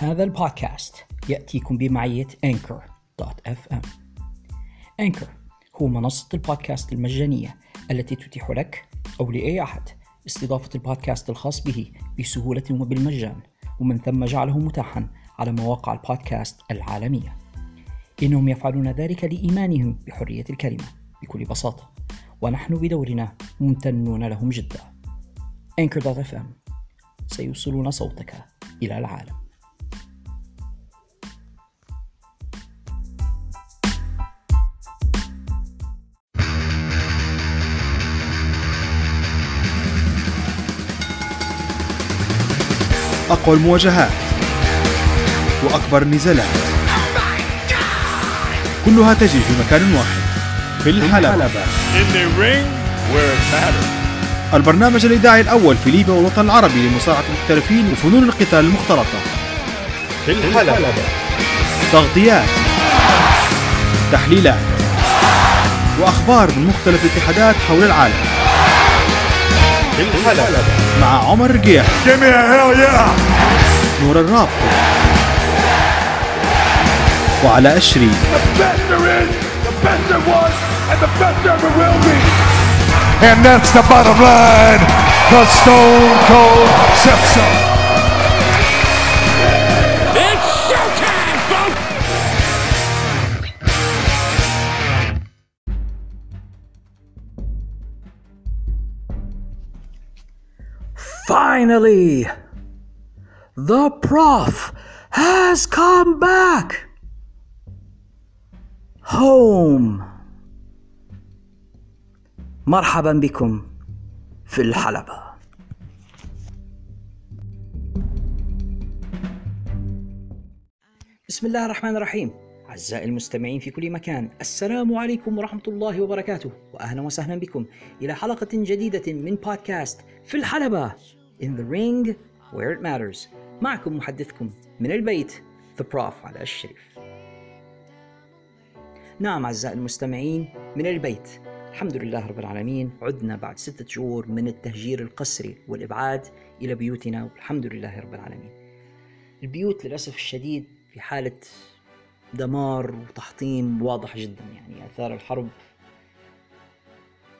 هذا البودكاست يأتيكم بمعية Anchor.fm Anchor هو منصة البودكاست المجانية التي تتيح لك أو لأي أحد استضافة البودكاست الخاص به بسهولة وبالمجان ومن ثم جعله متاحا على مواقع البودكاست العالمية. إنهم يفعلون ذلك لإيمانهم بحرية الكلمة بكل بساطة ونحن بدورنا ممتنون لهم جدا. Anchor.fm سيوصلون صوتك إلى العالم. أقوى المواجهات وأكبر النزالات. كلها تجري في مكان واحد في الحلبة. البرنامج الإذاعي الأول في ليبيا والوطن العربي لمصارعة المحترفين وفنون القتال المختلطة. في الحلبة تغطيات تحليلات وأخبار من مختلف الاتحادات حول العالم. الحلبة مع عمر yeah! نور الراب وعلاء الشريف The best there is, the best there was, and that's the bottom line. The Stone Cold said Finally, the prof has come back home. مرحبا بكم في الحلبة. بسم الله الرحمن الرحيم. أعزائي المستمعين في كل مكان، السلام عليكم ورحمة الله وبركاته، وأهلا وسهلا بكم إلى حلقة جديدة من بودكاست في الحلبة In the ring where it matters. معكم محدثكم من البيت The Prof على الشريف. نعم أعزائي المستمعين من البيت. الحمد لله رب العالمين. عدنا بعد ستة شهور من التهجير القسري والإبعاد إلى بيوتنا والحمد لله رب العالمين. البيوت للأسف الشديد في حالة دمار وتحطيم واضح جدا يعني آثار الحرب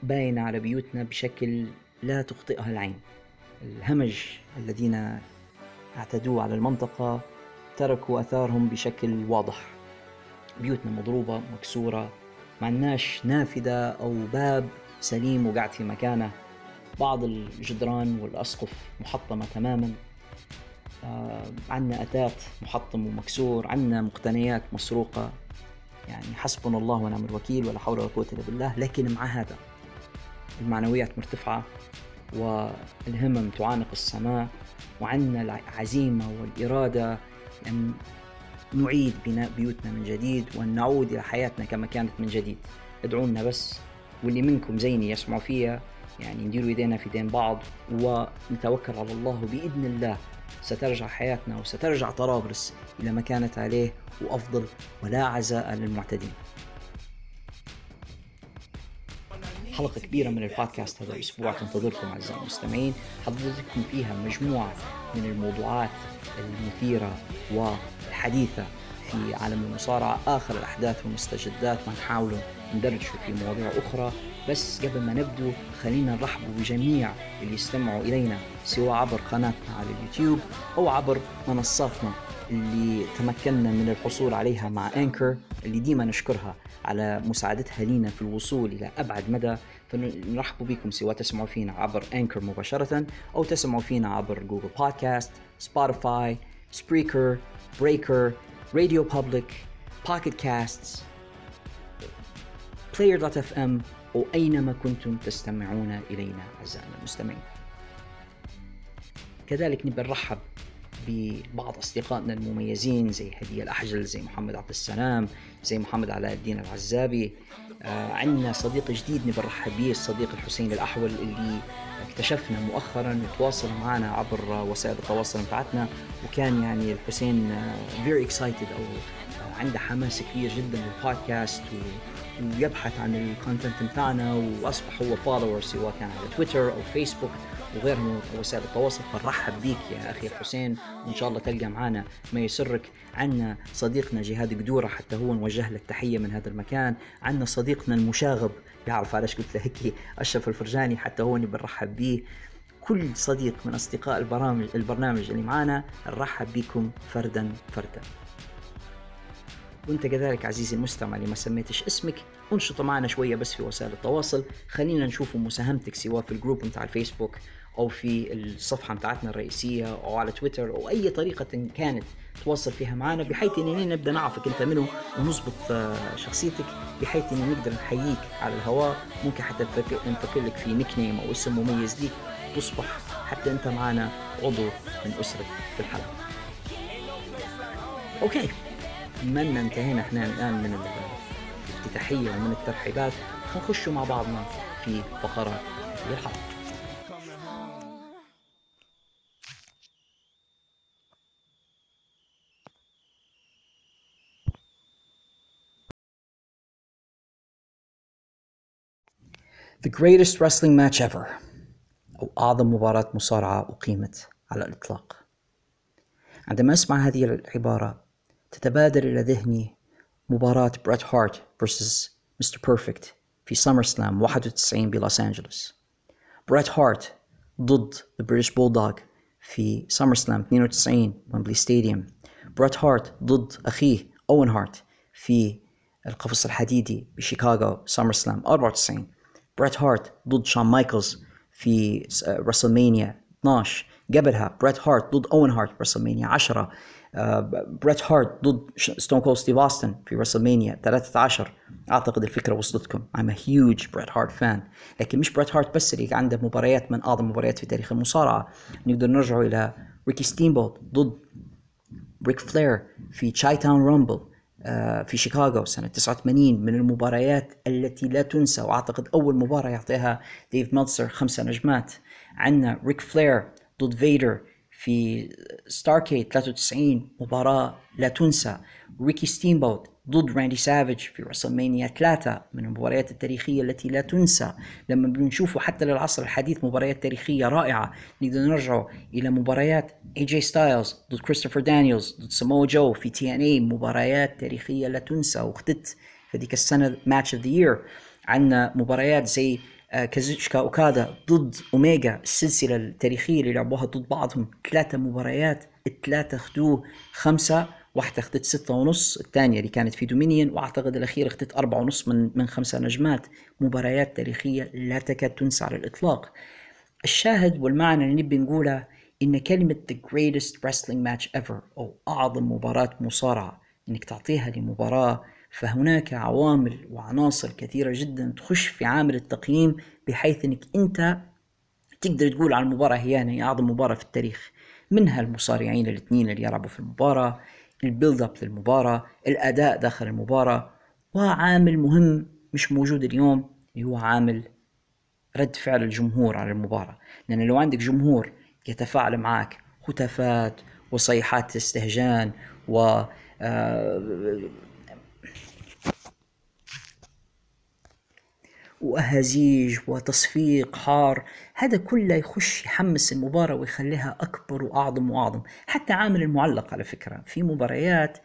باينة على بيوتنا بشكل لا تخطئها العين. الهمج الذين اعتدوا على المنطقة تركوا أثارهم بشكل واضح. بيوتنا مضروبة مكسورة ما عندناش نافذة أو باب سليم وقاعد في مكانه. بعض الجدران والأسقف محطمة تماما. آه عندنا أثاث محطم ومكسور عندنا مقتنيات مسروقة. يعني حسبنا الله ونعم الوكيل ولا حول ولا قوة إلا بالله لكن مع هذا المعنويات مرتفعة. والهمم تعانق السماء وعندنا العزيمة والإرادة أن نعيد بناء بيوتنا من جديد وأن نعود إلى حياتنا كما كانت من جديد. ادعوا لنا بس واللي منكم زيني يسمعوا فيها يعني نديروا إيدينا في ايدين بعض ونتوكل على الله وبإذن الله. سترجع حياتنا وسترجع طرابلس إلى ما كانت عليه وأفضل ولا عزاء للمعتدين. حلقة كبيرة من البودكاست هذا الأسبوع. تنتظركم أعزائي المستمعين. حضرتكم فيها مجموعة من الموضوعات المثيرة والحديثة في عالم المصارعة. آخر الأحداث والمستجدات ونحاول ندرج في مواضيع أخرى. بس قبل ما نبدو خلينا نرحب بجميع اللي يستمعوا إلينا سواء عبر قناتنا على اليوتيوب أو عبر منصاتنا اللي تمكنا من الحصول عليها مع Anchor اللي ديما نشكرها على مساعدتها لينا في الوصول إلى أبعد مدى. فنرحب بكم سواء تسمعوا فينا عبر Anchor مباشرة أو تسمعوا فينا عبر Google Podcasts Spotify Spreaker Breaker RadioPublic Pocket Casts player.fm أو أينما كنتم تستمعون إلينا أعزائنا المستمعين. كذلك نبي نرحب ببعض أصدقائنا المميزين زي هدية الأحجل زي محمد عبد السلام زي محمد علاء الدين العزابي. آه عندنا صديق جديد نبي نرحب به الصديق الحسين الأحول اللي اكتشفنا مؤخرا وتواصل معنا عبر وسائل التواصل بتاعتنا. وكان يعني الحسين آه, very excited أو عنده حماس كبير جدا للبودكاست. ويبحث عن ال content بتاعنا. وأصبح هو follower سواء كان على تويتر أو فيسبوك وغيرها من وسائل التواصل فنرحب بيك يا أخي حسين. وان شاء الله تلقى معنا ما يسرك. عنا صديقنا جهاد قدوره حتى هو نوجه له التحيه من هذا المكان. عنا صديقنا المشاغب يعرف علاش قلت له هيك أشرف الفرجاني حتى هو بنرحب به كل صديق من أصدقاء البرامج البرنامج اللي معانا نرحب بكم فردا فردا. وأنت كذلك عزيزي المستمع اللي ما سميتش اسمك انشط معنا شوية بس في وسائل التواصل. خلينا نشوف مساهمتك سواء في ال group بتاع الفيسبوك. أو في الصفحة بتاعتنا الرئيسية أو على تويتر أو أي طريقة كانت تواصل فيها معنا بحيث اننا نبدا نعرفك أنت منو ونظبط آه، شخصيتك بحيث ان نقدر نحييك على الهواء. ممكن حتى نفكر لك في nickname أو اسم مميز ليك تصبح حتى أنت معنا عضو من أسرة في الحلقة. أوكي. من انتهينا إحنا الآن من الافتتاحية ومن الترحيبات. نخش مع بعضنا في فقرات الحلقة. The greatest wrestling match ever. أو أعظم مباراة مصارعة أقيمت على الإطلاق. عندما أسمع هذه العبارة تتبادر إلى ذهني مباراة بريت هارت vs Mr. Perfect في SummerSlam 91 بلوس أنجلوس بريت هارت ضد The British Bulldog في SummerSlam 92 ويمبلي stadium بريت هارت ضد أخيه أوين هارت في القفص الحديدي بشيكاغو SummerSlam 94 بريت هارت ضد شون مايكلز في WrestleMania 12 قبلها بريت هارت ضد أوين هارت WrestleMania 10 بريت هارت ضد Stone Cold ستيف اوستن في WrestleMania 13 أعتقد الفكرة وصلتكم. I'm a huge بريت هارت fan لكن مش بريت هارت بس اللي عنده مباريات من أعظم المباريات في تاريخ المصارعة. نقدر نرجع إلى ريكي ستيمبوت ضد ريك فلير في Chi-Town Rumble آه، في شيكاغو سنة 89 من المباريات التي لا تنسى وأعتقد أول مباراة يعطيها ديف ميلتسر خمسة نجمات عندنا ريك فلير ضد فيدر في Starrcade 93 مباراة لا تنسى. ريكي ستيمبوت ضد راندي سافيج في WrestleMania ثلاثة من المباريات التاريخية التي لا تنسى. لما بنشوفه حتى للعصر الحديث مباريات تاريخية رائعة نقدر نرجع إلى مباريات اي جي ستايلز ضد كريستوفر دانييلز ضد سمو جو في TNA مباريات تاريخية لا تنسى. واختت في ذيك السنة match of the year عندنا مباريات زي كازوتشيكا أوكادا ضد اوميجا السلسلة التاريخية اللي لعبوها ضد بعضهم ثلاثة مباريات الثلاثة اخذوه خمسة واحدة اخذت ستة ونص الثانية اللي كانت في Dominion وأعتقد الأخيرة اخذت أربعة ونص من من خمسة نجمات. مباريات تاريخية لا تكاد تنسى على الإطلاق. الشاهد والمعنى اللي نبي نقوله إن كلمة the greatest wrestling match ever أو أعظم مباراة مصارعة إنك تعطيها لمباراة فهناك عوامل وعناصر كثيرة جدا تخش في عامل التقييم بحيث إنك أنت تقدر تقول على المباراة هي هي أعظم مباراة في التاريخ. منها المصارعين الاثنين اللي يلعبوا في المباراة ال build up للمباراة الأداء داخل المباراة وعامل مهم مش موجود اليوم اللي هو عامل رد فعل الجمهور على المباراة. لأن لو عندك جمهور يتفاعل معك هتافات وصيحات استهجان و وأهازيج وتصفيق حار. هذا كله يخش يحمس المباراة ويخليها أكبر وأعظم وأعظم. حتى عامل المعلق على فكرة. في مباريات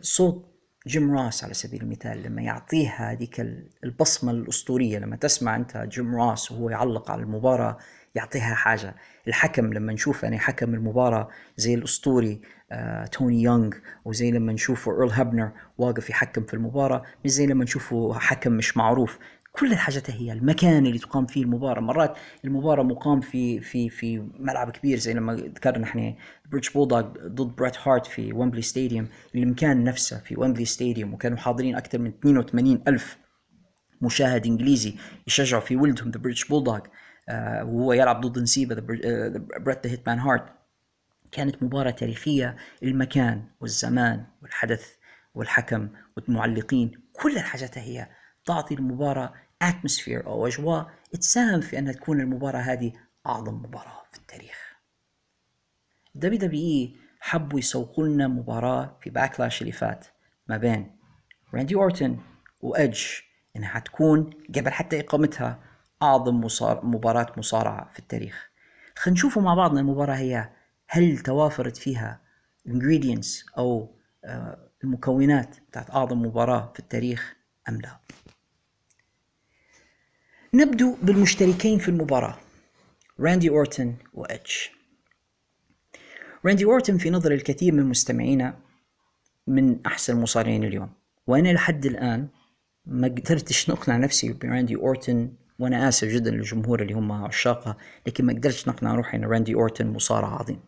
صوت جيم راس على سبيل المثال لما يعطيها هذيك البصمة الأسطورية لما تسمع أنت جيم راس وهو يعلق على المباراة يعطيها حاجة. الحكم لما نشوف يعني حكم المباراة زي الأسطوري آه، تومي يونغ وزي لما نشوفه إيرل هابنر واقف يحكم في المباراة مش زي لما نشوفه حكم مش معروف. كل الحاجات هي المكان اللي تقام فيه المباراة. مرات المباراة مقام في في في ملعب كبير زي لما ذكرنا إحنا بريتش بولدوغ ضد بريت هارت في ويمبلي stadium المكان نفسه في ويمبلي stadium وكانوا حاضرين أكثر من 82 ألف مشاهد إنجليزي يشجعوا في ولدهم ذا بريتش بولدوغ وهو يلعب ضد نسيبه بريت ذا هيتمان هارت كانت مباراة تاريخية. المكان والزمان والحدث والحكم والمعلقين كل الحاجات هي تعطي المباراة atmosphere أو أجواء تساهم في أنها تكون المباراة هذه أعظم مباراة في التاريخ. دبليو دبليو إي حبوا يسوقوا لنا مباراة في باكلاش اللي فات ما بين راندي أورتن وادج إنها حتكون قبل حتى إقامتها أعظم مصار... مباراة مصارعة في التاريخ خلينا نشوفوا مع بعضنا المباراة هي هل توافرت فيها ingredients أو آه، المكونات بتاعت أعظم مباراة في التاريخ أم لا نبدو بالمشتركين في المباراة راندي أورتن وادج راندي أورتن في نظر الكثير من مستمعينا من أحسن المصارعين اليوم وأنا لحد الآن ما قدرتش نقنع نفسي براندي أورتن وأنا آسف جدا للجمهور اللي هم عشاقه لكن ما قدرتش نقنع روحي إن راندي أورتن مصارع عظيم.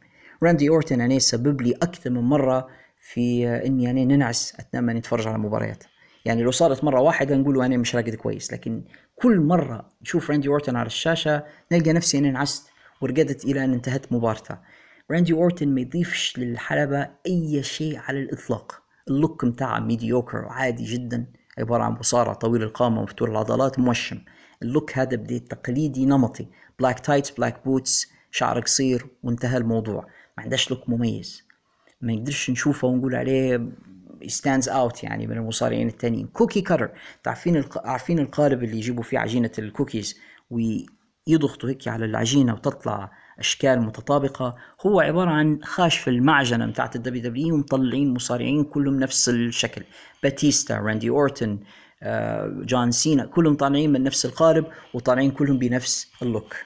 راندي أورتن أنا سبب لي أكثر من مرة في إني أنا ننعس أثناء ما نتفرج على المباريات يعني لو صارت مرة واحدة نقول أنا مش راقد كويس لكن كل مرة نشوف راندي أورتن على الشاشة نلقى نفسي اني نعست ورقدت إلى أن انتهت مبارته راندي أورتن ما يضيفش للحلبة أي شيء على الإطلاق. ال look متاعه mediocre عادي جدا عبارة عن مصارع طويل القامة ومفتول العضلات موشم. ال look هذا بدي تقليدي نمطي. black tights black boots شعر قصير وانتهى الموضوع. ما عندهاش look مميز. ما نقدرش نشوفه ونقول عليه stands out يعني من المصارعين التانيين. cookie cutter الق... عارفين القالب اللي يجيبوا فيه عجينة الكوكيز ويضغطوا هيك على العجينة وتطلع أشكال متطابقة. هو عبارة عن خاش في المعجنة بتاعت الدبليو دبليو ومطلعين مصارعين كلهم نفس الشكل. باتيستا راندي اورتن جون سينا كلهم طالعين من نفس القالب وطالعين كلهم بنفس ال look.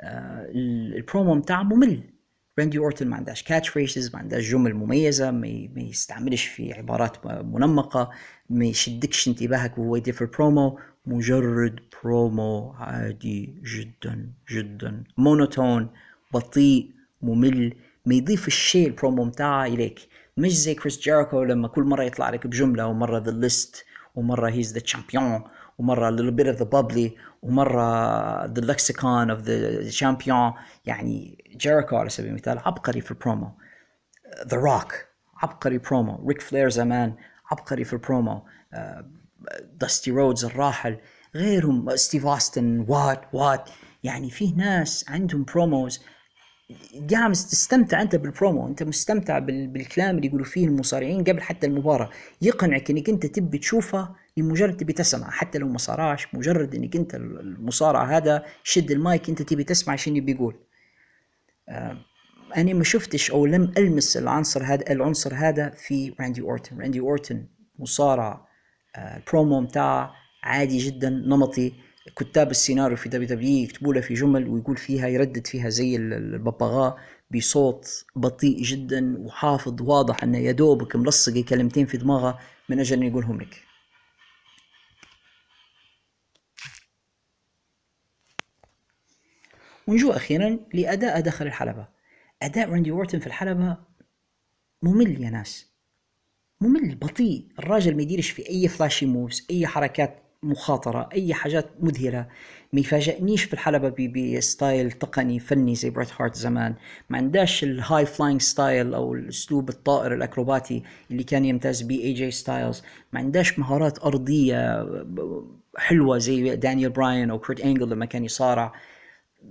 آه، البرومو بتاعه ممل. راندي اورتن ما عندهاش catch phrases ما عندهاش جمل مميزة ما, يستعملش في عبارات منمقة ما يشدكش انتباهك وهو يدير في البرومو مجرد برومو عادي جدا جدا. monotone بطيء ممل ما يضيف الشيء البرومو بتاعه إليك. مش زي كريس جيريكو لما كل مرة يطلع لك بجملة ومرة the list ومرة he's the champion ومرة little bit of the bubbly ومرة the lexicon of the champion. يعني جيريكو على سبيل المثال عبقري في البرومو. ذا روك عبقري برومو. ريك فلير زمان عبقري في البرومو. داستي رودز الراحل. غيرهم ستيف اوستن what what يعني فيه ناس عندهم promos قاعد تستمتع أنت بالبرومو أنت مستمتع بالكلام اللي يقولوا فيه المصارعين قبل حتى المباراة. يقنعك إنك أنت تبي تشوفه لمجرد تبي تسمع حتى لو ما صارعش مجرد إنك أنت المصارع هذا شد المايك أنت تبي تسمع شنو بيقول آه أنا ما شفتش أو لم ألمس العنصر هذا العنصر هذا في راندي أورتن. راندي أورتن مصارع آه البرومو بتاعه عادي جدا نمطي. كتاب السيناريو في دبليو دبليو يكتبوا له في جمل ويقول فيها يردد فيها زي الببغاء بصوت بطيء جدا وحافظ واضح إنه يا دوبك ملصق كلمتين في دماغه من أجل إنه يقولهم لك. ونجو أخيرا لأداء داخل الحلبة. أداء راندي أورتن في الحلبة ممل يا ناس. ممل بطيء. الراجل ما يديرش في أي flashy moves أي حركات مخاطرة أي حاجات مذهلة. ما يفاجئنيش في الحلبة ب style تقني فني زي بريت هارت زمان. ما عندهاش ال high flying style أو الأسلوب الطائر الأكروباتي اللي كان يمتاز به اي جي ستايلز ما عندهاش مهارات أرضية حلوة زي دانيال براين أو كريت انجل لما كان يصارع.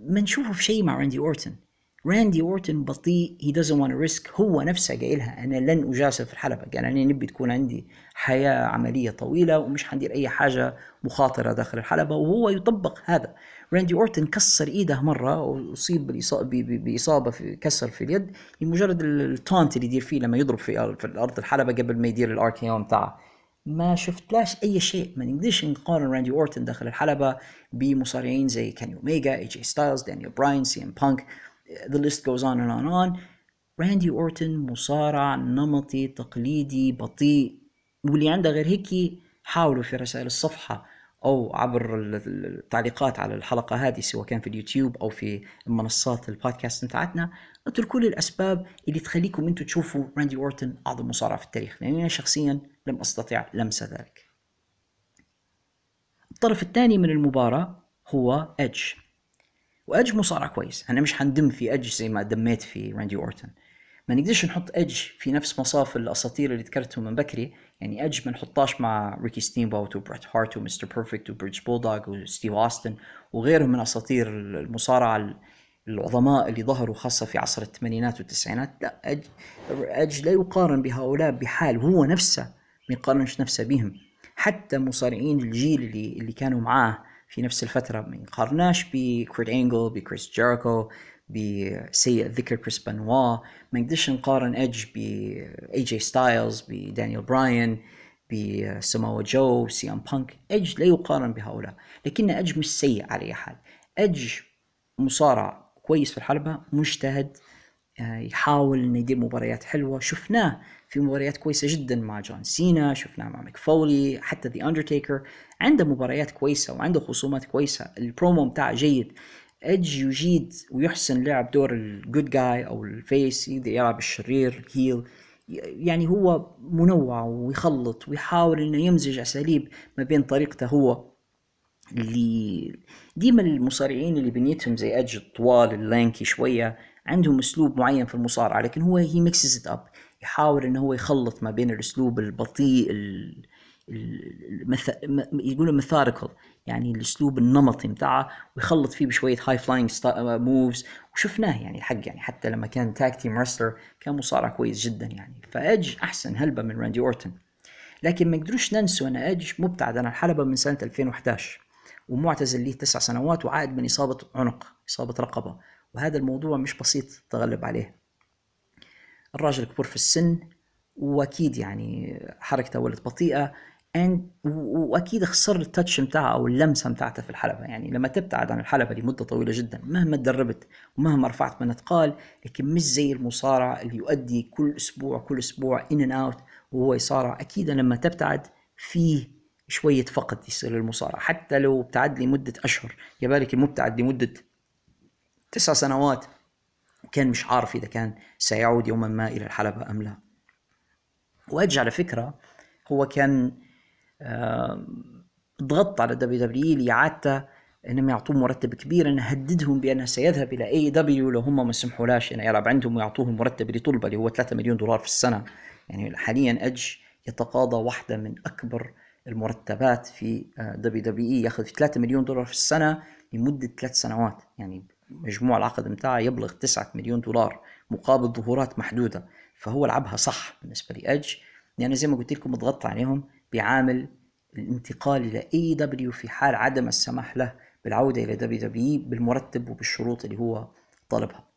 ما نشوفه في شيء مع راندي أورتن. راندي أورتن بطيء he won't risk. هو نفسه قايلها أنا لن أجازف في الحلبة. قال أنا نبي تكون عندي حياة عملية طويلة ومش حندير أي حاجة مخاطرة داخل الحلبة. وهو يطبق هذا. راندي أورتن كسر إيده مرة وأصيب بإصابة في كسر في اليد لمجرد ال taunt اللي يدير فيه لما يضرب في الأرض الحلبة قبل ما يدير ال RKO بتاعه. ما شفتلاش أي شيء. ما نقدرش نقارن راندي أورتن داخل الحلبة بمصارعين زي كيني اوميجا اي جي ستايلز دانيال براين سي ام بانك list goes on and on and on. راندي أورتن مصارع نمطي تقليدي بطيء. واللي عنده غير هيك حاولوا في رسائل الصفحة أو عبر التعليقات على الحلقة هذه سواء كان في اليوتيوب أو في منصات البودكاست بتاعتنا. اتركوا لي الأسباب اللي تخليكم أنتم تشوفوا راندي أورتن أعظم مصارع في التاريخ. لأني أنا شخصيا لم أستطع لمس ذلك. الطرف الثاني من المباراة هو إدج وإدج مصارع كويس. أنا مش حنذم في إدج زي ما ذميت في راندي أورتن. ما نقدرش نحط إدج في نفس مصاف الأساطير اللي ذكرتهم من بكري. يعني إدج ما نحطاش مع ريكي ستيمبوت وبريت هارت ومستر بيرفكت وبريتيش بولدوغ وستيف اوستن وغيرهم من أساطير المصارعة العظماء اللي ظهروا خاصة في عصر الثمانينات والتسعينات. لا إدج, إدج لا يقارن بهؤلاء بحال. هو نفسه ما يقارنش نفسه بهم. حتى مصارعين الجيل اللي اللي كانوا معاه في نفس الفترة ما يقارناش بكيرت أنجل بكريس جيريكو بسيء الذكر كريس بنوا ما نقدرش نقارن ايدج ب إي جي ستايلز بدانيال براين بسماوا جو سي ام بانك. ايدج لا يقارن بهؤلاء. لكن ايدج مش سيء على أي حال. ايدج مصارع كويس في الحلبة مجتهد آه، يحاول إنه يدير مباريات حلوة. شفناه في مباريات كويسة جدا مع جون سينا شفناه مع ميك فولي حتى ذا اندرتيكر عنده مباريات كويسة وعنده خصومات كويسة. البرومو بتاعه جيد. ايدج يجيد ويحسن لعب دور الجود جاي أو ال face يلعب الشرير heel يعني هو منوع ويخلط ويحاول إنه يمزج أساليب ما بين طريقته هو اللي ديما المصارعين اللي بنيتهم زي ايدج الطوال ال lanky شوية عندهم أسلوب معين في المصارعة لكن هو he mixes it up يحاول إنه هو يخلط ما بين الأسلوب البطيء المث... يقولوا methodical يعني الأسلوب النمطي بتاعه ويخلط فيه بشوية high flying moves وشفناه يعني الحق يعني حتى لما كان tag team wrestler كان مصارع كويس جدا يعني. فايدج أحسن هلبة من راندي أورتن. لكن ما يقدروش ننسوا إن ايدج مبتعد عن الحلبة من سنة 2011 ومعتزل ليه تسع سنوات وعائد من إصابة عنق إصابة رقبة. وهذا الموضوع مش بسيط تغلب عليه. الراجل كبر في السن وأكيد يعني حركته ولد بطيئة وأكيد خسر التاتش بتاعه أو اللمسة بتاعته في الحلبة. يعني لما تبتعد عن الحلبة لمدة طويلة جدا مهما تدربت ومهما رفعت من أثقال لكن مش زي المصارع اللي يؤدي كل أسبوع كل أسبوع ان ان اوت وهو يصارع. أكيد لما تبتعد فيه شوية فقد يصير للمصارع حتى لو ابتعد لمدة أشهر فما بالك المبتعد لمدة تسع سنوات كان مش عارف إذا كان سيعود يوما ما إلى الحلبة أم لا. وإدج على فكرة هو كان ضغط على دبليو دبليو لإعادته إنهم يعطوه مرتب كبير إنه هددهم بأنه سيذهب إلى اي دبليو لو هم ما سمحولهاش انه يلعب عندهم ويعطوه المرتب اللي طلبه اللي هو 3 مليون دولار في السنة. يعني حاليا إدج يتقاضى واحدة من أكبر المرتبات في دبليو دبليو إي ياخذ 3 مليون دولار في السنة لمدة ثلاث سنوات. يعني مجموع العقد بتاعه يبلغ 9 مليون دولار مقابل ظهورات محدودة فهو لعبها صح بالنسبة لإدج يعني زي ما قلت لكم ضغطت عليهم بعامل الانتقال إلى اي دبليو في حال عدم السماح له بالعودة إلى دبليو دبليو بالمرتب وبالشروط اللي هو طالبها.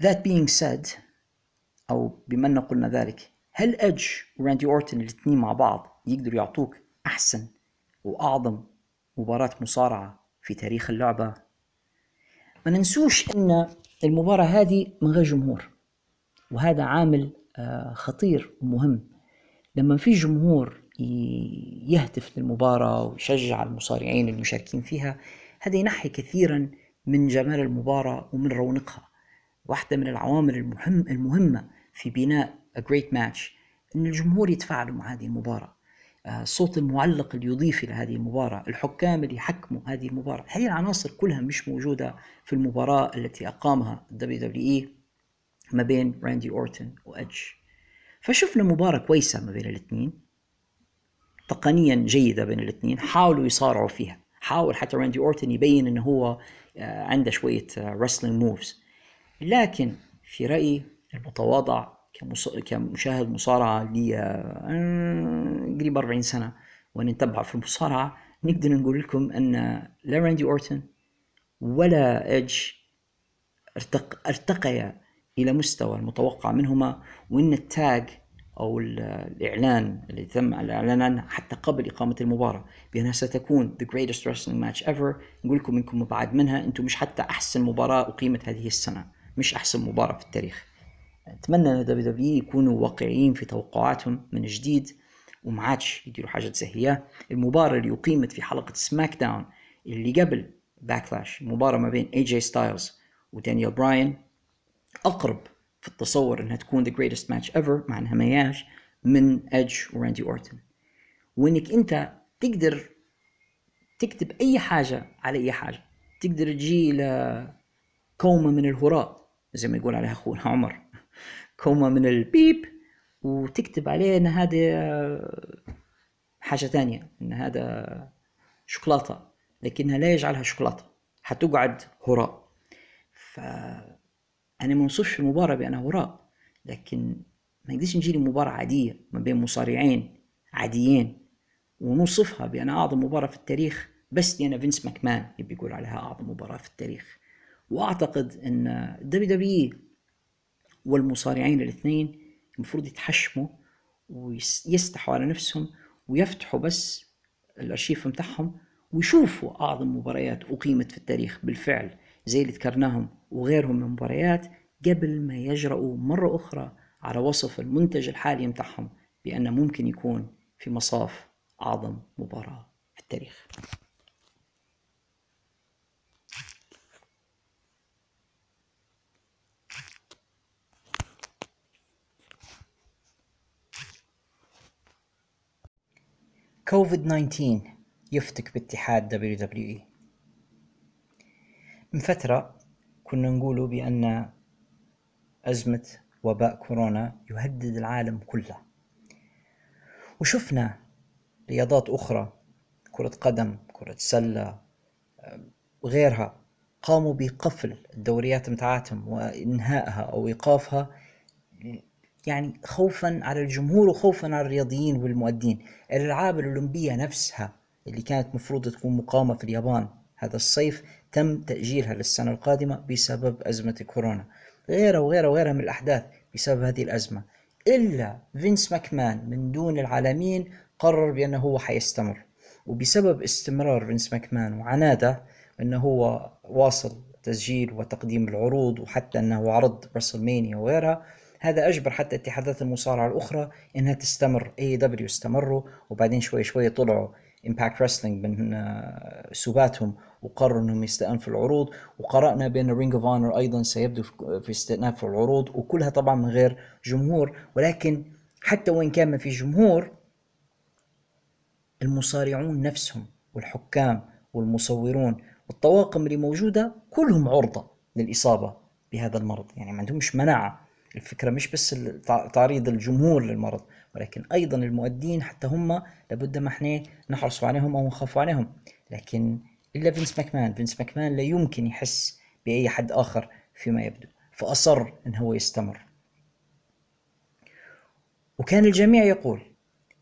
That being said أو بما أن قلنا ذلك هل ايدج وراندي أورتن الاثنين مع بعض يقدروا يعطوك أحسن وأعظم مباراة مصارعة في تاريخ اللعبة. ما ننسوش إن المباراة هذه من غير جمهور وهذا عامل آه، خطير ومهم. لما في جمهور يهتف للمباراة ويشجع المصارعين المشاركين فيها هذا ينحي كثيرا من جمال المباراة ومن رونقها. واحدة من العوامل المهم المهمة في بناء a great match أن الجمهور يتفاعلوا مع هذه المباراة. الصوت المعلق اللي يضيف إلى هذه المباراة الحكام اللي يحكموا هذه المباراة. هذه العناصر كلها مش موجودة في المباراة التي أقامها دبليو دبليو إي ما بين راندي أورتن وإدج. فشفنا مباراة كويسة ما بين الاثنين تقنيا جيدة بين الاثنين حاولوا يصارعوا فيها. حاول حتى راندي أورتن يبين أنه هو آه، عنده شوية wrestling آه، moves لكن في رأيي المتواضع كمشاهد مصارعة لي قريب 40 سنة وأنا نتبع في المصارعة نقدر نقول لكم أن لا راندي أورتن ولا إيدج ارتق ارتقيا إلى مستوى المتوقع منهما وإن ال tag أو الإعلان اللي تم الإعلان عنه حتى قبل إقامة المباراة بأنها ستكون the greatest wrestling match ever نقول لكم إنكم بعد منها أنتم مش حتى أحسن مباراة أقيمت هذه السنة مش أحسن مباراة في التاريخ. اتمنى أن دبليو دبليو يكونوا واقعيين في توقعاتهم من جديد وما عادش يديروا حاجات زي هي. المباراة اللي أقيمت في حلقة سماك داون اللي قبل باكلاش المباراة ما بين اي جي ستايلز ودانيال براين أقرب في التصور إنها تكون the greatest match ever مع إنها ما من ايدج وراندي اورتن وإنك أنت تقدر تكتب أي حاجة على أي حاجة. تقدر تجي إلى كومة من الهراء زي ما يقول عليها أخونا عمر. كومة من ال beep وتكتب عليه إن هذا حاجة ثانية إن هذا شوكولاتة لكنها لا يجعلها شوكولاتة حتقعد هراء. فأنا ما نوصفش المباراة بأنها هراء لكن ما يقدرش نجي مباراة عادية ما بين مصارعين عاديين ونوصفها بأنها أعظم مباراة في التاريخ بس لأن فينس ماكمان يبي يقول عليها أعظم مباراة في التاريخ. وأعتقد أن دبليو دبليو والمصارعين الاثنين المفروض يتحشموا ويستحوا على نفسهم ويفتحوا بس الارشيف متاعهم ويشوفوا أعظم مباريات أقيمت في التاريخ بالفعل زي اللي ذكرناهم وغيرهم من المباريات قبل ما يجرؤوا مرة أخرى على وصف المنتج الحالي متاعهم بأنه ممكن يكون في مصاف أعظم مباراة في التاريخ. كوفيد 19 يفتك باتحاد دبليو دبليو إي. من فترة كنا نقول بأن أزمة وباء كورونا يهدد العالم كله. وشفنا رياضات أخرى كرة قدم كرة سلة وغيرها قاموا بقفل الدوريات متاعتهم وإنهائها أو إيقافها يعني خوفا على الجمهور وخوفا على الرياضيين والمؤدين. الألعاب الأولمبية نفسها اللي كانت مفروض تكون مقامة في اليابان هذا الصيف تم تأجيلها للسنة القادمة بسبب أزمة كورونا. غيرها وغيرها وغيرها من الأحداث بسبب هذه الأزمة. إلا فينس ماكمان من دون العالمين قرر بأنه هو حيستمر. وبسبب استمرار فينس ماكمان وعناده أنه هو واصل تسجيل وتقديم العروض وحتى أنه عرض WrestleMania وغيرها هذا أجبر حتى اتحادات المصارعة الأخرى إنها تستمر. AEW استمروا وبعدين شوي شوي طلعوا Impact Wrestling من آه، سباتهم وقرروا إنهم يستأنفوا العروض. وقرأنا بأن Ring of Honor أيضا سيبدوا في استئناف العروض وكلها طبعا من غير جمهور. ولكن حتى وإن كان ما في جمهور المصارعون نفسهم والحكام والمصورون والطواقم اللي موجودة كلهم عرضة للإصابة بهذا المرض. يعني ما عندهمش مناعة الفكرة مش بس تعريض الجمهور للمرض ولكن أيضا المؤدين حتى هم لابد ما إحنا نحرصوا عليهم أو نخافوا عليهم. لكن إلا فينس ماكمان فينس ماكمان لا يمكن يحس بأي حد آخر فيما يبدو فأصر إن هو يستمر. وكان الجميع يقول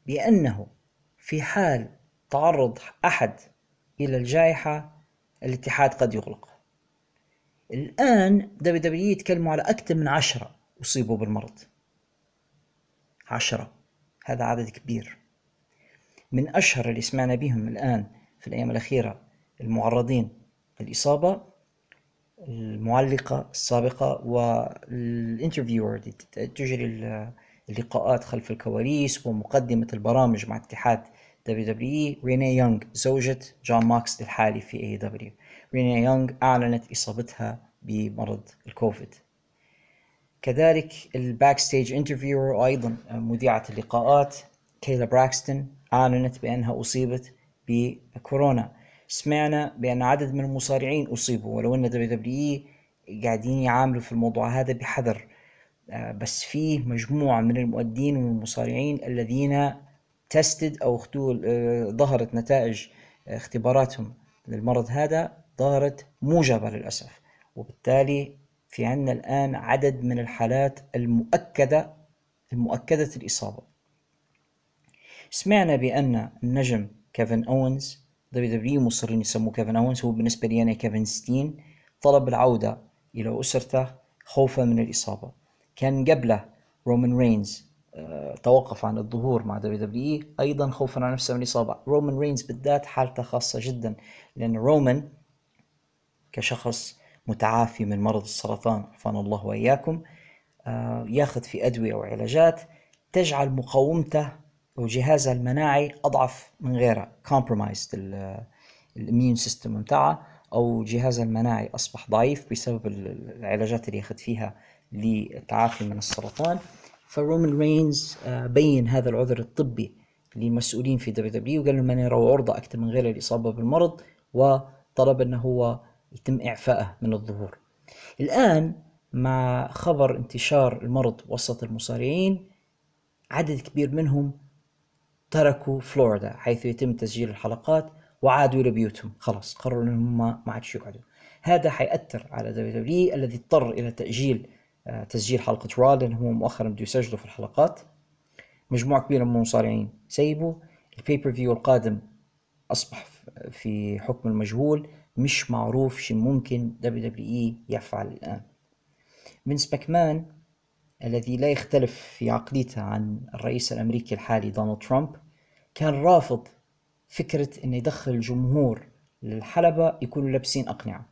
بأنه في حال تعرض أحد إلى الجائحة الاتحاد قد يغلق الآن WWE يتكلموا على أكثر من عشرة أصيبوا بالمرض. عشرة. هذا عدد كبير. من أشهر اللي سمعنا بهم الآن في الأيام الأخيرة المعرضين للإصابة المعلقة السابقة وال interviewer تجري اللقاءات خلف الكواليس ومقدمة البرامج مع اتحاد WWE ريني يونغ زوجة جون موكسلي الحالي في AEW ريني يونغ أعلنت إصابتها بمرض الكوفيد. كذلك ال backstage interviewer وأيضا مذيعة اللقاءات كايلا براكستون أعلنت بأنها أصيبت بكورونا. سمعنا بأن عدد من المصارعين أصيبوا ولو أن WWE قاعدين يعاملوا في الموضوع هذا بحذر. آه، بس في مجموعة من المؤدين والمصارعين الذين tested أو آه، ظهرت نتائج اختباراتهم. للمرض هذا ظهرت موجبة للأسف وبالتالي في عندنا الآن عدد من الحالات المؤكدة المؤكدة الإصابة. سمعنا بأن النجم كيفن أوينز WWE مصرين يسموه كيفن أوينز هو بالنسبة لي أنا كيفن ستين طلب العودة إلى أسرته خوفا من الإصابة. كان قبله رومان رينز آه، توقف عن الظهور مع WWE أيضا خوفا على نفسه من الإصابة. رومان رينز بالذات حالته خاصة جدا لأن رومان كشخص متعافي من مرض السرطان عافانا الله وإياكم. آه، ياخذ في أدوية وعلاجات. تجعل مقاومته وجهازه المناعي أضعف من غيره. Compromised ال immune system بتاعه أو جهازه المناعي أصبح ضعيف بسبب العلاجات اللي ياخذ فيها للتعافي من السرطان. فرومان رينز آه، بين هذا العذر الطبي للمسؤولين في WWE وقال لهم أنا راني عرضة أكثر من غيري للإصابة بالمرض وطلب أنه هو يتم إعفائه من الظهور. الآن مع خبر انتشار المرض وسط المصارعين عدد كبير منهم تركوا فلوريدا حيث يتم تسجيل الحلقات وعادوا إلى بيوتهم. خلاص قرروا أنهم ما عادش يقعدوا. هذا حيأثر على WWE الذي اضطر إلى تأجيل آه، تسجيل حلقة Raw لأنه هو مؤخرا بدوا يسجلوا في الحلقات. مجموعة كبيرة من المصارعين سيبوا. ال pay-per-view القادم أصبح في حكم المجهول. مش معروف شو ممكن WWE يفعل الآن. فينس ماكمان الذي لا يختلف في عقليته عن الرئيس الأمريكي الحالي دونالد ترامب كان رافض فكرة انه يدخل جمهور للحلبة يكونوا لابسين أقنعة.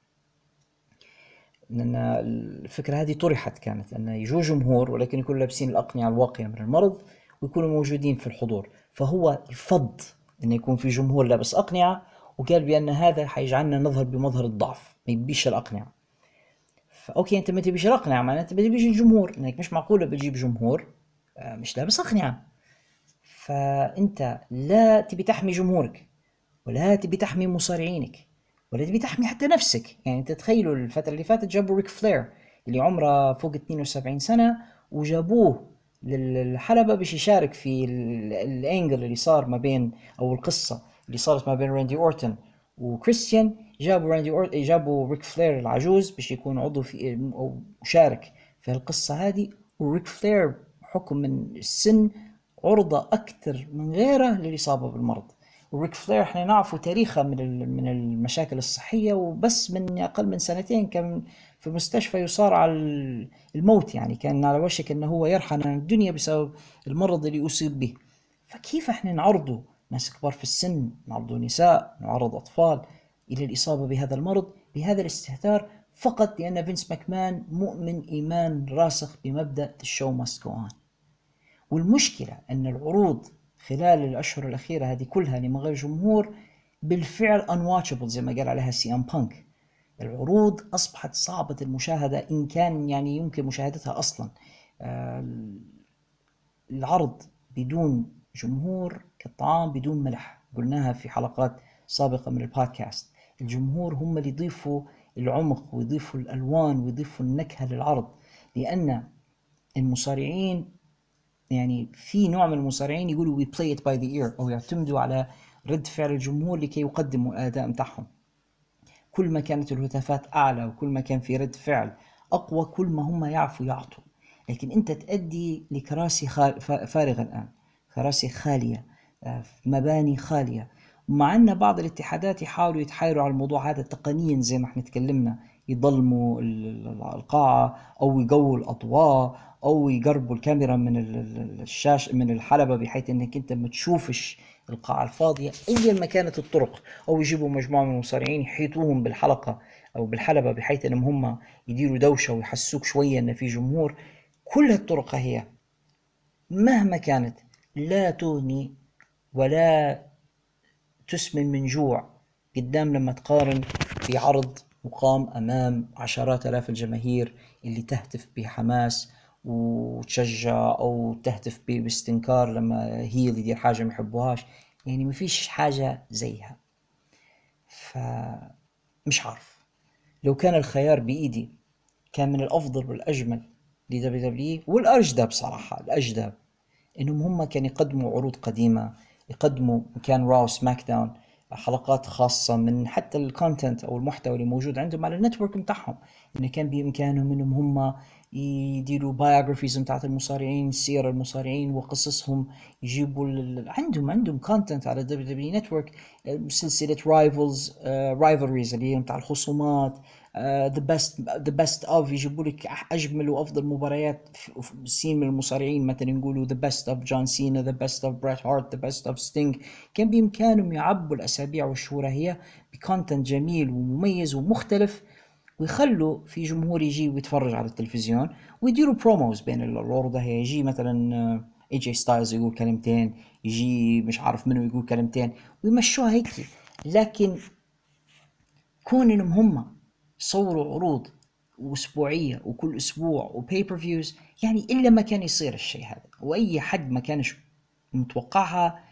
لأن الفكرة هذه طرحت كانت انه يجوا جمهور ولكن يكونوا لابسين الأقنعة الواقية من المرض ويكونوا موجودين في الحضور. فهو رفض انه يكون في جمهور لابس أقنعة وقال بأن هذا حيجعلنا نظهر بمظهر الضعف ما يبيش الأقنعة. فاوكي أنت ما تبيش الأقنعة معناته انت ما تبيش الجمهور انك مش معقولة بتجيب جمهور آه، مش لابس أقنعة. فأنت لا تبي تحمي جمهورك ولا تبي تحمي مصارعينك ولا تبي تحمي حتى نفسك. يعني تتخيلوا الفترة اللي فاتت جابوا ريك فلير اللي عمره فوق 72 سنة وجابوه للحلبة باش يشارك في ال angle اللي صار ما بين أو القصة. اللي صارت ما بين راندي اورتن وكريستيان جابوا راندي اورتن جابوا ريك فلير العجوز باش يكون عضو في أو مشارك في القصة هذه. وريك فلير بحكم من السن عرضة أكثر من غيره للإصابة بالمرض. وريك فلير إحنا نعرفه تاريخه من من المشاكل الصحية وبس من أقل من سنتين كان في مستشفى يصارع الموت يعني. كان على وشك أنه هو يرحل عن الدنيا بسبب المرض اللي أصيب به. فكيف إحنا نعرضه ناس كبار في السن نعرضه نساء نعرض أطفال إلى الإصابة بهذا المرض بهذا الاستهتار فقط لأن فينس ماكمان مؤمن إيمان راسخ بمبدأ the show must go on والمشكلة أن العروض خلال الأشهر الأخيرة هذه كلها اللي من غير جمهور بالفعل unwatchable زي ما قال عليها سي إم بانك. العروض أصبحت صعبة المشاهدة إن كان يعني يمكن مشاهدتها أصلا. آه، العرض بدون جمهور كالطعام بدون ملح. قلناها في حلقات سابقة من البودكاست. الجمهور هم اللي يضيفوا العمق ويضيفوا الألوان ويضيفوا النكهة للعرض. لأن المصارعين يعني في نوع من المصارعين يقولوا we play it by the ear أو يعتمدوا على رد فعل الجمهور لكي يقدموا الأداء متاعهم كل ما كانت الهتافات أعلى وكل ما كان في رد فعل أقوى كل ما هم يعرفوا يعطوا. لكن أنت تأدي لكراسي فارغة الآن. كراسي خالية آه، مباني خالية. مع أن بعض الاتحادات يحاولوا يتحايلوا على الموضوع هذا تقنيا زي ما إحنا تكلمنا يضلموا القاعة أو يقووا الأضواء أو يقربوا الكاميرا من الشاشه من الحلبة بحيث إنك أنت ما تشوفش القاعه الفاضية ايا ما كانت الطرق. أو يجيبوا مجموعة من المصارعين يحيطوهم بالحلقة أو بالحلبة بحيث إنهم هم يديروا دوشة ويحسوك شوية إن في جمهور. كل الطرق هي مهما كانت لا تغني ولا تسمن من جوع قدام لما تقارن بعرض مقام أمام عشرات آلاف الجماهير اللي تهتف بحماس وتشجع أو تهتف باستنكار لما هي اللي يدير حاجة ما يعني ما فيش حاجة زيها. فمش عارف. لو كان الخيار بإيدي كان من الأفضل والأجمل ل WWE والأجدى بصراحه الاجدى إنهم هم كانوا يقدموا عروض قديمة يقدموا كان Raw SmackDown حلقات خاصة من حتى ال content أو المحتوى اللي موجود عندهم على ال network متاعهم إن كان بإمكانهم إنهم هم يديروا biographies بتاعت المصارعين سير المصارعين وقصصهم يجيبوا عندهم عندهم content على WWE Network سلسلة rivals rivalries اللي هي بتاع الخصومات the best the best of يجيبوا لك أجمل وأفضل مباريات سين من المصارعين مثلا يقولوا the best of جون سينا the best of بريت هارت the best of ستينج كان بإمكانهم يعبوا الأسابيع والشهور هي ب content جميل ومميز ومختلف ويخلوا في جمهور يجي ويتفرج على التلفزيون ويديروا promos بين العروض هي. يجي مثلا اي جي ستايلز يقول كلمتين يجي مش عارف منو يقول كلمتين ويمشوها هيك. لكن كون انهم هم يصوروا عروض وأسبوعية وكل أسبوع وبيبر فيوز يعني إلا ما كان يصير الشيء هذا وأي حد ما كانش متوقعها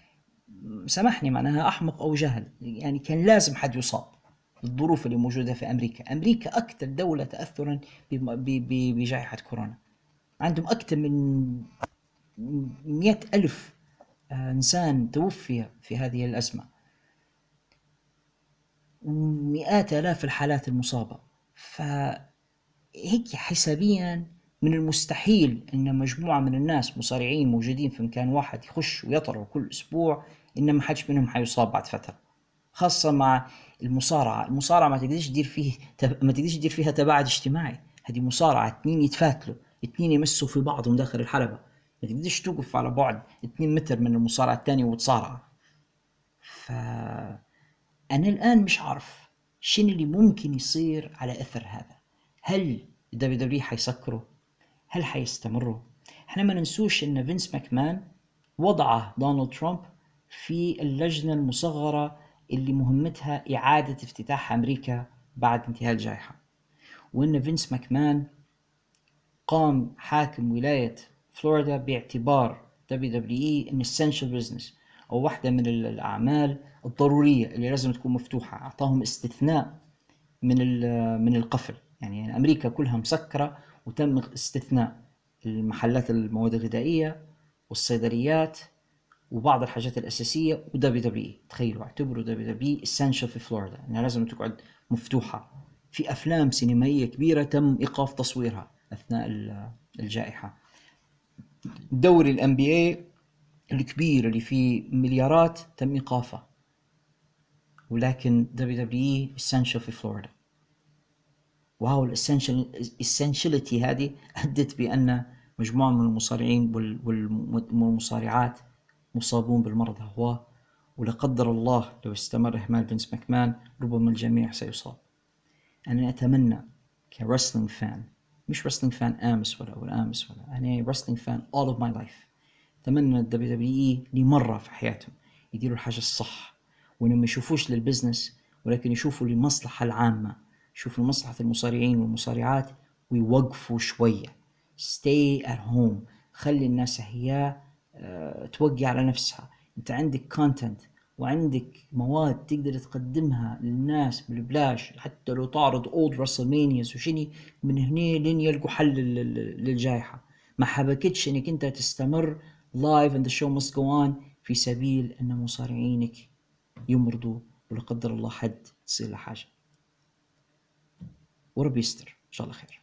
سامحني معناها أحمق أو جهل يعني كان لازم حد يصاب الظروف اللي موجودة في أمريكا. أمريكا أكثر دولة تأثرا بجائحة كورونا. عندهم أكثر من مئة ألف آه، إنسان توفي في هذه الأزمة. مئات آلاف الحالات المصابة. فهيك حسابيا من المستحيل إن مجموعة من الناس مصارعين موجودين في مكان واحد يخش ويطلعوا كل أسبوع إن ما حدش منهم حيصاب بعد فترة. خاصة مع المصارعة. المصارعة ما تقدرش تدير فيه ما تقدرش تدير فيها تباعد اجتماعي. هذه مصارعة اثنين يتفاتلوا اثنين يمسوا في بعضهم داخل الحلبة. ما تقدرش توقف على بعد 2 متر من المصارعة الثانية وتصارع. ف أنا الآن مش عارف شنو اللي ممكن يصير على أثر هذا. هل ال WWE حيسكروا؟ هل حيستمروا؟ إحنا ما ننسوش إن فينس ماكمان وضعه دونالد ترامب في اللجنة المصغرة اللي مهمتها إعادة افتتاح أمريكا بعد انتهاء الجائحة. وإن فينس ماكمان قام حاكم ولاية فلوريدا باعتبار دبليو دبليو إي ان essential business أو واحدة من الأعمال الضرورية اللي لازم تكون مفتوحة أعطاهم استثناء من من القفل. يعني أمريكا كلها مسكرة وتم استثناء المحلات المواد الغذائية والصيدليات وبعض الحاجات الأساسية ودبليو دبليو تخيلوا اعتبروا دبليو دبليو essential في فلوريدا إنها لازم تقعد مفتوحة. في أفلام سينمائية كبيرة تم إيقاف تصويرها أثناء الجائحة. دوري ال NBA الكبير اللي فيه مليارات تم إيقافه. ولكن WWE essential في فلوريدا وهو ال essentiality هذه أدت بأن مجموعة من المصارعين والمصارعات مصابون بالمرض هو ولا قدر الله لو استمر إهمال فينس ماكمان ربما الجميع سيصاب. أنا أتمنى ك wrestling fan مش wrestling fan أمس ولا ولا أمس ولا أنا wrestling fan all of my life. أتمنى ال WWE لمرة في حياتهم يديروا الحاجة الصح. وإنهم ما يشوفوش لل business ولكن يشوفوا للمصلحة العامة يشوفوا لمصلحة المصارعين والمصارعات ويوقفوا شوية. Stay at home. خلي الناس هي آه، توقي على نفسها. أنت عندك content وعندك مواد تقدر تقدمها للناس بالبلاش حتى لو تعرض old WrestleManias وشني من هنا لين يلقوا حل للجائحة. ما حبكتش إنك أنت تستمر live and show must go on في سبيل أن مصارعينك يمرضوا ولا قدر الله حد تصير له حاجة. وربي يستر. إن شاء الله خير.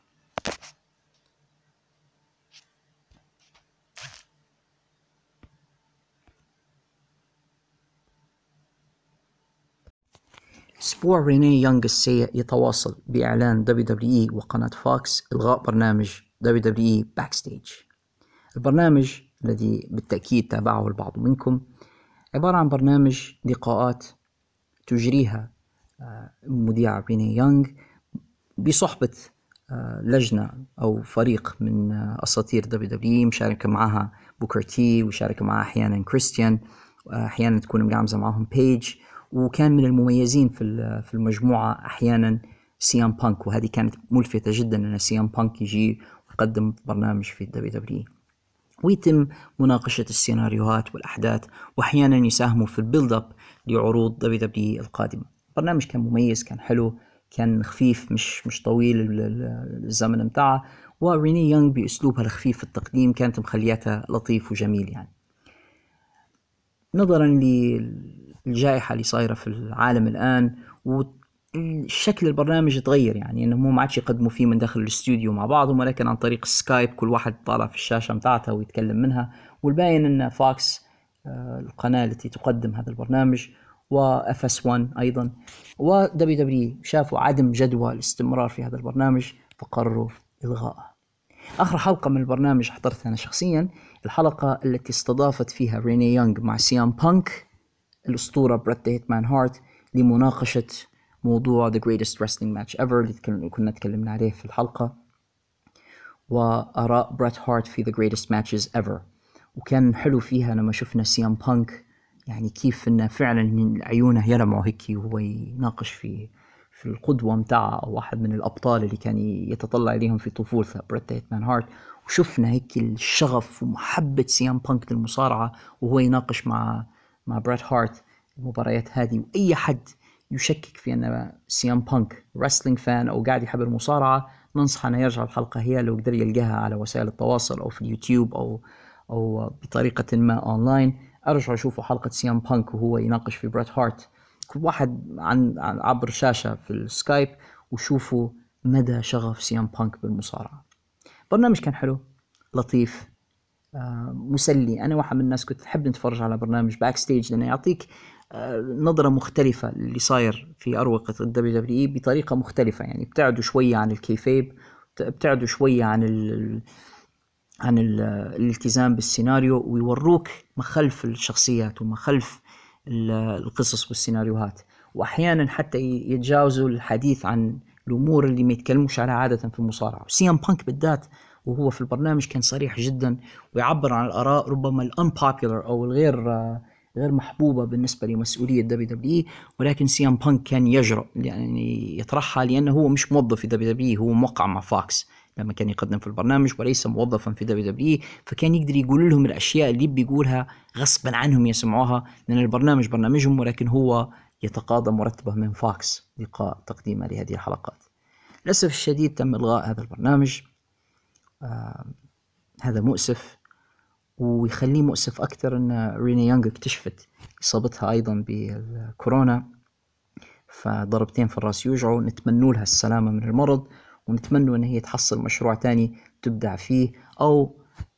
أسبوع ريني يونغ السيء يتواصل بإعلان WWE وقناة فوكس إلغاء برنامج Backstage البرنامج الذي بالتأكيد تابعه البعض منكم. عبارة عن برنامج لقاءات تجريها آه، مذيعة ريني يونغ بصحبة آه، لجنة أو فريق من آه، أساطير WWE مشاركة معها بوكر تي وشارك معها أحيانا كريستيان أحيانا تكون مقعمزة معهم بيج وكان من المميزين في في المجموعة أحيانا سي إم بانك وهذه كانت ملفتة جدا إن سي إم بانك يجي ويقدم برنامج في ال WWE ويتم مناقشة السيناريوهات والأحداث وأحيانا يساهموا في ال build up لعروض WWE القادمة. البرنامج كان مميز كان حلو كان خفيف مش مش طويل الزمن متاعه وريني يونغ بأسلوبها الخفيف في التقديم كانت مخلياتها لطيف وجميل يعني. نظرا الجائحه اللي صايرة في العالم الآن وشكل البرنامج تغير يعني إنه مو ما عادش يقدموا فيه من داخل الاستوديو مع بعضهم ولكن عن طريق Skype كل واحد طالع في الشاشة متاعته ويتكلم منها والباين إن فوكس آه، القناة التي تقدم هذا البرنامج و FS1 أيضا و WWE شافوا عدم جدوى الاستمرار في هذا البرنامج فقرروا الغائه. آخر حلقة من البرنامج حضرتها أنا شخصيا الحلقة التي استضافت فيها ريني يونغ مع سي إم بانك الأسطورة بريت هيتمان هارت لمناقشة موضوع The Greatest Wrestling Match Ever اللي كنا تكلمنا عليه في الحلقة وآراء بريت هارت في The Greatest Matches Ever. وكان حلو فيها لما شفنا سي إم بانك يعني كيف إنه فعلا عيونه يلمعوا هيك وهو يناقش في في القدوة متاعه أو واحد من الأبطال اللي كان يتطلع إليهم في طفولته بريت هيتمان هارت وشفنا هيك الشغف ومحبة سي ام بانك للمصارعة وهو يناقش مع مع بريت هارت المباريات هذه وأي حد يشكك في أن سي ام بانك wrestling fan أو قاعد يحب المصارعه ننصح أنه يرجع الحلقة هي لو قدر يلقاها على وسائل التواصل أو في اليوتيوب أو أو بطريقة ما اونلاين أرجعوا شوفوا حلقة سي ام بانك وهو يناقش في بريت هارت. كل واحد عن عبر شاشة في السكايب وشوفوا مدى شغف سي ام بانك بالمصارعة. برنامج كان حلو لطيف آه، مسلي. أنا واحد من الناس كنت أحب نتفرج على برنامج Backstage لأنه يعطيك نظرة مختلفة اللي صاير في أروقة الدبليو دبليو إي بطريقة مختلفة يعني بتعدوا شوية عن ال kayfabe بتعدوا شوية عن ال عن ال الالتزام بالسيناريو ويوروك ما خلف الشخصيات وما خلف القصص والسيناريوهات. واحيانا حتى يتجاوزوا الحديث عن الأمور اللي ما يتكلموش عليها عادة في المصارعة. سي ام بانك بالذات وهو في البرنامج كان صريح جدا ويعبر عن الآراء ربما ال unpopular أو الغير غير محبوبة بالنسبة لمسؤولية دبليو دبليو ولكن سي إم بانك كان يجرؤ يعني يطرحها لأنه هو مش موظف في دبليو دبليو هو موقع مع فوكس لما كان يقدم في البرنامج وليس موظفا في دبليو دبليو فكان يقدر يقول لهم الأشياء اللي بيقولها غصبا عنهم يسمعوها لأن البرنامج برنامجهم ولكن هو يتقاضى مرتبه من فاكس لقاء تقديمه لهذه الحلقات. للأسف الشديد تم إلغاء هذا البرنامج. آه هذا مؤسف. ويخليه مؤسف أكثر أن ريني يونغ اكتشفت إصابتها أيضا بالكورونا. فضربتين في الرأس يوجعوا. نتمنوا لها السلامة من المرض ونتمنوا أن هي تحصل مشروع تاني تبدع فيه أو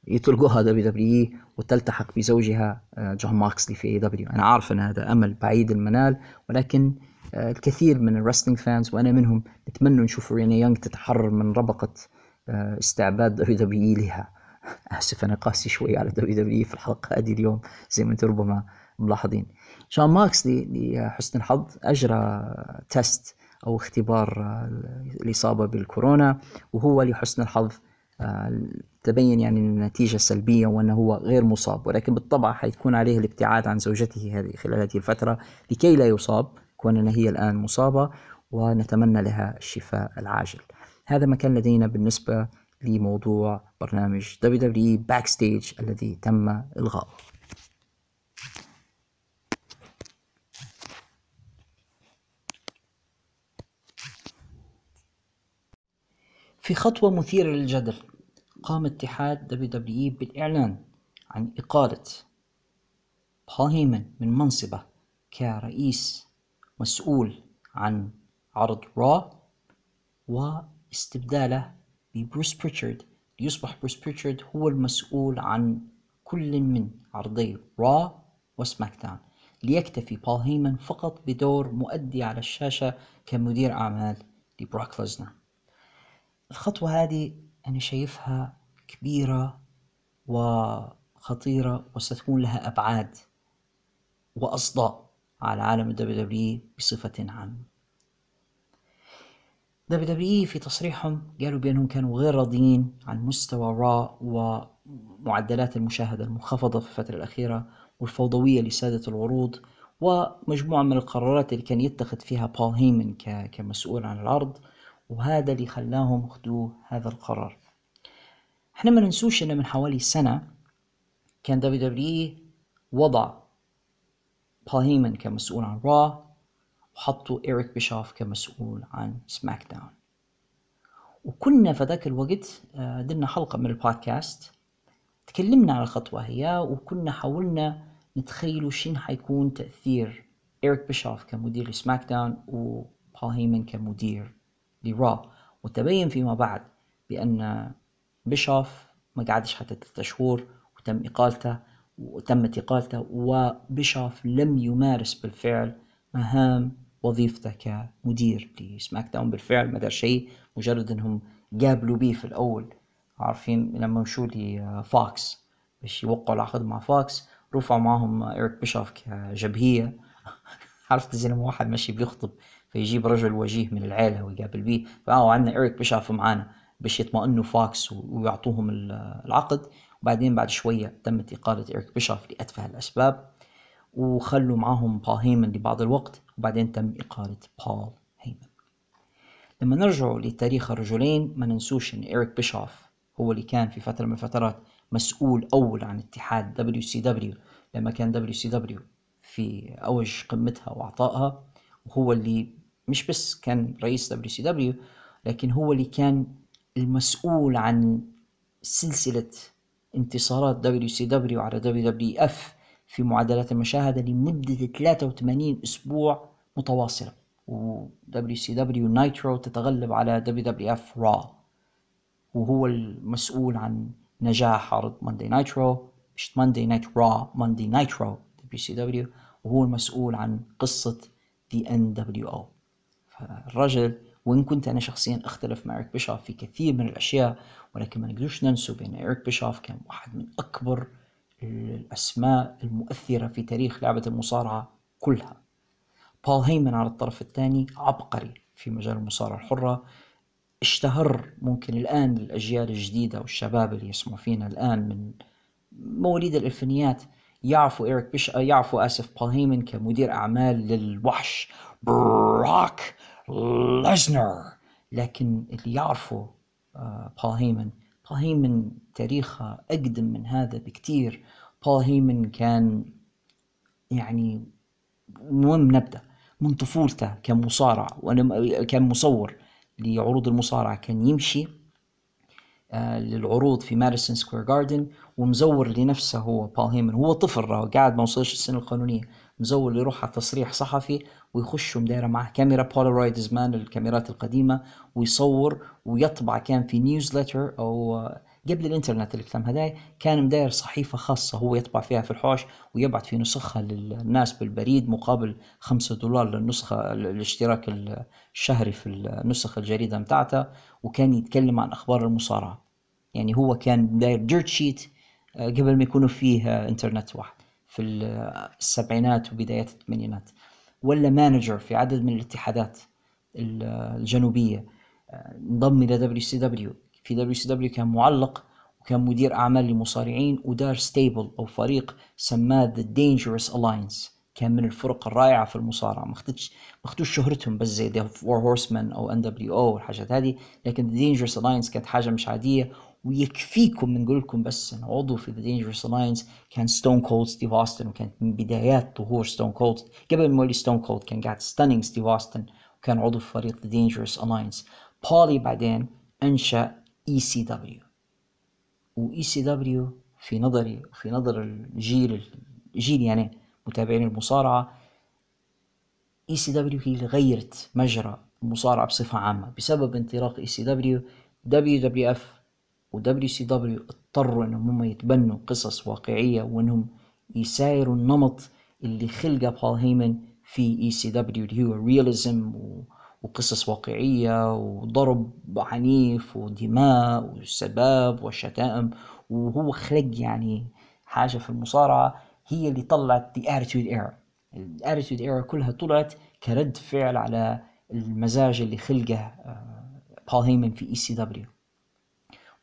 يطلقوها دبليو دبليو وتلتحق بزوجها آه، جون موكسلي في AEW أنا عارف إن هذا أمل بعيد المنال ولكن آه، الكثير من ال wrestling fans وأنا منهم نتمنى نشوف ريني يونغ تتحرر من ربقة آه، استعباد دبليو دبليو لها. اسف أنا قاسي شوي على دبليو دبليو في الحلقة هذه اليوم زي ما أنتم ربما ملاحظين. جون موكسلي لحسن الحظ أجرى تيست أو اختبار آه، الإصابة بالكورونا وهو لحسن الحظ آه، تبين يعني النتيجة سلبية وأنه هو غير مصاب. ولكن بالطبع حيكون عليه الابتعاد عن زوجته هذه خلال هذه الفترة لكي لا يصاب كوننا هي الآن مصابة ونتمنى لها الشفاء العاجل. هذا ما كان لدينا بالنسبة لموضوع برنامج WWE Backstage الذي تم إلغاؤه. في خطوة مثيرة للجدل قام اتحاد WWE بالإعلان عن إقالة بول هيمن من منصبه كرئيس مسؤول عن عرض را واستبداله ببروس بريتشارد ليصبح بروس بريتشارد هو المسؤول عن كل من عرضي را وسماك داون ليكتفي بول هيمن فقط بدور مؤدي على الشاشة كمدير أعمال لبروك ليزنر. الخطوة هذه أنا شايفها كبيرة وخطيرة وستكون لها أبعاد وأصداء على عالم الدبليو دبليو بصفة عامة. دبليو في تصريحهم قالوا بأنهم كانوا غير راضيين عن مستوى را ومعدلات المشاهدة المنخفضة في الفترة الأخيرة والفوضوية السائدة العروض ومجموعة من القرارات اللي كان يتخذ فيها بول هيمن كمسؤول عن العرض وهذا اللي خلاهم ياخذوا هذا القرار. إحنا ما ننسوش إن من حوالي سنة كان دبليو دبليو وضع بول هيمن كمسؤول عن را وحطوا إيريك بيشوف كمسؤول عن سماك داون وكنا في ذاك الوقت آه، درنا حلقة من البودكاست تكلمنا على الخطوة هي وكنا حاولنا نتخيلوا شين حيكون تأثير إيريك بيشوف كمدير لسماك داون وبول هيمن كمدير لرا. وتبين فيما بعد بأن بيشوف ما قعدش حتى ثلاثة شهور وتم إقالته وتمت إقالته وبيشوف لم يمارس بالفعل مهام وظيفته كمدير لسماك داون بالفعل ما دار شيء مجرد إنهم قابلوا بيه في الأول. عارفين لما مشوا لفوكس باش يوقعوا العقد مع فوكس رفعوا معهم إيريك بيشوف كجبهة عرفت زي لما واحد ماشي بيخطب فيجيب رجل وجيه من العيلة ويقابل بيه. فآه عندنا إيريك بيشوف معانا باش يطمئنوا فوكس ويعطوهم العقد. وبعدين بعد شوية تمت إقالة إيريك بيشوف لأتفه الأسباب. وخلوا معاهم بول هيمن لبعض الوقت وبعدين تم إقالة بول هيمن لما نرجع لتاريخ الرجلين ما ننسوش إن إيريك بيشوف هو اللي كان في فترة من الفترات مسؤول أول عن اتحاد دبليو سي دبليو لما كان دبليو سي دبليو في أوج قمتها وعطائها وهو اللي مش بس كان رئيس دبليو سي دبليو لكن هو اللي كان المسؤول عن سلسلة انتصارات دبليو سي دبليو على دبليو دبليو اف في معدلات المشاهدة لمدة 83 أسبوع متواصلة. دبليو سي دبليو نايترو تتغلب على اف را وهو المسؤول عن نجاح عرض Monday Nitro مش Monday Night Raw Monday Nitro دبليو وهو المسؤول عن قصة دبليو أو فالرجل وإن كنت أنا شخصيا أختلف مع إيريك بيشوف في كثير من الأشياء ولكن ما نقدرش ننسوا بأن إيريك بيشوف كان واحد من أكبر الأسماء المؤثرة في تاريخ لعبة المصارعة كلها. بول هيمن على الطرف الثاني عبقري في مجال المصارعة الحرة اشتهر ممكن الآن للأجيال الجديدة والشباب اللي يسمعوا فينا الآن من مواليد الألفينيات. يعرفوا إيريك بيش يعرفوا آسف بول هيمن كمدير أعمال للوحش براك ليزنر. لكن اللي يعرفوا آه، بول هيمن هيمن تاريخه أقدم من هذا بكتير. بول هيمن كان يعني المهم نبدأ من طفولته كمصارع وانه كان مصور لعروض المصارعة. كان يمشي آه، للعروض في ماديسون سكوير جاردن ومزور لنفسه هو بول هيمن هو طفل قاعد ما وصلش السن القانونية. مزور يروح على تصريح صحفي ويخش مدايرة معه كاميرا بولارويد زمان الكاميرات القديمة ويصور ويطبع. كان في newsletter آه، قبل الإنترنت الكلام هداي كان مداير صحيفة خاصة هو يطبع فيها في الحوش ويبعث في نسخها للناس بالبريد مقابل خمسة دولار للنسخة الاشتراك الشهري في النسخ الجريدة متاعته. وكان يتكلم عن أخبار المصارعة. يعني هو كان داير dirt sheet آه، قبل ما يكونوا فيه إنترنت واحد. في السبعينات وبدايات الثمانينات ولا manager في عدد من الاتحادات الجنوبية. انضم إلى دبليو سي دبليو في دبليو سي دبليو كان معلق وكان مدير أعمال لمصارعين ودار stable أو فريق سماه The Dangerous Alliance كان من الفرق الرائعة في المصارعة. ما اخدتش ما شهرتهم بس زي The Four Horsemen أو أو والحاجات هذه لكن The Dangerous Alliance كانت حاجة مش عادية ويكفيكم نقول لكم بس أنا عضو في The Dangerous Alliance كان ستون كولد ستيف أوستن وكانت من بدايات ظهور ستون كولد قبل ما يولي ستون كولد كان قاعد Stunning ستيف أوستن وكان عضو في فريق The Dangerous Alliance بولي بعدين أنشأ اي سي دبليو واي سي دبليو في نظري وفي نظر الجيل الجيل يعني متابعين المصارعة ECW هي اللي غيرت مجرى المصارعة بصفة عامة. بسبب انطلاق اي سي دبليو دبليو دبليو اف ودبليو سي دبليو اضطروا انهم هم يتبنوا قصص واقعية وانهم يسايروا النمط اللي خلقه بول هيمن في ECW اللي هو ال realism و وقصص واقعية وضرب عنيف ودماء وسباب وشتائم. وهو خلق يعني حاجة في المصارعة هي اللي طلعت The Attitude Era. ال Attitude Era كلها طلعت كرد فعل على المزاج اللي خلقه بول هيمن في ECW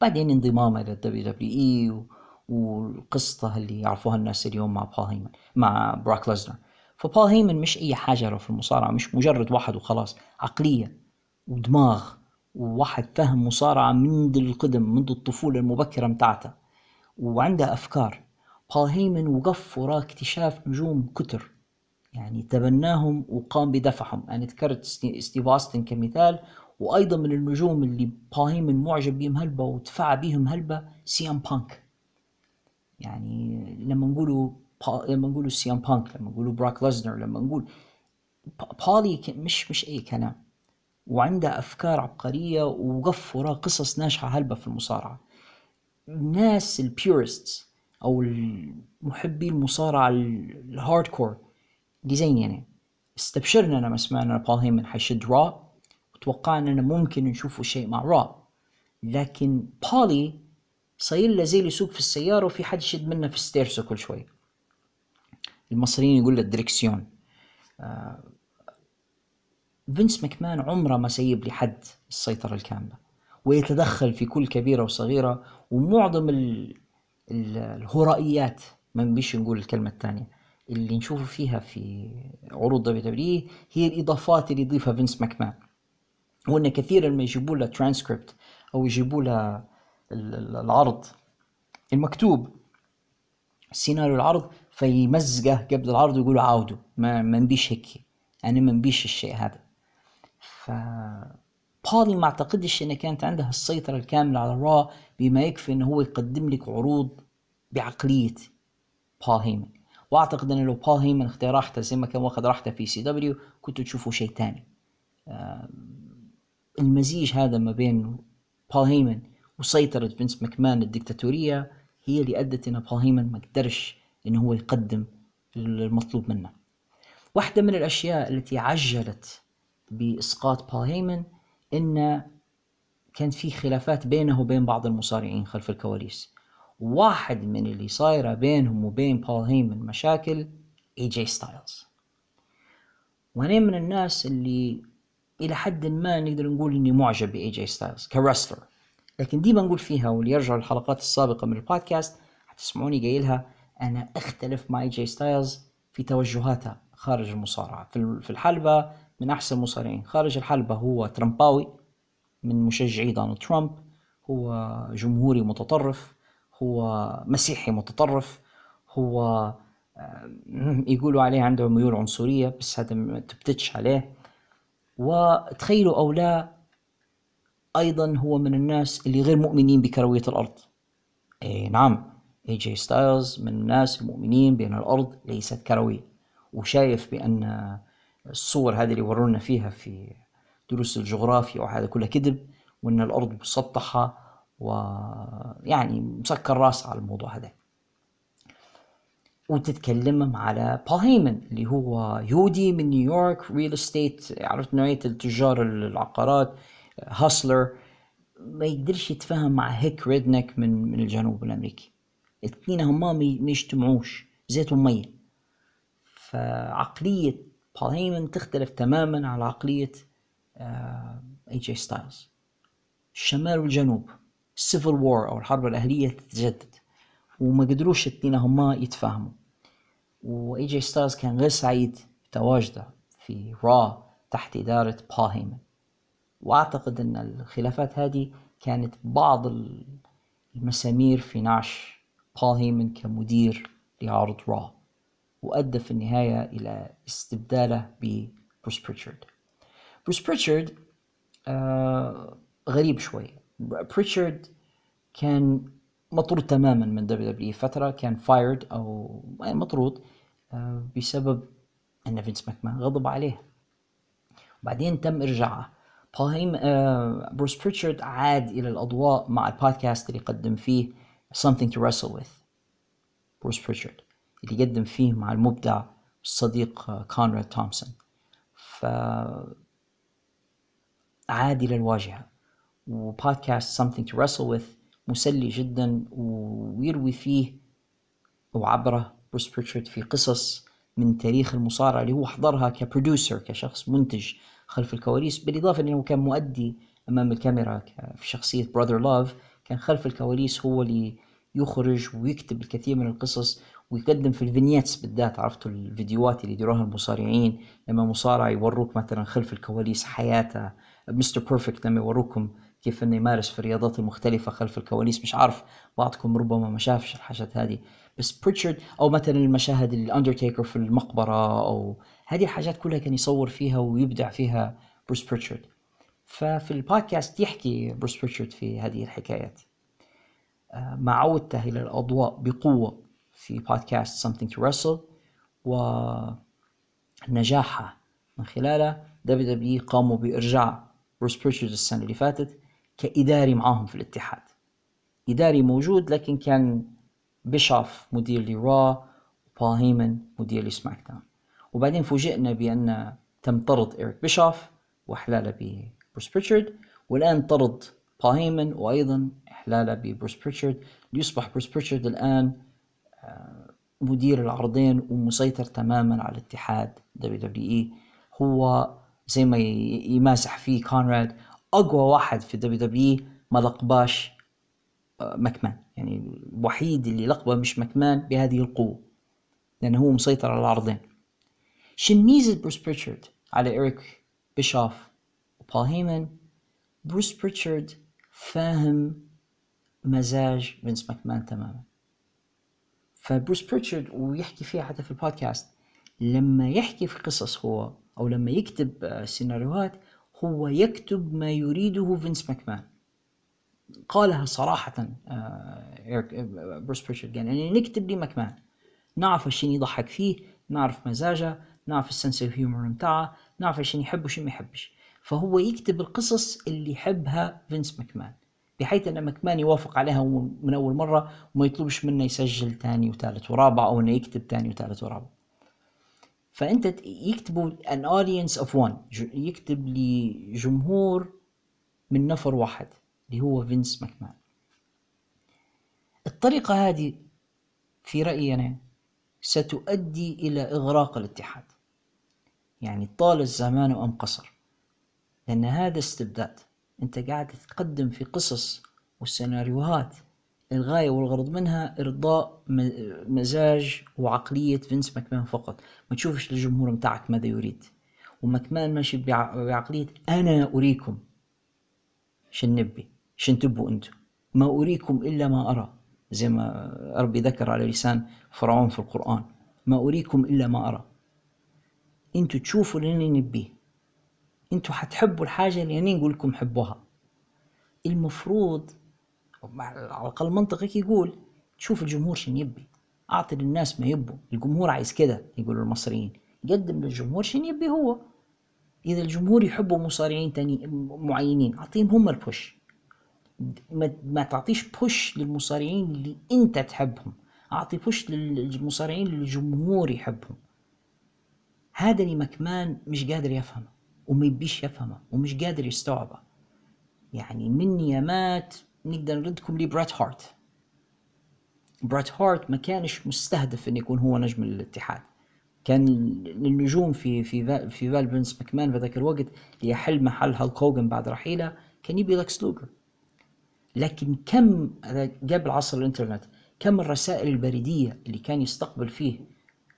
بعدين انضمامه إلى ال WWE وقصته اللي يعرفوها الناس اليوم مع بول هيمن مع براك ليزنر فبول هيمن مش أي حاجة في المصارعة مش مجرد واحد وخلاص عقلية ودماغ وواحد فهم مصارعة منذ القدم منذ الطفولة المبكرة متاعته. وعنده أفكار. بول هيمن وقف وراء اكتشاف نجوم كتر. يعني تبناهم وقام بدفعهم. أنا ذكرت ستيف أوستن كمثال وأيضا من النجوم اللي هيمن معجب بهم هلبة ودفع بهم هلبة سي ام بانك. يعني لما نقولوا لما نقولوا سي ام بانك لما نقولوا براك ليزنر لما نقول بولي مش مش أي كلام. وعنده أفكار عبقرية وقف وراء قصص ناجحة هلبة في المصارعة. الناس ال purists أو محبي المصارعه ال hardcore اللي زيني يعني. استبشرنا لما سمعنا بول هيمن حيشد Raw وتوقعنا انه ممكن نشوفه شيء مع Raw لكن بولي صاير له زي اللي يسوق في السيارة وفي حد يشد منه في الستيرسو كل شوي. المصريين يقول له الدركسيون آه، فينس مكمان عمره ما سيب لحد السيطرة الكاملة ويتدخل في كل كبيرة وصغيرة ومعظم الهرائيات ما نبيش نقول الكلمة الثانية اللي نشوفه فيها في عروض WWE هي الإضافات اللي يضيفها فينس مكمان وإن كثيرا ما يجيبوا له ترانسكريبت أو يجيبوا له العرض المكتوب. سيناريو العرض فيمزقه قبل العرض ويقولوا عاودوا ما ما نبيش هيك أنا ما نبيش الشيء هذا. ف بولي ما اعتقدش إن كانت عندها السيطرة الكاملة على ال Raw بما يكفي انه هو يقدم لك عروض بعقلية بول هيمن وأعتقد إن لو بول هيمن اختار راحته زي ما كان واخد راحته في ECW كنتوا تشوفوا شيء ثاني المزيج هذا ما بين بول هيمن وسيطرة فينس ماكمان الدكتاتورية هي اللي أدت إن بول هيمن ما قدرش إنه هو يقدم المطلوب منه. واحدة من الأشياء التي عجلت بإسقاط بول هيمن إن كان في خلافات بينه وبين بعض المصارعين خلف الكواليس. واحد من اللي صايرة بينهم وبين بول هيمن مشاكل اي جي ستايلز وأنا من الناس اللي إلى حد ما نقدر نقول إني معجب بإي جي ستايلز ك wrestler لكن ديما نقول فيها واللي يرجع للحلقات السابقة من البودكاست حتسمعوني قايلها أنا أختلف مع إي جي ستايلز في توجهاتها خارج المصارعة. في الحلبة من أحسن المصارعين. خارج الحلبة هو ترامباوي من مشجعي دونالد ترامب. هو جمهوري متطرف. هو مسيحي متطرف. هو آه، يقولوا عليه عنده ميول عنصرية بس هذا ما ثبتتش عليه. وتخيلوا أو لا أيضا هو من الناس اللي غير مؤمنين بكروية الأرض. إيه نعم إي جي ستايلز من الناس المؤمنين بأن الأرض ليست كروية. وشايف بأن الصور هذه اللي ورونا فيها في دروس الجغرافيا وهذا كله كذب وأن الأرض مسطحة ويعني مسكر راس على الموضوع هذا. وتتكلم على بول هيمن اللي هو يهودي من نيويورك real estate عرفت نوعية التجار العقارات hustler ما يقدرش يتفاهم مع هيك redneck من من الجنوب الأمريكي. الاثنين هما ما يجتمعوش. زيت ومية. فعقلية بول هيمن تختلف تماما على عقلية اي جي ستايلز الشمال والجنوب ال Civil War أو الحرب الأهلية تتجدد. وما قدروش الاثنين هما يتفاهموا. وإي جي ستايلز كان غير سعيد بتواجده في را تحت إدارة بول هيمن. وأعتقد أن الخلافات هذه كانت بعض المسامير في نعش بول هيمن كمدير لعرض را وأدى في النهاية إلى استبداله ببروس بريتشارد. بروس بريتشارد آه غريب شوي بريتشارد كان مطرود تماما من WW فترة كان fired أو مطرود آه، بسبب أن فينس ماكمان غضب عليه. بعدين تم إرجاعه. بول هيم آه، بروس بريتشارد عاد إلى الأضواء مع البودكاست اللي قدم فيه Something to Wrestle with بروس بريتشارد اللي قدم فيه مع المبدع الصديق كونراد تومسون. ف عاد إلى الواجهة. وبودكاست Something to Wrestle with مسلي جدا ويروي فيه وعبره بروس بريتشارد في قصص من تاريخ المصارعة اللي هو حضرها ك producer كشخص منتج خلف الكواليس بالإضافة أنه كان مؤدي أمام الكاميرا في شخصية براذر لاف كان خلف الكواليس هو اللي يخرج ويكتب الكثير من القصص ويقدم في ال vignettes بالذات عرفتوا الفيديوهات اللي يديروها المصارعين لما مصارع يوروك مثلا خلف الكواليس حياته مستر بيرفكت لما يوروكم كيف إنه يمارس في الرياضات المختلفة خلف الكواليس. مش عارف بعضكم ربما ما شافش الحاجات هذه. بس بريتشارد أو مثلا المشاهد الاندرتيكر في المقبرة أو هذه الحاجات كلها كان يصور فيها ويبدع فيها بروس بريتشارد ففي البودكاست يحكي بروس بريتشارد في هذه الحكايات. آه، مع عودته إلى الأضواء بقوة في بودكاست Something to Wrestle ونجاحه من خلاله. WW قاموا بإرجاع بروس بريتشارد السنة اللي فاتت. كإداري معاهم في الاتحاد. إداري موجود لكن كان بيشوف مدير لرا وبول هيمن مدير لسماك داون. وبعدين فوجئنا بأن تم طرد إيريك بيشوف وإحلاله ببروس بريتشارد والآن طرد بول هيمن وأيضا إحلاله ببروس بريتشارد. ليصبح بروس بريتشارد الآن آه، مدير العرضين ومسيطر تماما على الاتحاد WWE. هو زي ما يمازح فيه كونراد أقوى واحد في WW ما لقباش آه، ماكمان. يعني الوحيد اللي لقبه مش مكمان بهذه القوة لأنه هو مسيطر على العرضين شن ميزة بروس بريتشارد على إيريك بيشوف وبول هيمن. بروس بريتشارد فاهم مزاج فينس ماكمان تماما. فبروس بريتشارد ويحكي فيها حتى في البودكاست لما يحكي في قصص هو أو لما يكتب آه، سيناريوهات هو يكتب ما يريده فينس ماكمان. قالها صراحة إيريك بروس بريتشارد قال يعني نكتب لي ماكمان. نعرف الشيء يضحك فيه نعرف مزاجه نعرف ال sense of humor متاعه نعرف الشيء يحب وشي ما يحبش. فهو يكتب القصص اللي يحبها فينس مكمان بحيث أن مكمان يوافق عليها من أول مرة وما يطلبش منه يسجل ثاني وثالث ورابع أو إنه يكتب ثاني وثالث ورابع. فأنت يكتبوا an audience of one. يكتب لجمهور من نفر واحد اللي هو فينس ماكمان. الطريقة هذه في رأيي أنا ستؤدي إلى إغراق الاتحاد. يعني طال الزمان أم قصر. لأن هذا استبداد. أنت قاعد تقدم في قصص والسيناريوهات الغاية والغرض منها إرضاء مزاج وعقلية فينس ماكمان فقط. ما تشوفش الجمهور متاعك ماذا يريد. وماكمان ماشي بعقلية أنا أريكم. شن نبي؟ شن تبوا أنتم؟ ما أريكم إلا ما أرى. زي ما ربي ذكر على لسان فرعون في القرآن. ما أريكم إلا ما أرى. أنتوا تشوفوا اللي نبيه. أنتوا حتحبوا الحاجة اللي أنا نقول لكم حبوها. المفروض على الأقل منطقك يقول تشوف الجمهور شن يبي. أعطي للناس ما يبوا. الجمهور عايز كده. يقولوا المصريين. قدم للجمهور شن يبي هو. إذا الجمهور يحبوا مصارعين تاني معينين أعطيهم هم البوش ما, تعطيش بوش للمصارعين اللي أنت تحبهم. أعطي بوش للمصارعين اللي الجمهور يحبهم. هذا اللي مكمان مش قادر يفهمه وما يبيش يفهمه ومش قادر يستوعبه. يعني من يامات نقدر نردكم لبريت هارت. بريت هارت ما كانش مستهدف إنه يكون هو نجم الاتحاد. كان النجوم في في في بال فينس ماكمان في ذاك الوقت ليحل محل هالك هوجن بعد رحيله كان يبي لكس لوجر لكن كم قبل عصر الإنترنت كم الرسائل البريدية اللي كان يستقبل فيه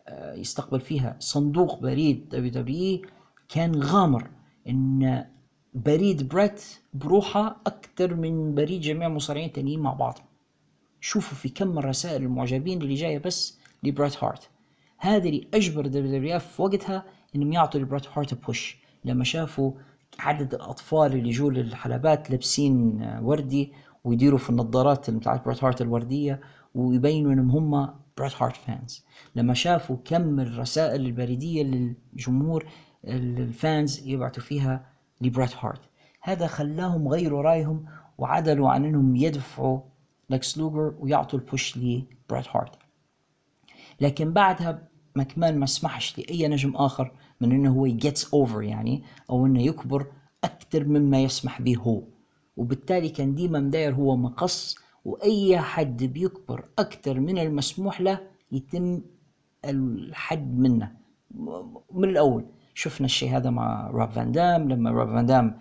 آه، يستقبل فيها صندوق بريد WW كان غامر إن بريد بريت بروحه أكثر من بريد جميع المصارعين التانيين مع بعض. شوفوا في كم الرسائل المعجبين اللي جاية بس لبريت هارت. هذا اللي أجبر W في وقتها إنهم يعطوا لبريت هارت push. لما شافوا عدد الأطفال اللي يجوا للحلبات لابسين وردي ويديروا في النظارات بتاعت بريت هارت الوردية ويبينوا إنهم هم بريت هارت fans. لما شافوا كم الرسائل البريدية للجمهور ال fans يبعثوا فيها لبريت هارت. هذا خلاهم غيروا رايهم وعدلوا عن أنهم يدفعوا لكس لوجر ويعطوا ال push لبريت هارت. لكن بعدها مكمان ما سمحش لأي نجم آخر من إنه هو ي gets over يعني أو إنه يكبر أكثر مما يسمح به هو. وبالتالي كان ديما مداير هو مقص وأي حد بيكبر أكثر من المسموح له يتم الحد منه. من الأول. شفنا الشيء هذا مع روب فان دام. لما روب فان دام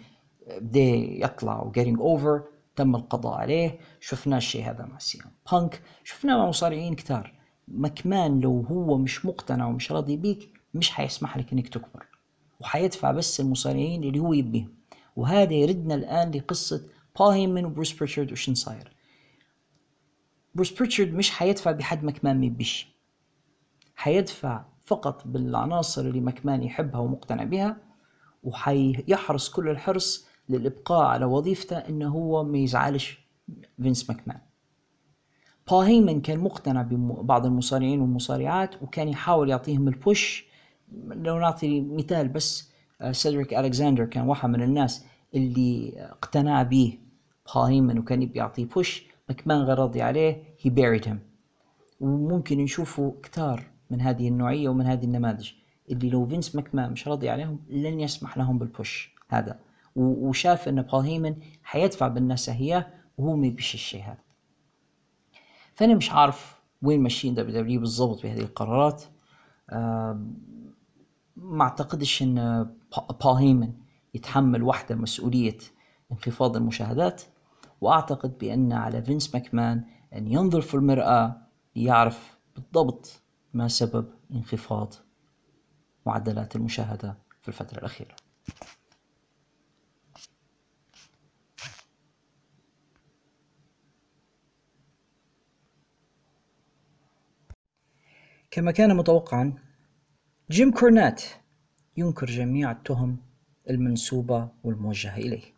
بدأ يطلع و getting over تم القضاء عليه. شفنا الشيء هذا مع سي بانك. شفناه مع مصارعين كتار. مكمان لو هو مش مقتنع ومش راضي بيك مش حيسمح لك إنك تكبر. وحيدفع بس المصارعين اللي هو يبيهم. وهذا يردنا الآن لقصة بول هيمن وبروس بريتشارد وشن صاير بروس بريتشارد مش حيدفع بحد مكمان ما يبيش. حيدفع فقط بالعناصر اللي مكمان يحبها ومقتنع بها وحيحرص كل الحرص للإبقاء على وظيفته إنه هو ما يزعلش فينس ماكمان بول هيمن كان مقتنع ببعض المصارعين والمصارعات وكان يحاول يعطيهم ال push لو نعطي مثال بس آه، سيدريك ألكساندر كان واحد من الناس اللي اقتنع به بول هيمن وكان يبي يعطيه push مكمان غير راضي عليه he buried him. وممكن نشوفوا كتار من هذه النوعية ومن هذه النماذج. اللي لو فينس ماكمان مش راضي عليهم لن يسمح لهم بال push هذا. وشاف إن بول هيمن حيدفع بالناس اياه وهو ما يبيش الشيء هذا. فأنا مش عارف وين ماشيين WWE بالضبط بهذه القرارات. ما أعتقدش إن بول هيمن يتحمل وحدة مسؤولية انخفاض المشاهدات. وأعتقد بأن على فينس ماكمان أن ينظر في المرآة ليعرف بالضبط ما سبب انخفاض معدلات المشاهدة في الفترة الأخيرة؟ كما كان متوقعا جيم كورنات ينكر جميع التهم المنسوبة والموجهة إليه.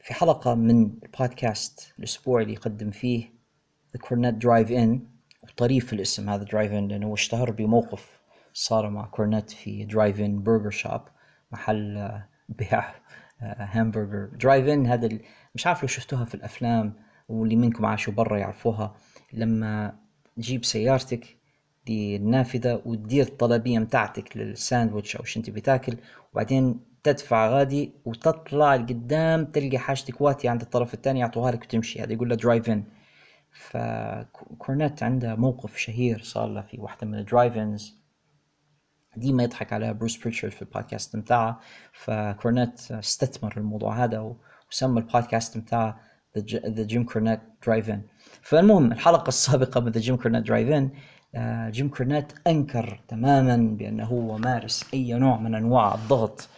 في حلقة من البودكاست الأسبوع اللي يقدم فيه The Cornette Drive In وطريف الاسم هذا drive in لأنه اشتهر بموقف صار مع كورنت في drive in burger shop محل بيع همبرجر drive in هذا مش عارف لو شفتوها في الأفلام واللي منكم عاشوا برا يعرفوها. لما تجيب سيارتك للنافذة وتدير الطلبية متاعتك للساندويتش أو أنت بتاكل وبعدين تدفع غادي وتطلع لقدام تلقى حاجتك واتية عند الطرف الثاني يعطوها لك وتمشي. هذا يقول له drive in فكورنيت عنده موقف شهير صار له في واحدة من ال drive ins ديما يضحك عليها بروس بريتشارد في البودكاست متاعه. فكورنيت استثمر الموضوع هذا وسمى البودكاست متاعه The Jim Cornette Drive In فالمهم الحلقة السابقة من The Jim Cornette Drive In جيم كورنيت أنكر تماما بأنه هو مارس أي نوع من أنواع الضغط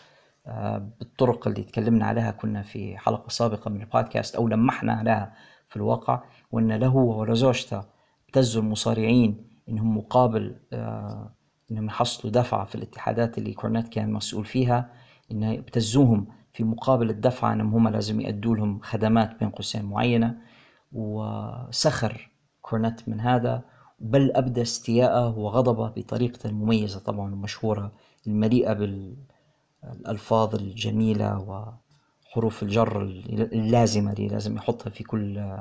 آه، بالطرق اللي تكلمنا عليها كنا في حلقة سابقة من البودكاست أو لمحنا عليها في الواقع. وأن له ولزوجته ابتزوا المصارعين إنهم مقابل آه، إنهم يحصلوا دفعة في الاتحادات اللي كورنيت كان مسؤول فيها. إنه ابتزوهم في مقابل الدفعة إنهم هم لازم يأدوا لهم خدمات بين قوسين معينة. وسخر كورنيت من هذا بل أبدى استياءه وغضبه بطريقته المميزة طبعا ومشهورة المليئة بال الألفاظ الجميلة وحروف الجر اللازمة اللي لازم يحطها في كل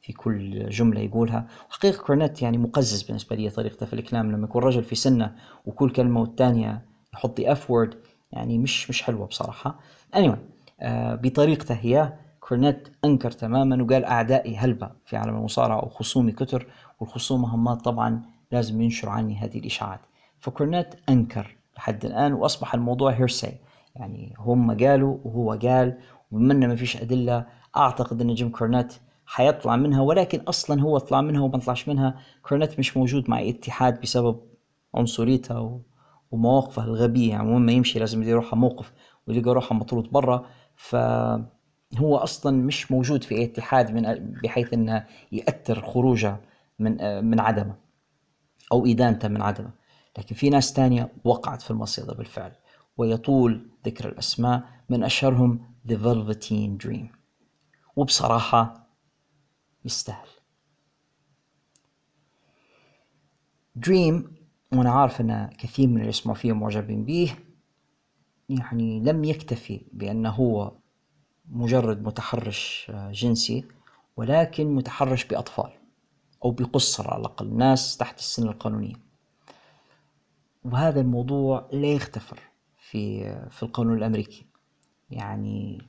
في كل جملة يقولها. وحقيقة كورنيت يعني مقزز بالنسبة لي طريقته في الكلام لما يكون رجل في سنة وكل كلمة والتانية يحط F word يعني مش مش حلوة بصراحة. Anyway آه بطريقته هي كورنيت أنكر تماما وقال أعدائي هلبة في عالم المصارعة وخصومي كتر والخصوم همات طبعا لازم ينشروا عني هذه الإشاعات. فكورنيت أنكر لحد الآن وأصبح الموضوع hearsay يعني هم قالوا وهو قال إنه ما فيش أدلة أعتقد أن جيم كورنيت حيطلع منها ولكن أصلا هو طلع منها وما طلعش منها. كورنيت مش موجود مع اتحاد بسبب عنصريته و- ومواقفه الغبية. يعني وين ما يمشي لازم يروح موقف ويلقى روحه مطرود برا. فهو أصلا مش موجود في اتحاد من بحيث أنه يأثر خروجه من من عدمه أو إدانته من عدمه. لكن في ناس تانية وقعت في المصيدة بالفعل ويطول ذكر الأسماء من أشهرهم The Velveteen Dream. وبصراحة يستاهل. دريم وأنا عارف أن كثير من اللي يسمعوا فيه معجبين به يعني لم يكتفي بأنه هو مجرد متحرش آه، جنسي ولكن متحرش بأطفال أو بقصر على الأقل ناس تحت السن القانونية. وهذا الموضوع لا يختفر في في القانون الأمريكي. يعني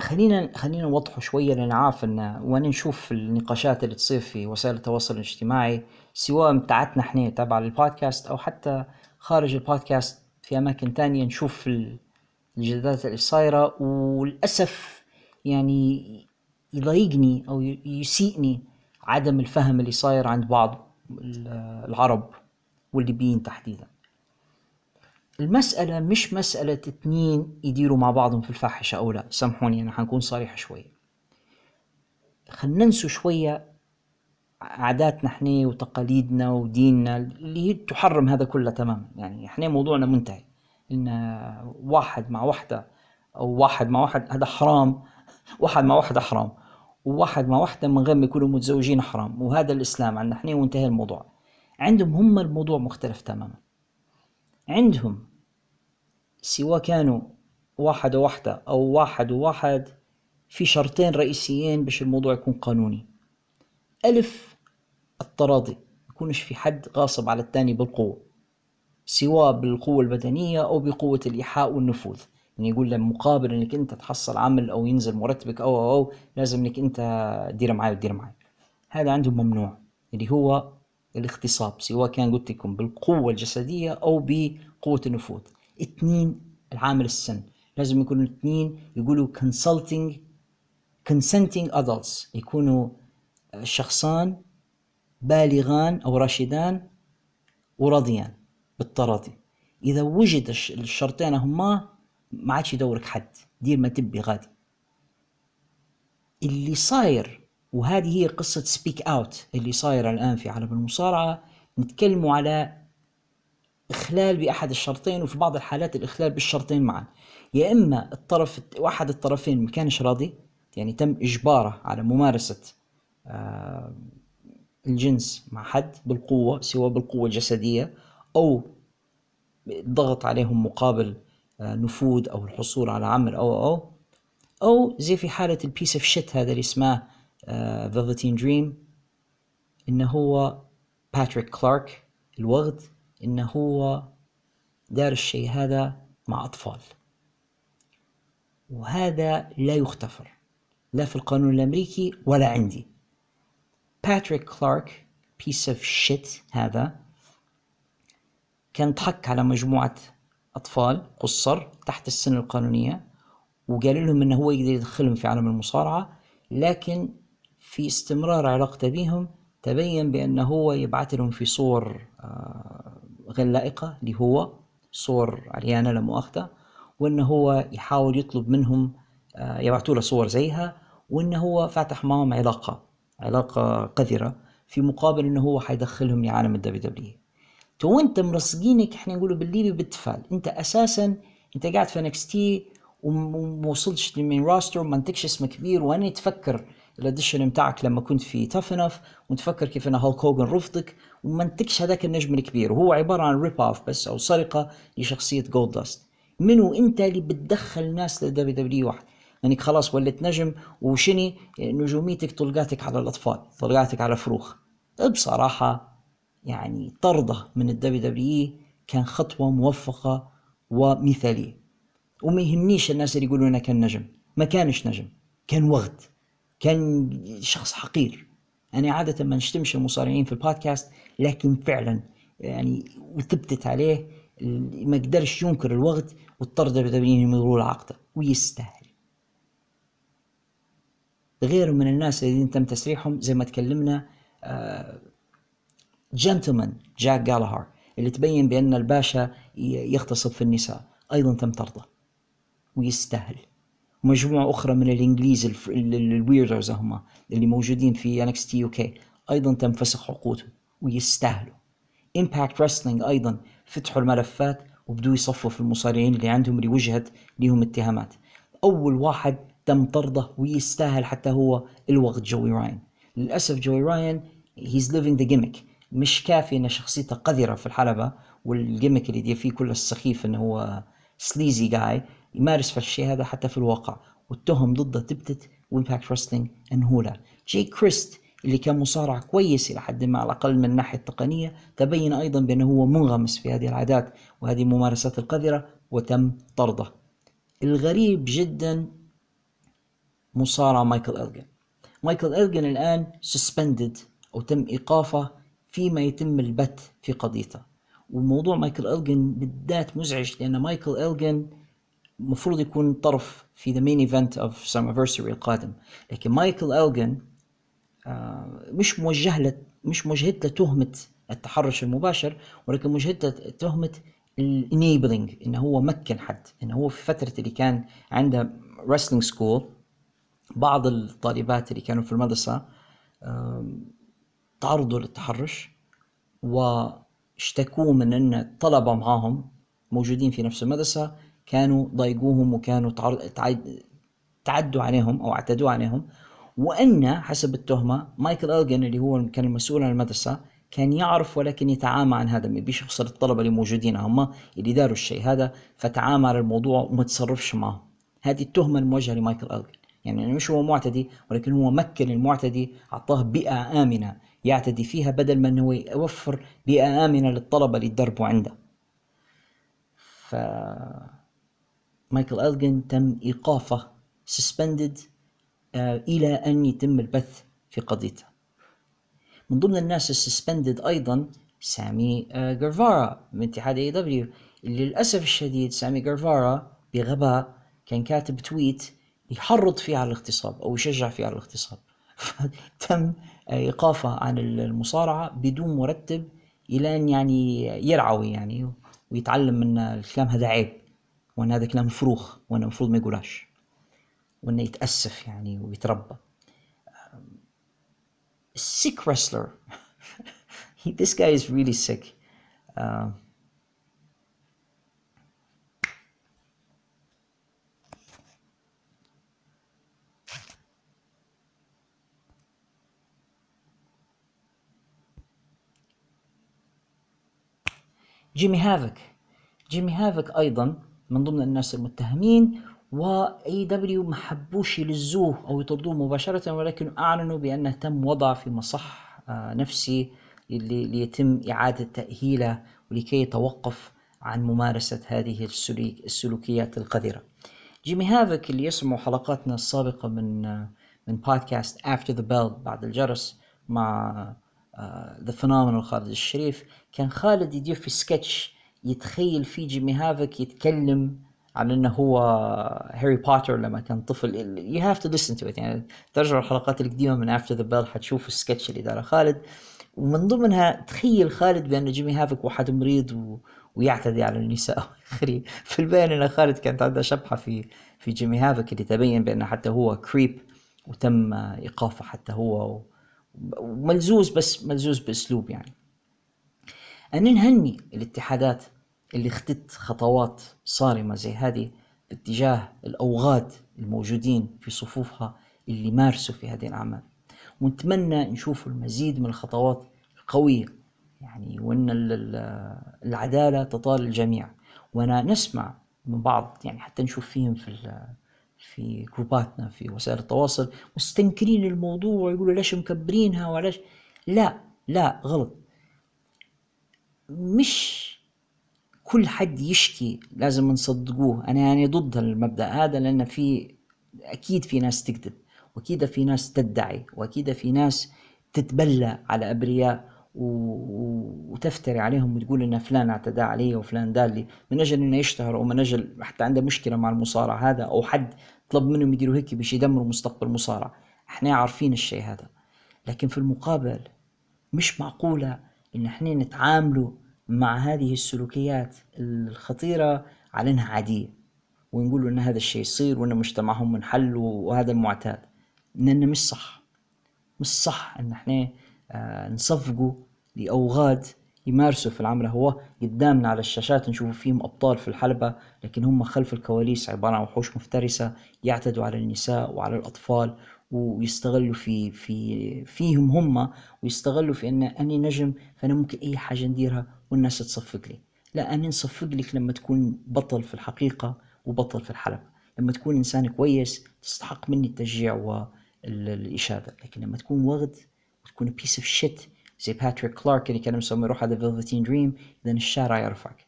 خلينا خلينا نوضحه شوية لأن عارف إن وأنا نشوف النقاشات اللي تصير في وسائل التواصل الاجتماعي سواء بتاعتنا إحنا تبع البودكاست أو حتى خارج البودكاست في أماكن تانية نشوف ال- الجدالات اللي صايرة وللأسف يعني يضايقني أو يسيئني عدم الفهم اللي صاير عند بعض ال- العرب والليبيين تحديدا. المسألة مش مسألة اتنين يديروا مع بعضهم في الفاحشة أو لا. سامحوني أنا حنكون صريح شوية. خلنا ننسوا شوية عاداتنا إحنا وتقاليدنا وديننا اللي هي تحرم هذا كله تماما. يعني إحنا موضوعنا منتهي. إن واحد مع واحدة أو واحد مع واحد هذا حرام. واحد مع واحدة حرام. وواحد مع واحدة من غير ما يكونوا متزوجين حرام. وهذا الإسلام عندنا إحنا وانتهى الموضوع. عندهم هم الموضوع مختلف تماما. عندهم سواء كانوا واحد وواحدة أو واحد وواحد في شرطين رئيسيين باش الموضوع يكون قانوني. ألف التراضي يكونش في حد غاصب على الثاني بالقوة سواء بالقوة البدنية أو بقوة الإيحاء والنفوذ. يعني يقول له مقابل إنك أنت تحصل عمل أو ينزل مرتبك أو أو, أو لازم إنك أنت دير معي ودير معي هذا عندهم ممنوع اللي هو الاغتصاب سواء كان قلت لكم بالقوة الجسدية أو بقوة النفوذ. اثنين العامل السن. لازم يكونوا الاثنين يقولوا consulting consenting adults. يكونوا شخصان بالغان أو راشدان وراضيان بالتراضي. إذا وجد الش- الشرطين هما ما عادش يدورك حد. دير ما تبي غادي. اللي صاير وهذه هي قصة speak out اللي صايرة الآن في عالم المصارعة. نتكلموا على إخلال بأحد الشرطين وفي بعض الحالات الإخلال بالشرطين معا. يا إما الطرف واحد الطرفين ما كانش راضي يعني تم إجباره على ممارسة آه، الجنس مع حد بالقوة سواء بالقوة الجسدية أو ضغط عليهم مقابل آه، نفوذ أو الحصول على عمل أو أو أو زي في حالة ال piece of shit هذا اللي اسمه فيلفتين دريم انه هو باتريك كلارك الوغد انه هو دار الشيء هذا مع أطفال. وهذا لا يغتفر لا في القانون الأمريكي ولا عندي. باتريك كلارك piece of shit هذا كان ضحك على مجموعة أطفال قصر تحت السن القانونية وقال لهم إنه هو يقدر يدخلهم في عالم المصارعة لكن في استمرار علاقته بهم تبين بأنه هو يبعث لهم في صور آه، غير لائقة اللي هو صور عريانة لا مؤاخذة وإنه هو يحاول يطلب منهم آه، يبعثوا له صور زيها وإنه هو فاتح معهم علاقة علاقة قذرة في مقابل إنه هو حيدخلهم لعالم ال WWE تو انت مرصقينك إحنا نقوله بالليبي بالتفال أنت أساسا أنت قاعد في NXT وما وصلتش roster وما انتكش اسم كبير وأنا تفكر ال audition بتاعك لما كنت في Tough Enough وتفكر كيف إن هولك هوجن رفضك وما انتكش هذاك النجم الكبير. وهو عبارة عن rip off بس أو سرقة لشخصية جولد داست منو؟ أنت اللي بتدخل ناس لل WWE واحد. انك خلاص وليت نجم وشني؟ نجوميتك طلقاتك على الأطفال طلقاتك على فروخ. بصراحة يعني طردة من ال WWE كان خطوة موفقة ومثالية. وما يهمنيش الناس اللي يقولون انه كان نجم. ما كانش نجم. كان وغد. كان شخص حقير. أنا عادة ما نشتمش المصارعين في البودكاست لكن فعلا يعني وثبتت عليه ما قدرش ينكر الوغد واضطر دبليو يمروا له عقدة ويستاهل. غير من الناس الذين تم تسريحهم زي ما تكلمنا جنتلمان جاك جالاهر اللي تبين بأن الباشا يغتصب في النساء. أيضا تم طرده ويستاهل. مجموعة أخرى من الإنجليز ال weirdos هم اللي موجودين في NXT UK أيضا تم فسخ عقودهم ويستاهلوا. Impact Wrestling أيضا فتحوا الملفات وبدوا يصفوا في المصارعين اللي عندهم اللي وجهت لهم اتهامات. أول واحد تم طرده ويستاهل حتى هو الوقت جوي راين. للأسف جوي راين he's living the gimmick مش كافي إن شخصيته قذرة في الحلبة وال gimmick اللي دي فيه كل السخيف إنه هو sleazy guy يمارس في الشيء هذا حتى في الواقع. والتهم ضده تبتت و Impact Wrestling انهولا جي كريست اللي كان مصارع كويس إلى حد ما على الأقل من الناحية التقنية تبين أيضا بأنه هو منغمس في هذه العادات وهذه الممارسات القذرة وتم طرده. الغريب جدا مصارع مايكل الجن مايكل الجن الآن suspended أو تم إيقافه فيما يتم البت في قضيته. وموضوع مايكل الجن بالذات مزعج لأن مايكل الجن المفروض يكون طرف في the main event of Slammiversary القادم. لكن مايكل الجن آه مش موجه له مش موجهت له تهمة التحرش المباشر ولكن موجهت له تهمة ال enabling إنه هو مكن حد إنه هو في فترة اللي كان عنده wrestling school بعض الطالبات اللي كانوا في المدرسة تعرضوا للتحرش واشتكوا من إن الطلبة معاهم موجودين في نفس المدرسة كانوا ضايقوهم وكانوا تعدوا عليهم أو اعتدوا عليهم. وأن حسب التهمة مايكل الجن اللي هو كان المسؤول عن المدرسة كان يعرف ولكن يتعامى عن هذا ما بيش يخسر الطلبة اللي موجودين هم اللي داروا الشيء هذا فتعامى على الموضوع وما تصرفش معهم هذه التهمة الموجهة لمايكل الجن يعني مش هو معتدي ولكن هو مكن المعتدي أعطاه بيئة آمنة يعتدي فيها بدل ما أنه يوفر بيئة آمنة للطلبة اللي يتدربوا عنده. ف مايكل ألجن تم إيقافه suspended آه إلى أن يتم البت في قضيته. من ضمن الناس ال suspended أيضا سامي آه جيفارا من اتحاد AEW للأسف الشديد سامي جيفارا بغباء كان كاتب tweet يحرض فيه على الاغتصاب أو يشجع فيه على الاغتصاب. تم إيقافه عن المصارعة بدون مرتب إلى أن يعني يرعوي يعني ويتعلم من الكلام هذا عيب. وأن هذا كلام فروخ وأنه المفروض ما يقولاش وأنه يتأسف يعني ويتربى. Sick wrestler. This guy is really sick. جيمي هافك جيمي هافك أيضا من ضمن الناس المتهمين و AEW ما حبوش يلزوه أو يطردوه مباشرة ولكن أعلنوا بأنه تم وضع في مصح آه، نفسي ليتم إعادة تأهيله ولكي يتوقف عن ممارسة هذه السلوكيات القذرة. جيمي هافك اللي يسمعوا حلقاتنا السابقة من آه، من بودكاست After the Bell بعد الجرس مع the phenomenal خالد الشريف كان خالد يدير في سكتش يتخيل فيه جيمي هافك يتكلم عن إنه هو هاري بوتر لما كان طفل. Have to listen to it. يعني ترجعوا الحلقات القديمة من After the Bell حتشوفوا السكتش اللي داره خالد. ومن ضمنها تخيل خالد بأن جيمي هافك واحد مريض و... ويعتدي على النساء في البين إن خالد كانت عندها شبحه في في جيمي هافك اللي تبين بان حتى هو creep وتم إيقافه حتى هو وملزوز بس ملزوز بأسلوب يعني. أن نهني الاتحادات اللي اخذت خطوات صارمة زي هذه باتجاه الأوغاد الموجودين في صفوفها اللي مارسوا في هذه الأعمال. ونتمنى نشوف المزيد من الخطوات القوية يعني وأن العدالة تطال الجميع. وأنا نسمع من بعض يعني حتى نشوف فيهم في في جروباتنا في وسائل التواصل مستنكرين الموضوع ويقولوا ليش مكبرينها وليش لا لا غلط. مش كل حد يشكي لازم نصدقوه. أنا يعني ضد المبدأ هذا لأن في أكيد في ناس تكذب وأكيد في ناس تدعي وأكيد في ناس تتبلى على أبرياء. وتفتري عليهم وتقول إن فلان اعتدى علي وفلان دالي من أجل إنه يشتهر أو من أجل حتى عنده مشكلة مع المصارع هذا أو حد طلب منهم يديروا هيك باش يدمروا مستقبل المصارع. إحنا عارفين الشيء هذا. لكن في المقابل مش معقولة إن إحنا نتعاملوا مع هذه السلوكيات الخطيرة على أنها عادية. ونقول أن هذا الشيء يصير وأن مجتمعهم منحل وهذا المعتاد. لأنه مش صح. مش صح أن إحنا آه، نصفقوا لأوغاد يمارسوا في العمل. هو قدامنا على الشاشات نشوف فيهم أبطال في الحلبة لكن هم خلف الكواليس عبارة عن وحوش مفترسة يعتدوا على النساء وعلى الأطفال ويستغلوا في في فيهم هم ويستغلوا في إن اني نجم فأنا ممكن أي حاجة نديرها والناس تصفق لي. لا أنا نصفق لك لما تكون بطل في الحقيقة وبطل في الحلبة لما تكون إنسان كويس تستحق مني التشجيع والإشادة. لكن لما تكون وغد وتكون piece of shit زي باتريك كلارك اللي كان مسوي روح هذا Velveteen Dream إذا الشارع يرفعك.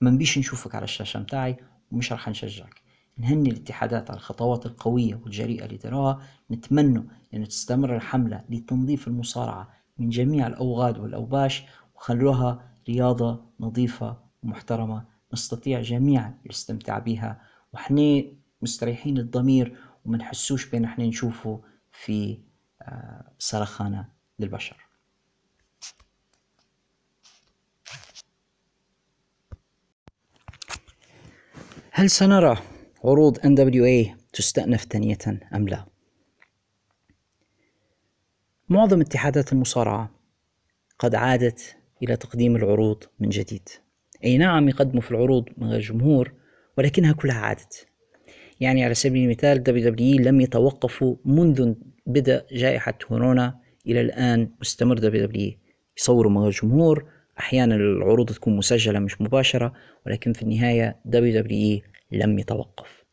ما نبيش نشوفك على الشاشة متاعي ومش راح نشجعك. نهني الاتحادات على الخطوات القوية والجريئة اللي داروها نتمنى أن تستمر الحملة لتنظيف المصارعة من جميع الأوغاد والأوباش وخلوها رياضة نظيفة ومحترمة نستطيع جميعا الاستمتاع بها وحنا مستريحين الضمير وما نحسوش بين إحنا نشوفه في آه، سرخانة للبشر هل سنرى عروض NWA تستأنف ثانية أم لا؟ معظم اتحادات المصارعة قد عادت إلى تقديم العروض من جديد. أي نعم يقدموا في العروض من غير جمهور ولكنها كلها عادت. يعني على سبيل المثال دبليو لم يتوقفوا منذ بدأ جائحة كورونا إلى الآن مستمر WWE يصوروا من غير جمهور أحيانا العروض تكون مسجلة مش مباشرة ولكن في النهاية WWE لم يتوقف.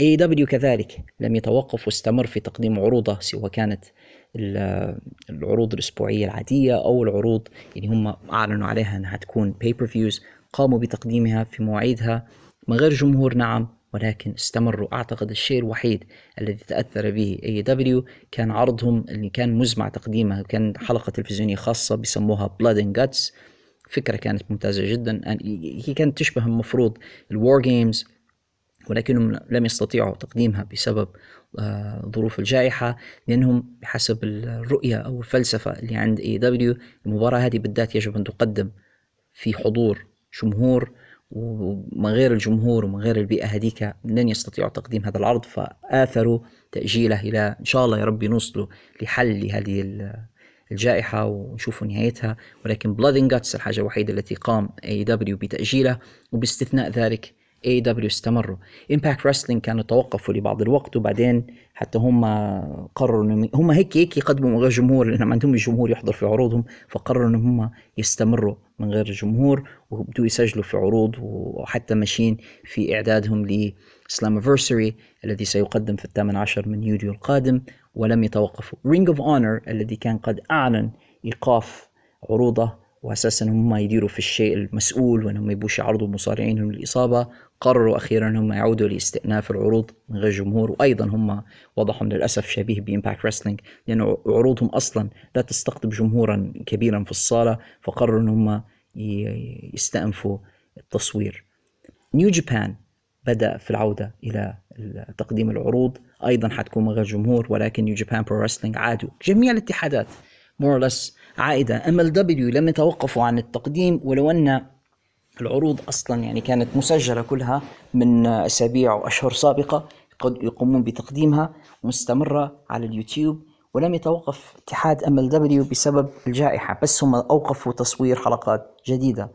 AEW كذلك لم يتوقف واستمر في تقديم عروضه سواء كانت العروض الأسبوعية العادية أو العروض اللي هم أعلنوا عليها أنها تكون pay-per-views قاموا بتقديمها في مواعيدها من غير جمهور نعم ولكن استمروا. أعتقد الشيء الوحيد الذي تأثر به AEW كان عرضهم اللي كان مزمع تقديمه كان حلقة تلفزيونية خاصة بيسموها Blood and Guts فكرة كانت ممتازة جدا. هي كانت تشبه المفروض ال War Games ولكنهم لم يستطيعوا تقديمها بسبب ظروف الجائحة لأنهم بحسب الرؤية أو الفلسفة اللي عند AEW المباراة هذه بالذات يجب أن تقدم في حضور جمهور ومن غير الجمهور ومن غير البيئة هذيك لن يستطيعوا تقديم هذا العرض فآثروا تأجيله إلى إن شاء الله يا رب نوصلوا لحل لهذه الجائحة ونشوفوا نهايتها. ولكن Blood and Guts الحاجة الوحيدة التي قام AEW بتأجيله وباستثناء ذلك AEW استمروا. Impact Wrestling كانوا توقفوا لبعض الوقت وبعدين حتى هم قرروا إنهم هم هيك هيك يقدموا من غير جمهور لأن ما عندهم جمهور يحضر في عروضهم فقرروا إنهم هم يستمروا من غير جمهور وبدوا يسجلوا في عروض وحتى ماشيين في إعدادهم ل Slammiversary الذي سيقدم في الثامن عشر من يوليو القادم ولم يتوقفوا. Ring of Honor الذي كان قد أعلن إيقاف عروضه واساسا هم يديروا في الشيء المسؤول وانهم يبوش يعرضوا مصارعينهم للإصابة قرروا أخيرا انهم يعودوا لاستئناف العروض من غير جمهور. وأيضا هم وضعهم للأسف شبيه ب Impact Wrestling لأن عروضهم أصلا لا تستقطب جمهورا كبيرا في الصالة فقرروا انهم يستأنفوا التصوير. New Japan بدأ في العودة إلى تقديم العروض. أيضا حتكون من غير جمهور ولكن New Japan Pro Wrestling عادوا. جميع الاتحادات more عائدة. MLW لم يتوقفوا عن التقديم ولو أن العروض أصلا يعني كانت مسجلة كلها من أسابيع وأشهر سابقة قد يقومون بتقديمها مستمرة على اليوتيوب ولم يتوقف اتحاد MLW بسبب الجائحة بس هم أوقفوا تصوير حلقات جديدة.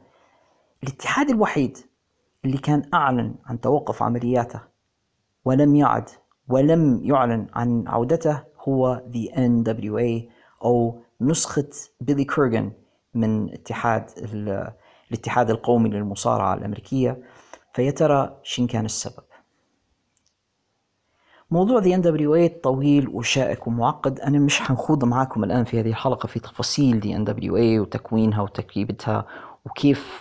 الاتحاد الوحيد اللي كان أعلن عن توقف عملياته ولم يعد ولم يعلن عن عودته هو The NWA أو نسخة بيلي كورغن من اتحاد الاتحاد القومي للمصارعة الأمريكية فيا ترى شن كان السبب. موضوع The NWA طويل وشائك ومعقد أنا مش حنخوض معاكم الآن في هذه الحلقة في تفاصيل The NWA وتكوينها وتركيبتها وكيف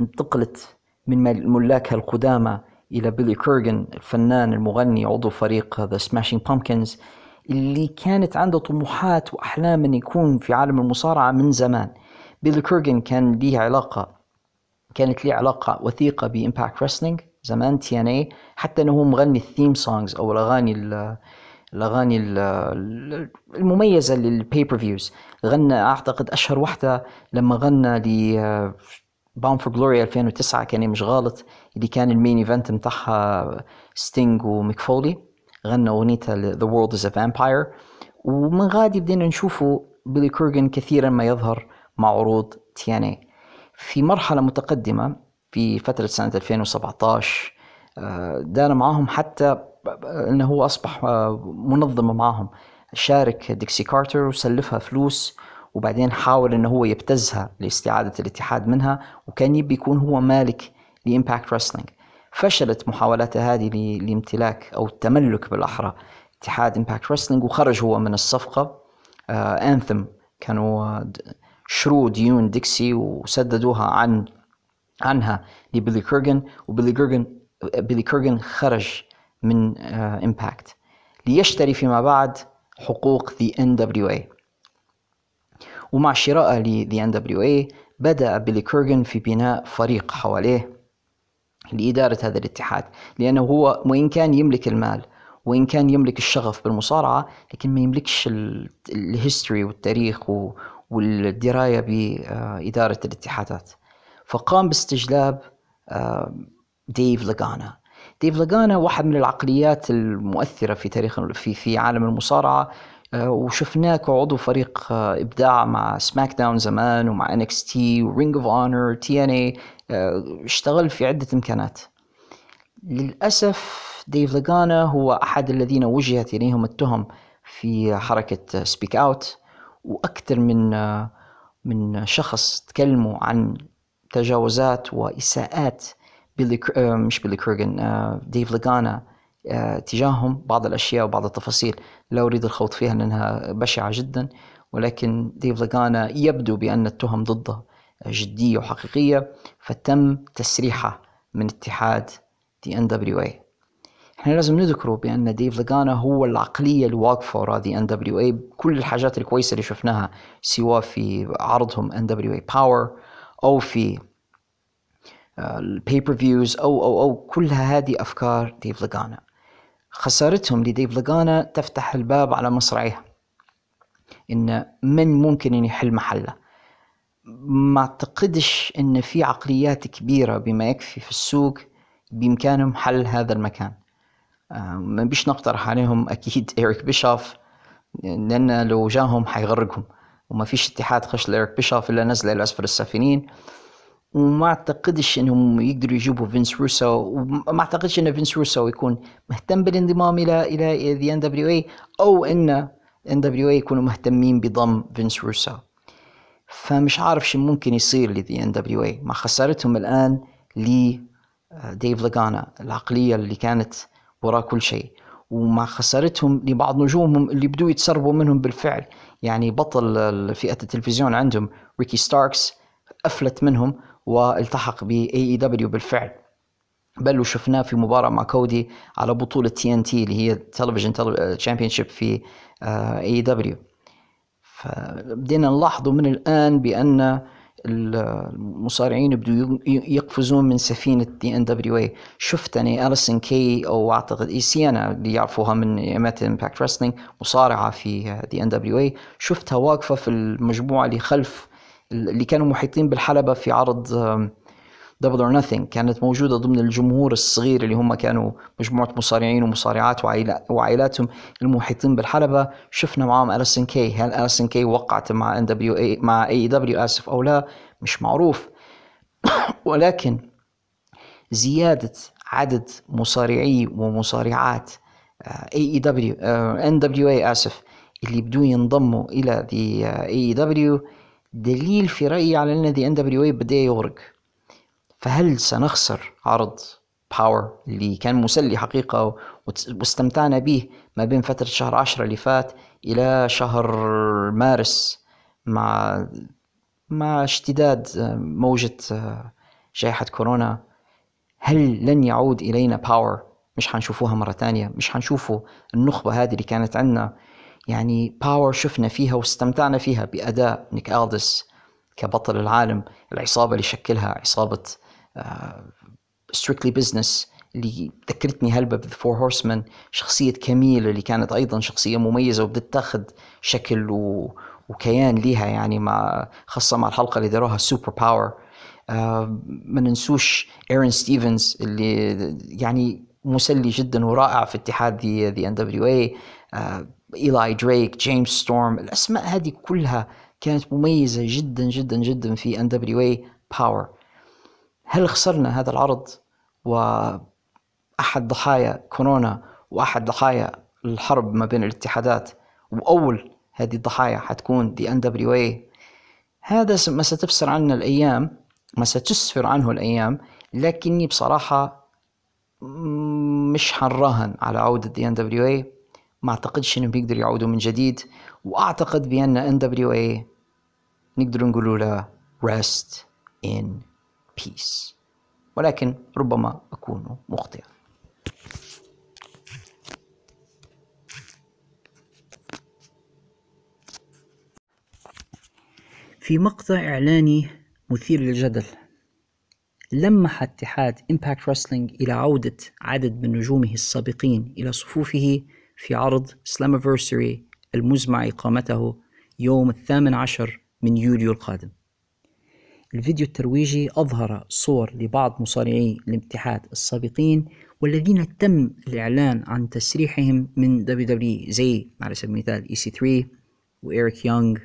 انتقلت من ملاكها القدامى إلى بيلي كورغن الفنان المغني عضو فريق The Smashing Pumpkins اللي كانت عنده طموحات وأحلام أن يكون في عالم المصارعة من زمان. بيلي كورغن كان ليه علاقة كانت ليه علاقة وثيقة ب Impact Wrestling زمان TNA حتى إنه هو مغني ال theme songs أو الأغاني الأغاني المميزة لل pay-per-views غنى أعتقد أشهر واحدة لما غنى ل Bound for Glory 2009 كان مش غلط اللي كان ال main event بتاعها ستينج وميك فولي غنى أغنيتها The World Is a Vampire ومن غادي بدينا نشوفه بيلي كورجن كثيرا ما يظهر مع عروض TNA في مرحلة متقدمة في فترة سنة 2017 آه، دار معاهم حتى إنه هو أصبح آه، منظمة معاهم. شارك ديكسي كارتر وسلفها فلوس وبعدين حاول إنه هو يبتزها لاستعادة الاتحاد منها وكان يبي يكون هو مالك ل Impact Wrestling. فشلت محاولاته هذه لامتلاك أو التملك بالأحرى اتحاد Impact Wrestling وخرج هو من الصفقة. Anthem آه كانوا شروا ديون ديكسي وسددوها عن عنها لبيلي كورجن وبيلي كورجن بيلي كورجن خرج من Impact آه ليشتري فيما بعد حقوق The NWA ومع شرائه ل The NWA بدأ بيلي كورغن في بناء فريق حواليه. لإدارة هذا الاتحاد لأنه هو وإن كان يملك المال وإن كان يملك الشغف بالمصارعة لكن ما يملكش ال history والتاريخ والدراية بإدارة الاتحادات. فقام باستجلاب ديف لاغانا. ديف لاغانا واحد من العقليات المؤثرة في تاريخ في في عالم المصارعة آه، وشفناه كعضو فريق آه، إبداع مع SmackDown زمان ومع NXT و Ring of Honor TNA اشتغل في عدة إمكانات. للأسف ديف لاغانا هو أحد الذين وجهت إليهم التهم في حركة Speak Out وأكثر من آه، من شخص تكلموا عن تجاوزات وإساءات بيلي مش بيلي كورجن ديف لاغانا تجاههم. بعض الأشياء وبعض التفاصيل لا أريد الخوض فيها لأنها بشعة جدا ولكن ديف لاغانا يبدو بأن التهم ضده. جدية وحقيقية فتم تسريحه من اتحاد The NWA إحنا لازم نذكره بأن ديف لاغانا هو العقلية اللي واقفة وراء The NWA بكل الحاجات الكويسة اللي شفناها سواء في عرضهم NWA Powerrr أو في ال pay-per-views أو أو أو كلها هذه أفكار ديف لاغانا خسارتهم لديف لاغانا تفتح الباب على مصراعيها إن من ممكن أن يحل محله ما أعتقدش أن في عقليات كبيرة بما يكفي في السوق بإمكانهم حل هذا المكان. آه، ما نبيش نقترح عليهم أكيد إيريك بيشوف لأن لو جاهم حيغرقهم. وما فيش اتحاد خش لإيريك بيشوف إلا نزل إلى أسفل السافلين وما أعتقدش إنهم يقدروا يجيبوا فينس روسو. وما أعتقدش إن فينس روسو يكون مهتم بالانضمام إلى إلى The NWA أو إن NWA يكونوا مهتمين بضم فينس روسو. فمش عارف شو ممكن يصير ل The NWA مع خسارتهم الآن ل ديف لاغانا العقلية اللي كانت وراء كل شيء. ومع خسارتهم لبعض نجومهم اللي بدوا يتسربوا منهم بالفعل. يعني بطل فئه التلفزيون عندهم ريكي ستاركس افلت منهم والتحق ب AEW بالفعل. بل وشفناه في مباراة مع كودي على بطولة TNT اللي هي television championship في AEW فبدينا نلاحظوا من الآن بأن المصارعين بدوا يقفزون من سفينة The NWA شفت أنا أليسون كي أو أعتقد Sienna اللي يعرفوها من ايامات Impact Wrestling مصارعة في The NWA شفتها واقفة في المجموعة اللي خلف اللي كانوا محيطين بالحلبة في عرض Double or Nothing كانت موجودة ضمن الجمهور الصغير اللي هم كانوا مجموعة مصارعين ومصارعات وعائلاتهم المحيطين بالحلبة. شفنا معاهم أليسن كي. هل أليسن كي وقعت مع ان دبليو اي مع اي دبليو اسف أو لا مش معروف. ولكن زيادة عدد مصارعي ومصارعات اي دبليو ان دبليو اي آسف اللي بدون ينضموا إلى ذي اي دبليو دليل في رأيي على أن the NWA بدأ يغرق. فهل سنخسر عرض Power اللي كان مسلي حقيقة واستمتعنا به ما بين فترة شهر عشرة اللي فات إلى شهر مارس مع مع اشتداد موجة جائحة كورونا؟ هل لن يعود إلينا Power مش حنشوفوها مرة تانية؟ مش حنشوفوا النخبة هذه اللي كانت عندنا؟ يعني Power شفنا فيها واستمتعنا فيها بأداء نيك ألدس كبطل العالم العصابة اللي شكلها عصابة Strictly uh, Business اللي ذكرتني هلبة بال Four Horsemen شخصية كميل اللي كانت أيضا شخصية مميزة وبدت تاخذ شكل و... وكيان ليها يعني مع خاصة مع الحلقة اللي داروها Super Power آه ما ننسوش ايرون ستيفنز اللي يعني مسلي جدا ورائع في اتحاد the NWA ايلاي دريك جيمس ستورم الأسماء هذه كلها كانت مميزة جدا جدا جدا في NWA Power هل خسرنا هذا العرض وأحد ضحايا كورونا وأحد ضحايا الحرب ما بين الاتحادات وأول هذه الضحايا حتكون the NWA هذا ما ستسفر عنه الأيام ما ستسفر عنه الأيام لكني بصراحة مش حنراهن على عودة the NWA ما أعتقدش انهم يقدروا يعودوا من جديد وأعتقد بأن NWA نقدر نقول له rest in peace. ولكن ربما أكون مخطئا. في مقطع إعلاني مثير للجدل لمح اتحاد Impact Wrestling إلى عودة عدد من نجومه السابقين إلى صفوفه في عرض Slammiversary المزمع إقامته يوم الثامن عشر من يوليو القادم. الفيديو الترويجي أظهر صور لبعض مصارعي الاتحاد السابقين والذين تم الإعلان عن تسريحهم من WWE على سبيل المثال EC3 وإيريك يونغ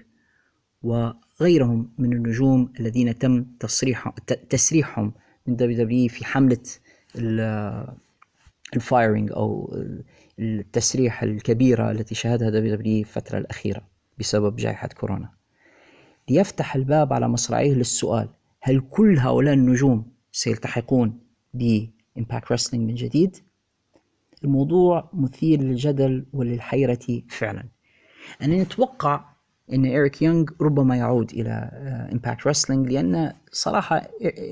وغيرهم من النجوم الذين تم تصريح تسريحهم من WWE في حملة ال firing أو التسريح الكبيرة التي شهدها في الفترة الأخيرة بسبب جائحة كورونا. ليفتح الباب على مصراعيه للسؤال هل كل هؤلاء النجوم سيلتحقون ب Impact Wrestling من جديد؟ الموضوع مثير للجدل وللحيرة فعلا أنا نتوقع إن إيريك يونغ ربما يعود إلى Impact آه، Wrestling لأن صراحة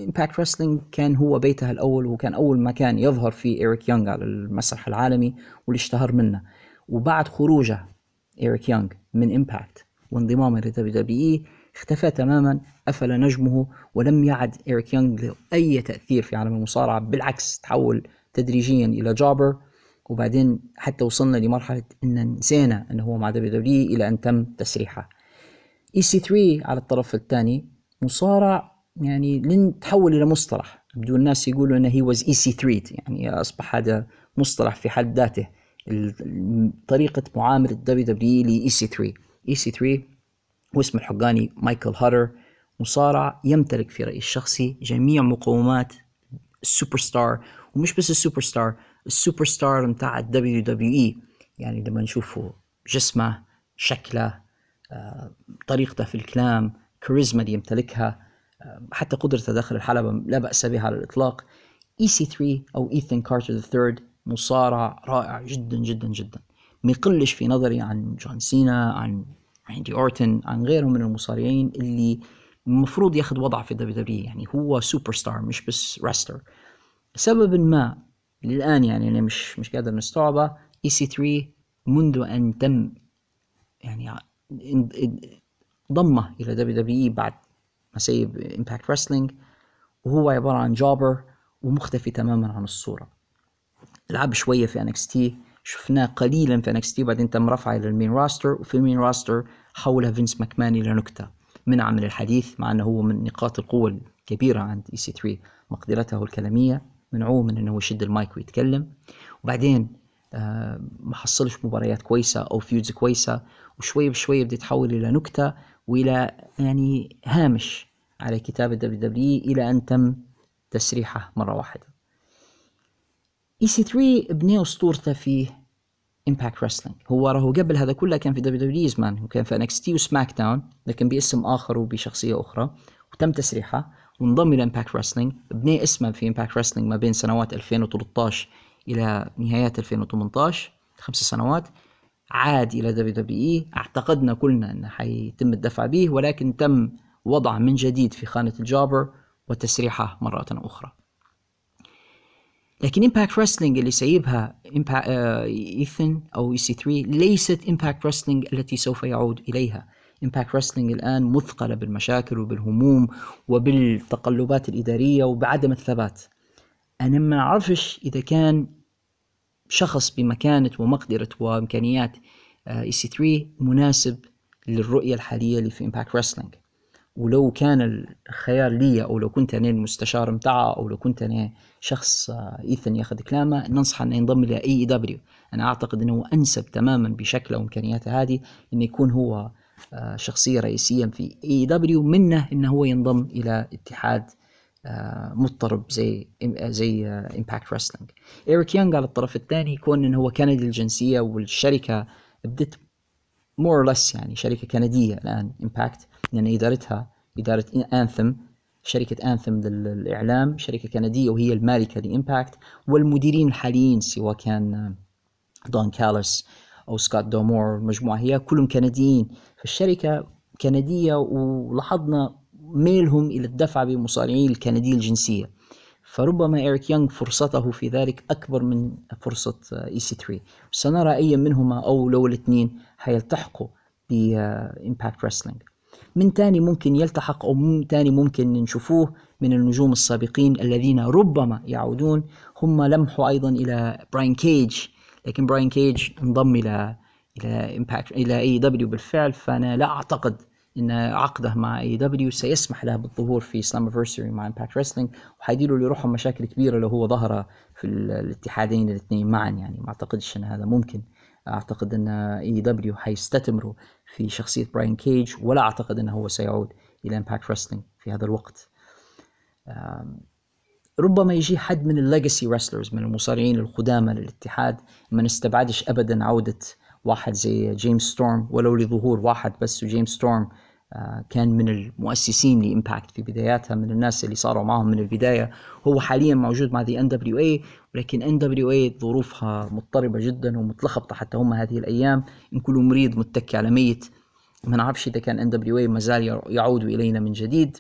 Impact Wrestling كان هو بيتها الأول وكان أول مكان يظهر فيه إيريك يونغ على المسرح العالمي واللي اشتهر منه وبعد خروجه إيريك يونغ من Impact وانضمامه ل WWE اختفى تماما أفل نجمه ولم يعد إيريك يونغ له اي تأثير في عالم المصارعة بالعكس تحول تدريجيا إلى jobber وبعدين حتى وصلنا لمرحلة إن نسينا أنه هو مع WWE إلى أن تم تسريحه. EC3 على الطرف الثاني مصارع يعني لن تحول إلى مصطلح. بدون الناس يقولوا أنه he was EC3 يعني أصبح هذا مصطلح في حد ذاته. طريقة معاملة دبليو دبليو لاي سي 3 اي سي 3 واسم الحقاني مايكل هاتر مصارع يمتلك في رأيي الشخصي جميع مقومات السوبر ستار ومش بس ال superstar ال superstar متاع ال WWE. يعني لما نشوفه جسمه شكله آه، طريقته في الكلام كاريزما اللي يمتلكها آه، حتى قدرته داخل الحلبة لا بأس بها على الإطلاق. EC3 أو ايثن كارتر ال Third مصارع رائع جدا جدا جدا. ما يقلش في نظري عن جون سينا عن راندي أورتن عن غيرهم من المصارعين اللي المفروض ياخذ وضع في ال WWE يعني هو سوبر ستار مش بس wrestler لسبب ما للآن يعني أنا مش مش قادر نستوعبه EC3 منذ أن تم يعني ضمه إلى WWE بعد ما سيب Impact Wrestling وهو عبارة عن jobber ومختفي تماما عن الصورة. لعب شوية في NXT شفناه قليلا في NXT بعدين تم رفعه إلى ال main roster وفي ال main roster حوله فينس ماكمان إلى نكتة منع من الحديث مع إنه هو من نقاط القوة الكبيرة عند EC3 مقدرته الكلامية. منعوه من إنه يشد المايك ويتكلم. وبعدين آه ما حصلش مباريات كويسة أو feuds كويسة وشوي بشوي بده يتحول إلى نكتة وإلى يعني هامش على كتاب ال WWE إلى أن تم تسريحه مرة واحدة. EC3 بنى اسطورته في Impact Wrestling هو راهو قبل هذا كله كان في WWE زمان وكان في NXT و SmackDown لكن باسم آخر وبشخصية أخرى وتم تسريحه وانضم إلى Impact Wrestling بنى اسمه في Impact Wrestling ما بين سنوات 2013 إلى نهايات 2018 خمس سنوات عاد إلى WWE. اعتقدنا كلنا إنه حيتم الدفع به ولكن تم وضعه من جديد في خانة ال jobber وتسريحه مرة أخرى. لكن Impact Wrestling اللي سيبها ايثن أو EC3 ليست Impact Wrestling التي سوف يعود إليها. Impact Wrestling الآن مثقلة بالمشاكل وبالهموم وبالتقلبات الإدارية وبعدم الثبات. أنا ما أعرفش إذا كان شخص بمكانة ومقدرة وإمكانيات EC3 مناسب للرؤية الحالية اللي في Impact Wrestling ولو كان الخيار لي أو لو كنت أنا المستشار متاعه أو لو كنت أنا شخص إيثن ياخذ كلامه ننصح انه ينضم إلى AEW أنا أعتقد إنه أنسب تماما بشكله وامكانياته هذه إنه يكون هو آه، شخصية رئيسيه في AEW منه إنه هو ينضم إلى اتحاد آه، مضطرب زي زي Impact Wrestling إيريك يانج على الطرف الثاني يكون إنه هو كندي الجنسية والشركة بدت more or less يعني شركة كندية الآن Impact يعني إدارتها إدارة Anthem شركة Anthem للإعلام شركة كندية وهي المالكة ل Impact والمديرين الحاليين سواء كان دون كالس أو سكوت دومور المجموعة هي كلهم كنديين. فالشركة كندية ولاحظنا ميلهم إلى الدفع بمصارعين الكندية الجنسية. فربما إيريك يونغ فرصته في ذلك أكبر من فرصة EC3 سنرى أي منهما أو لو الاثنين حيلتحقوا ب Impact Wrestling من تاني ممكن يلتحق أو من تاني ممكن نشوفوه من النجوم السابقين الذين ربما يعودون. هم لمحوا أيضا إلى براين كيج لكن براين كيج انضم إلى إلى Impact إلى AEW بالفعل. فأنا لا أعتقد إن عقده مع AEW سيسمح له بالظهور في Slammiversary مع Impact Wrestling وحيديروا لروحهم مشاكل كبيرة لو هو ظهر في الاتحادين الاثنين معا يعني. ما أعتقدش إن هذا ممكن أعتقد أن AEW حيستثمروا في شخصية براين كيج ولا أعتقد أنه هو سيعود إلى Impact Wrestling في هذا الوقت. ربما يجي حد من ال legacy wrestlers من المصارعين القدامى للاتحاد ما نستبعدش ابدا عودة واحد زي جيمس ستورم ولو لظهور واحد بس وجيمس ستورم كان من المؤسسين ل Impact في بداياتها من الناس اللي صاروا معهم من البداية. هو حاليا موجود مع the NWA ولكن NWA ظروفها مضطربة جدا ومتلخبطة حتى هم هذه الأيام. إن كل مريض متكي على ميت ما نعرفش إذا كان NWA ما زال يعود إلينا من جديد.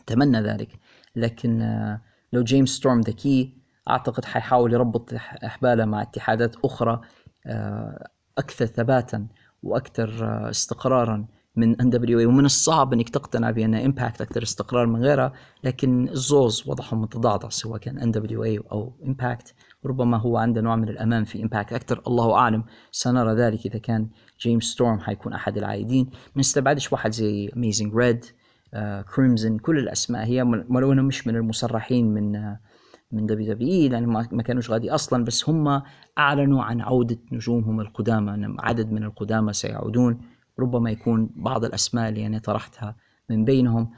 نتمنى ذلك. لكن آه، لو جيمس ستورم ذكي أعتقد حيحاول يربط أحباله مع اتحادات أخرى آه، أكثر ثباتا وأكثر استقرارا. من NWA ومن الصعب إنك تقتنع بأن Impact أكثر استقرار من غيرها لكن الزوز وضعهم متضعضع سواء كان NWA أو Impact ربما هو عنده نوع من الأمان في Impact أكثر الله أعلم. سنرى ذلك إذا كان جيمس ستورم حيكون أحد العائدين. ما نستبعدش واحد زي اميزنج ريد كريمزن كل الأسماء هي ولو مش من المسرحين من uh, من WWE لأن ما كانوش غادي أصلا بس هم أعلنوا عن عودة نجومهم القدامى عدد من القدامى سيعودون. ربما يكون بعض الأسماء اللي أنا طرحتها من بينهم.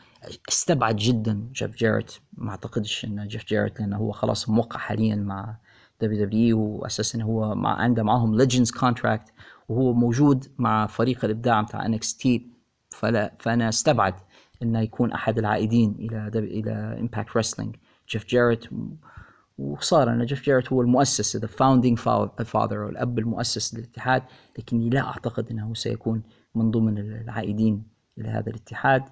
استبعد جدا جيف جاريت ما أعتقدش إن جيف جاريت لأنه هو خلاص موقع حاليا مع WWE واساسا هو مع عنده معاهم legends contract وهو موجود مع فريق الإبداع بتاع NXT فلا فأنا استبعد إنه يكون أحد العائدين إلى إلى Impact Wrestling جيف جاريت وصار إن جيف جاريت هو المؤسس the founding father الأب المؤسس للاتحاد. لكني لا أعتقد إنه سيكون من ضمن العائدين إلى هذا الاتحاد.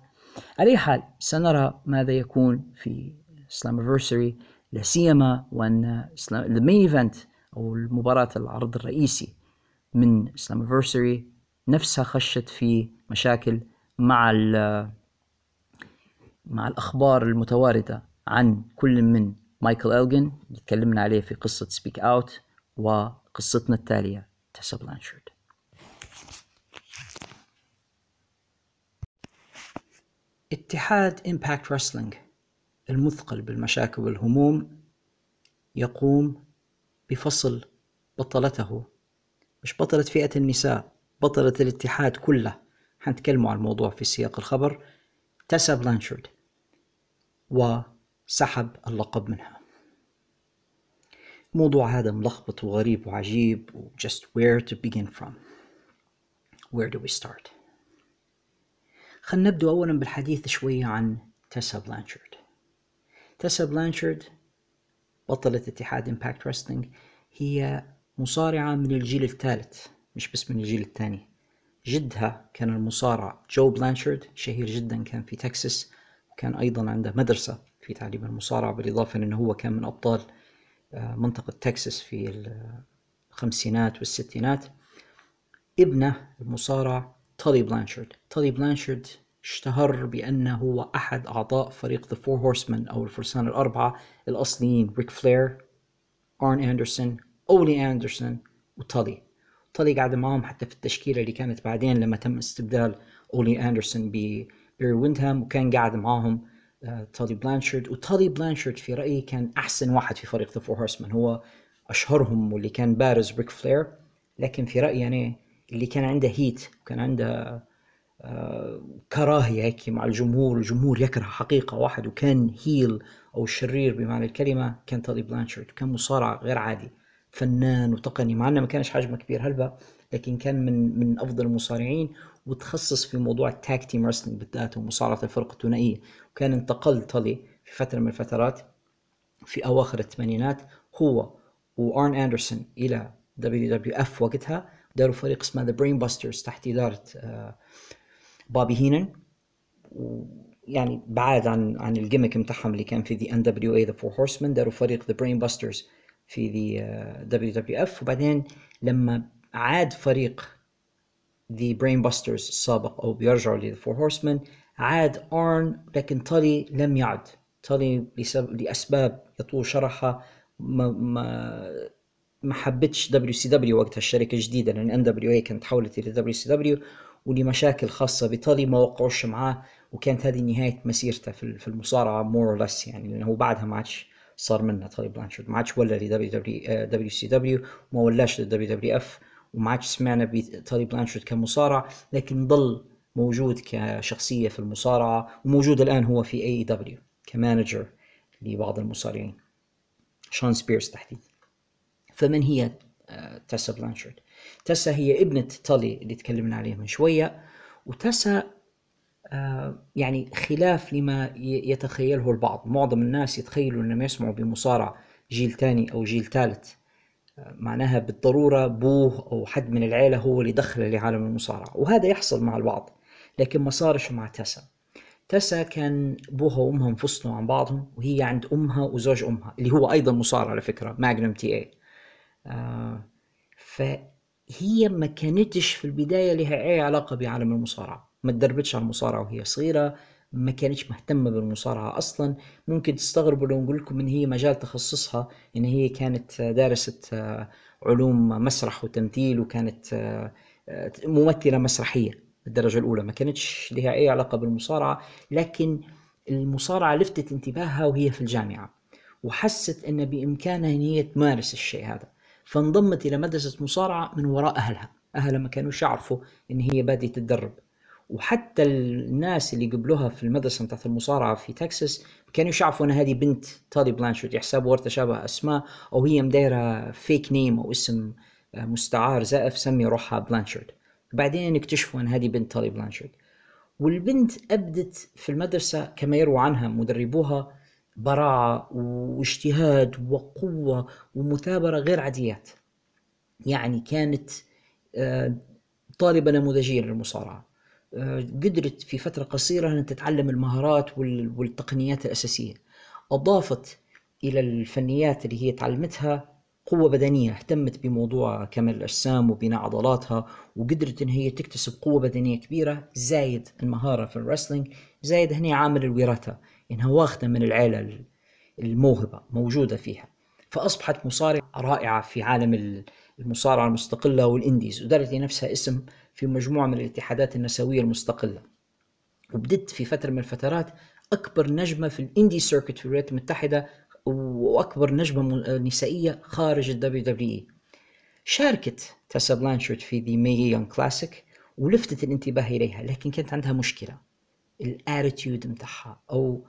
على أي حال سنرى ماذا يكون في Slammiversary لا سيما وأن ال main event أو المباراة العرض الرئيسي من Slammiversary نفسها خشت في مشاكل مع مع الأخبار المتواردة عن كل من مايكل إلجن اللي تكلمنا عليه في قصة Speak Out وقصتنا التالية تسا بلانشارد اتحاد Impact Wrestling المثقل بالمشاكل والهموم يقوم بفصل بطلته. مش بطلة فئة النساء بطلة الاتحاد كله. حنتكلموا عن الموضوع في سياق الخبر. تسا بلانشارد وسحب اللقب منها. موضوع هذا ملخبط وغريب وعجيب و just where to begin from. Where do we start? خلينا نبدو أولا بالحديث شوية عن تيسا بلانشارد. تيسا بلانشارد بطلة اتحاد Impact Wrestling هي مصارعة من الجيل الثالث مش بس من الجيل الثاني. جدها كان المصارع جو بلانشارد شهير جدا كان في تكساس وكان أيضا عنده مدرسة في تعليم المصارعة بالإضافة أنه هو كان من أبطال آه، منطقة تكساس في الخمسينات والستينات. ابنه المصارع تولي بلانشارد. تولي بلانشارد اشتهر بأنه هو أحد أعضاء فريق The Four Horsemen أو الفرسان الأربعة الأصليين ريك فلير أرن أندرسون أولي أندرسون وتولي تولي قاعد معهم حتى في التشكيلة اللي كانت بعدين لما تم استبدال أولي أندرسون ببيري ويندهام وكان قاعد معهم تولي بلانشارد وتولي بلانشارد في رأيي كان أحسن واحد في فريق The Four Horsemen هو أشهرهم واللي كان بارز ريك فلير لكن في رأيي أنا اللي كان عنده heat وكان عنده كراهية هيك مع الجمهور الجمهور يكره حقيقة واحد وكان heel أو شرير بمعنى الكلمة كان تولي بلانشارد كان مصارع غير عادي فنان وتقني مع إنه ما كانش حجمه كبير هلبا لكن كان من من أفضل المصارعين وتخصص في موضوع ال tag team wrestling بالذات ومصارعة الفرق الثنائية وكان انتقل تولي في فترة من الفترات في أواخر الثمانينات هو وأرن أندرسون إلى WWF وقتها داروا فريق اسمه The Brain Busters تحت إدارة بابي هينن يعني بعاد عن عن ال gimmick بتاعهم اللي كان في the NWA The Four Horsemen داروا فريق The Brain Busters في the WWF وبعدين لما عاد فريق The Brain Busters السابق أو بيرجعوا ل The Four Horsemen عاد ارن لكن تولي لم يعد. تولي لأسباب يطول شرحها ما ما ما حبتش WCW وقتها الشركة الجديدة لأن NWA كانت تحولت إلى WCW ولمشاكل خاصة بتولي ما وقعوش معاه وكانت هذه نهاية مسيرته في المصارعة more less يعني لأنه بعدها ما عادش صار منها تولي بلانشارد. ما عادش ولا ل W WCW وما ولاش لل WWF وما عادش سمعنا بتولي بلانشارد كمصارع لكن ضل موجود كشخصية في المصارعة وموجود الآن هو في AEW ك manager لبعض المصارعين. شون سبيرز تحديدا. فمن هي تاسا بلانشارد؟ تاسا هي ابنة تولي اللي تكلمنا عليه من شوية وتاسا يعني خلاف لما يتخيله البعض. معظم الناس يتخيلوا إنهم يسمعوا بمصارع جيل ثاني أو جيل ثالث معناها بالضرورة بوه أو حد من العيلة هو اللي دخله لعالم المصارعة. وهذا يحصل مع البعض لكن ما صارش مع تسا. تسا كان ابوها وأمها انفصلوا عن بعضهم وهي عند أمها وزوج أمها اللي هو أيضا مصارع على فكرة ماجنوم تي اي آه فهي ما كانتش في البداية لها أي علاقة بعالم المصارعة. ما تدربتش على المصارعة وهي صغيرة ما كانتش مهتمة بالمصارعة أصلا. ممكن تستغربوا لو نقول لكم إن هي مجال تخصصها إن هي كانت دارست آه، علوم مسرح وتمثيل وكانت آه، ممثلة مسرحية بالدرجة الأولى. ما كانتش لها أي علاقة بالمصارعة لكن المصارعة لفتت انتباهها وهي في الجامعة وحست أن بإمكانها أن هي تمارس الشيء هذا. فانضمت إلى مدرسة مصارعة من وراء أهلها. أهلها ما كانوش يعرفوا أن هي بادية تتدرب. وحتى الناس اللي قبلوها في المدرسة بتاعت المصارعة في تكساس كانوا يعرفوا إن هذه بنت تالي بلانشارد يحسبوا تشابه أسماء أو هي مدايرة fake name أو اسم مستعار زائف سمي روحها بلانشارد. بعدين اكتشفوا إن هذه بنت تالي بلانشارد. والبنت أبدت في المدرسة كما يروى عنها مدربوها براعه واجتهاد وقوة ومثابرة غير عاديات. يعني كانت آه، طالبة نموذجية للمصارعة. آه، قدرت في فترة قصيرة أن تتعلم المهارات والتقنيات الأساسية. أضافت إلى الفنيات اللي هي تعلمتها قوة بدنية اهتمت بموضوع كمال الأجسام وبناء عضلاتها وقدرت إن هي تكتسب قوة بدنية كبيرة زايد المهارة في الرسلينج زايد هنا عامل الوراثة إنها واخدة من العيلة الموهبة موجودة فيها. فأصبحت مصارعة رائعة في عالم المصارعة المستقلة وال indies ودارت لنفسها اسم في مجموعة من الاتحادات النسوية المستقلة. وبدت في فترة من الفترات أكبر نجمة في ال indie circuit في الولايات المتحدة وأكبر نجمة نسائية خارج ال WWE. شاركت تاسا بلانشارد في the Mae Young Classic ولفتت الانتباه إليها لكن كانت عندها مشكلة. ال attitude متاعها أو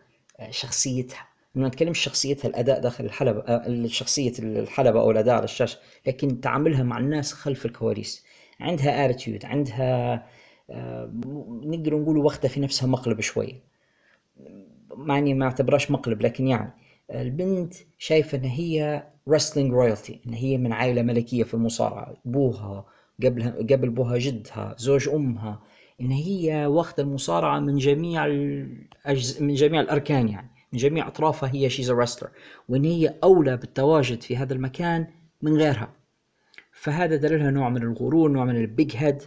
شخصيتها. ما نتكلمش شخصيتها الأداء داخل الحلبة شخصية الحلبة أو الأداء على الشاشة لكن تعاملها مع الناس خلف الكواليس. عندها attitude عندها آه، نقدر نقول واخدة في نفسها مقلب شوي. معني ما اعتبرهاش مقلب لكن يعني البنت شايفة إن هي wrestling royalty إن هي من عائلة ملكية في المصارعة. أبوها قبل قبل أبوها جدها زوج أمها إن هي واخدة المصارعة من جميع الأجز... من جميع الأركان يعني من جميع أطرافها هي she's wrestler. وإن هي أولى بالتواجد في هذا المكان من غيرها. فهذا دليلها نوع من الغرور نوع من ال big head.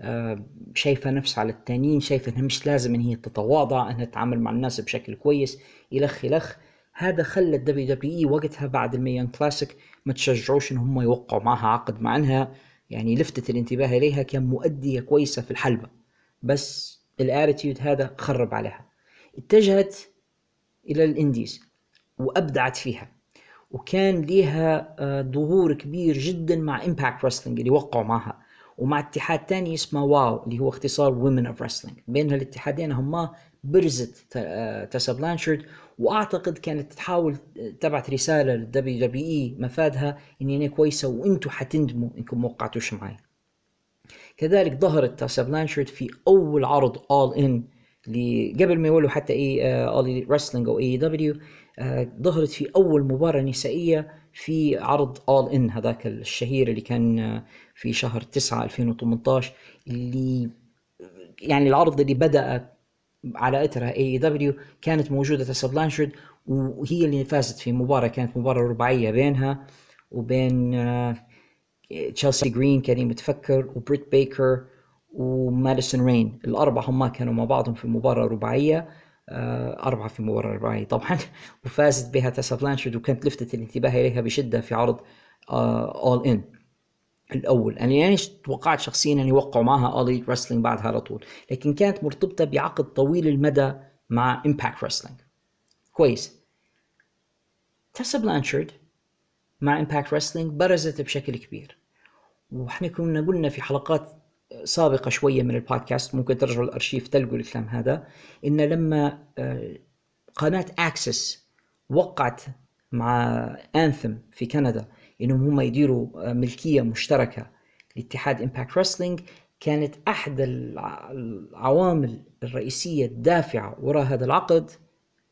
آه، شايفة نفسها على التانيين شايفة إنها مش لازم إن هي تتواضع إنها تتعامل مع الناس بشكل كويس الخ الخ هذا خلى ال WWE وقتها بعد ال Mae Young Classic ما تشجعوش إن هم يوقعوا معها عقد مع إنها يعني لفتت الانتباه إليها كان مؤديه كويسة في الحلبة. بس ال attitude هذا خرب عليها. اتجهت إلى ال indies وأبدعت فيها. وكان ليها آه، ظهور كبير جدا مع Impact Wrestling اللي وقعوا معها. ومع اتحاد تاني اسمه WOW اللي هو اختصار Women of Wrestling بين هالاتحادين هما برزت آه، تاسا بلانشارد. وأعتقد كانت تحاول تبعت رسالة لل WWE مفادها اني أنا كويسة وأنتم حتندموا إنكم ما وقعتوش معي. كذلك ظهرت تاسا بلانشارد في أول عرض All In قبل ما يولوا حتى All Elite Wrestling أو AEW ظهرت في أول مباراة نسائية في عرض All In هذاك الشهير اللي كان آه، في شهر 9 2018 اللي يعني العرض اللي بدأ على إثرها AEW كانت موجودة تسا بلانشارد وهي اللي فازت في مباراة كانت مباراة رباعية بينها وبين آه، تشيلسي جرين كان متفكر وبريت بيكر وماديسون رين. الأربعة هم كانوا مع بعضهم في مباراة رباعية. آه، أربعة في مباراة رباعية طبعا. وفازت بها تاسا بلانشارد وكانت لفتت الانتباه إليها بشدة في عرض All آه، In الأول. أنا يعني توقعت شخصيا أن يوقعوا معها All Elite Wrestling بعدها على طول. لكن كانت مرتبطة بعقد طويل المدى مع Impact Wrestling كويس. تاسا بلانشارد مع Impact Wrestling برزت بشكل كبير. وإحنا كنا قلنا في حلقات سابقة شوية من البودكاست ممكن ترجعوا الأرشيف تلقوا الكلام هذا إن لما آه، قناة AXS وقعت مع Anthem في كندا إنهم هم يديروا آه، ملكية مشتركة لاتحاد Impact Wrestling كانت أحد العوامل الرئيسية الدافعة وراء هذا العقد.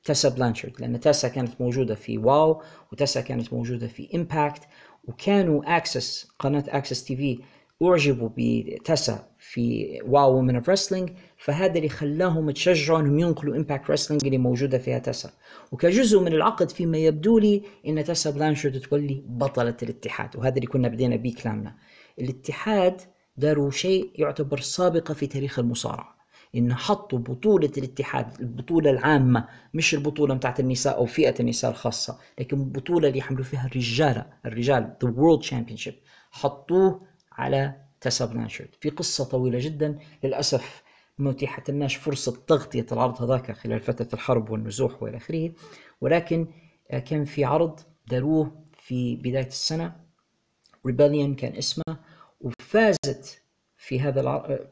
تاسا بلانشارد لأن تاسا كانت موجودة في WOW وتاسا كانت موجودة في Impact وكانوا AXS قناة AXS TV أعجبوا بتاسا في WOW Women of Wrestling فهذا اللي خلاهم تشجعوا إنهم ينقلوا Impact Wrestling اللي موجودة فيها تاسا وكجزء من العقد فيما يبدو لي إن تاسا بلانشارد تولي بطلة الاتحاد وهذا اللي كنا بدينا به كلامنا. الاتحاد داروا شيء يعتبر سابقه في تاريخ المصارعة. إن حطوا بطولة الاتحاد البطولة العامة مش البطولة بتاعت النساء أو فئة النساء الخاصة لكن البطولة اللي يحملوا فيها الرجالة الرجال the world championship حطوه على تاسا بلانشارد في قصة طويلة جدا للأسف ما اتيحت لناش فرصة تغطية العرض هذاك خلال فترة الحرب والنزوح والى آخره ولكن آه، كان في عرض داروه في بداية السنة Rebellion كان اسمه وفازت في هذا العرض آه،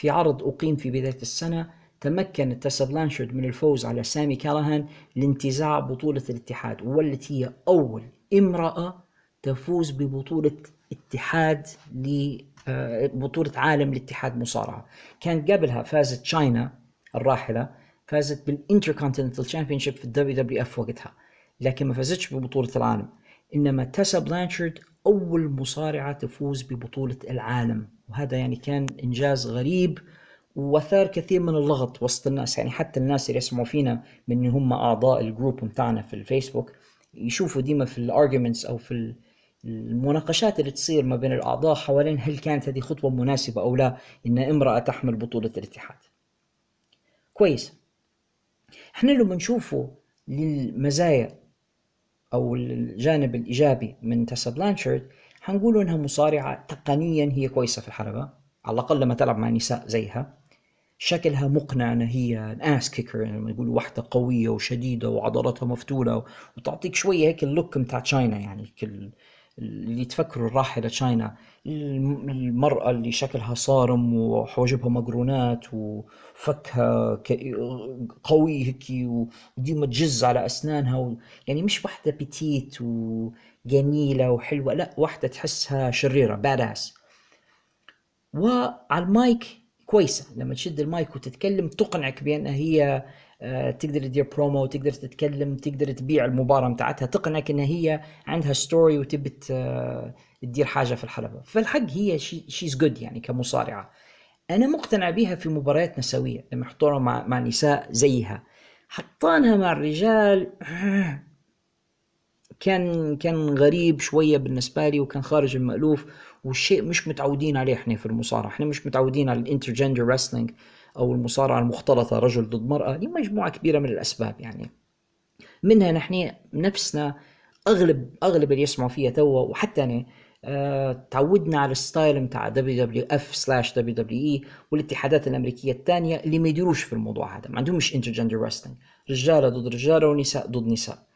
في عرض أقيم في بداية السنة تمكن تاسا بلانشارد من الفوز على سامي كالهان لانتزاع بطولة الاتحاد والتي هي أول امرأة تفوز ببطولة اتحاد ل آه، بطولة عالم لاتحاد مصارعة. كان قبلها فازت تشاينا الراحلة فازت بال Intercontinental Championship في ال WWF وقتها لكن ما فازتش ببطولة العالم. إنما تاسا بلانشارد أول مصارعة تفوز ببطولة العالم. وهذا يعني كان إنجاز غريب وأثار كثير من اللغط وسط الناس يعني حتى الناس اللي يسمعوا فينا من هم أعضاء ال group بتاعنا في الفيسبوك يشوفوا ديما في ال arguments أو في المناقشات اللي تصير ما بين الأعضاء حوالين هل كانت هذه خطوة مناسبة أو لا إن امرأة تحمل بطولة الاتحاد. كويس. إحنا لما نشوفه للمزايا أو الجانب الإيجابي من تاسا بلانشارد حنقول إنها مصارعة تقنيا هي كويسة في الحلبه على الأقل لما تلعب مع نساء زيها. شكلها مقنع ان هي ass kicker يعني لما يقولوا واحدة قوية وشديدة وعضلاتها مفتولة وتعطيك شوية هيك ال look بتاع تشاينا يعني كل اللي تفكروا الراحله تشاينا. المرأة اللي شكلها صارم وحواجبها مقرونات وفكها قوي هيك وديما تجز على أسنانها و... يعني مش واحدة petite وجميله وحلوة. لا واحدة تحسها شريرة badass وعلى المايك كويسة. لما تشد المايك وتتكلم تقنعك بأنها هي آه، تقدر تدير برومو تقدر تتكلم تقدر تبيع المباراة بتاعتها تقنعك إنها هي عندها story وتبي تدير حاجة في الحلبة. فالحق هي she's good يعني كمصارعة. أنا مقتنع بها في مباريات نسويه لما يحطوها مع مع نساء زيها. حطانها مع الرجال كان كان غريب شوية بالنسبة لي وكان خارج المألوف والشيء مش متعودين عليه إحنا في المصارعة. إحنا مش متعودين على ال intergender wrestling أو المصارعة المختلطة رجل ضد مرأة. لمجموعه كبيرة من الأسباب يعني. منها نحن نفسنا أغلب أغلب اللي يسمعوا فيها توا وحتى أنا آه تعودنا على ال style بتاع دبليو دبليو اف سلاش دبليو دبليو اي والاتحادات الأمريكية الثانية اللي ما يديروش في الموضوع هذا. ما عندهمش intergender wrestling رجالة ضد رجالة ونساء ضد نساء.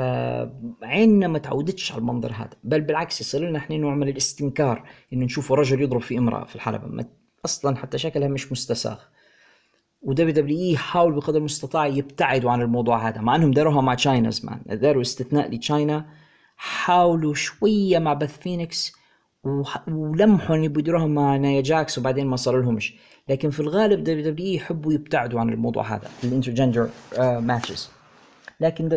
فعيننا ما تعودتش على المنظر هذا بل بالعكس يصير لنا إحنا نوع من الاستنكار إنه نشوف رجل يضرب في امرأة في الحلبة أصلا حتى شكلها مش مستساغ. و WWE حاول بقدر المستطاع يبتعدوا عن الموضوع هذا مع إنهم داروها مع تشاينا زمان. داروا استثناء لتشاينا حاولوا شوية مع بث فينيكس ولمحوا إن يديروها مع نايا جاكس وبعدين ما صار لهمش. لكن في الغالب WWE يحبوا يبتعدوا عن الموضوع هذا ال intergender matches لكن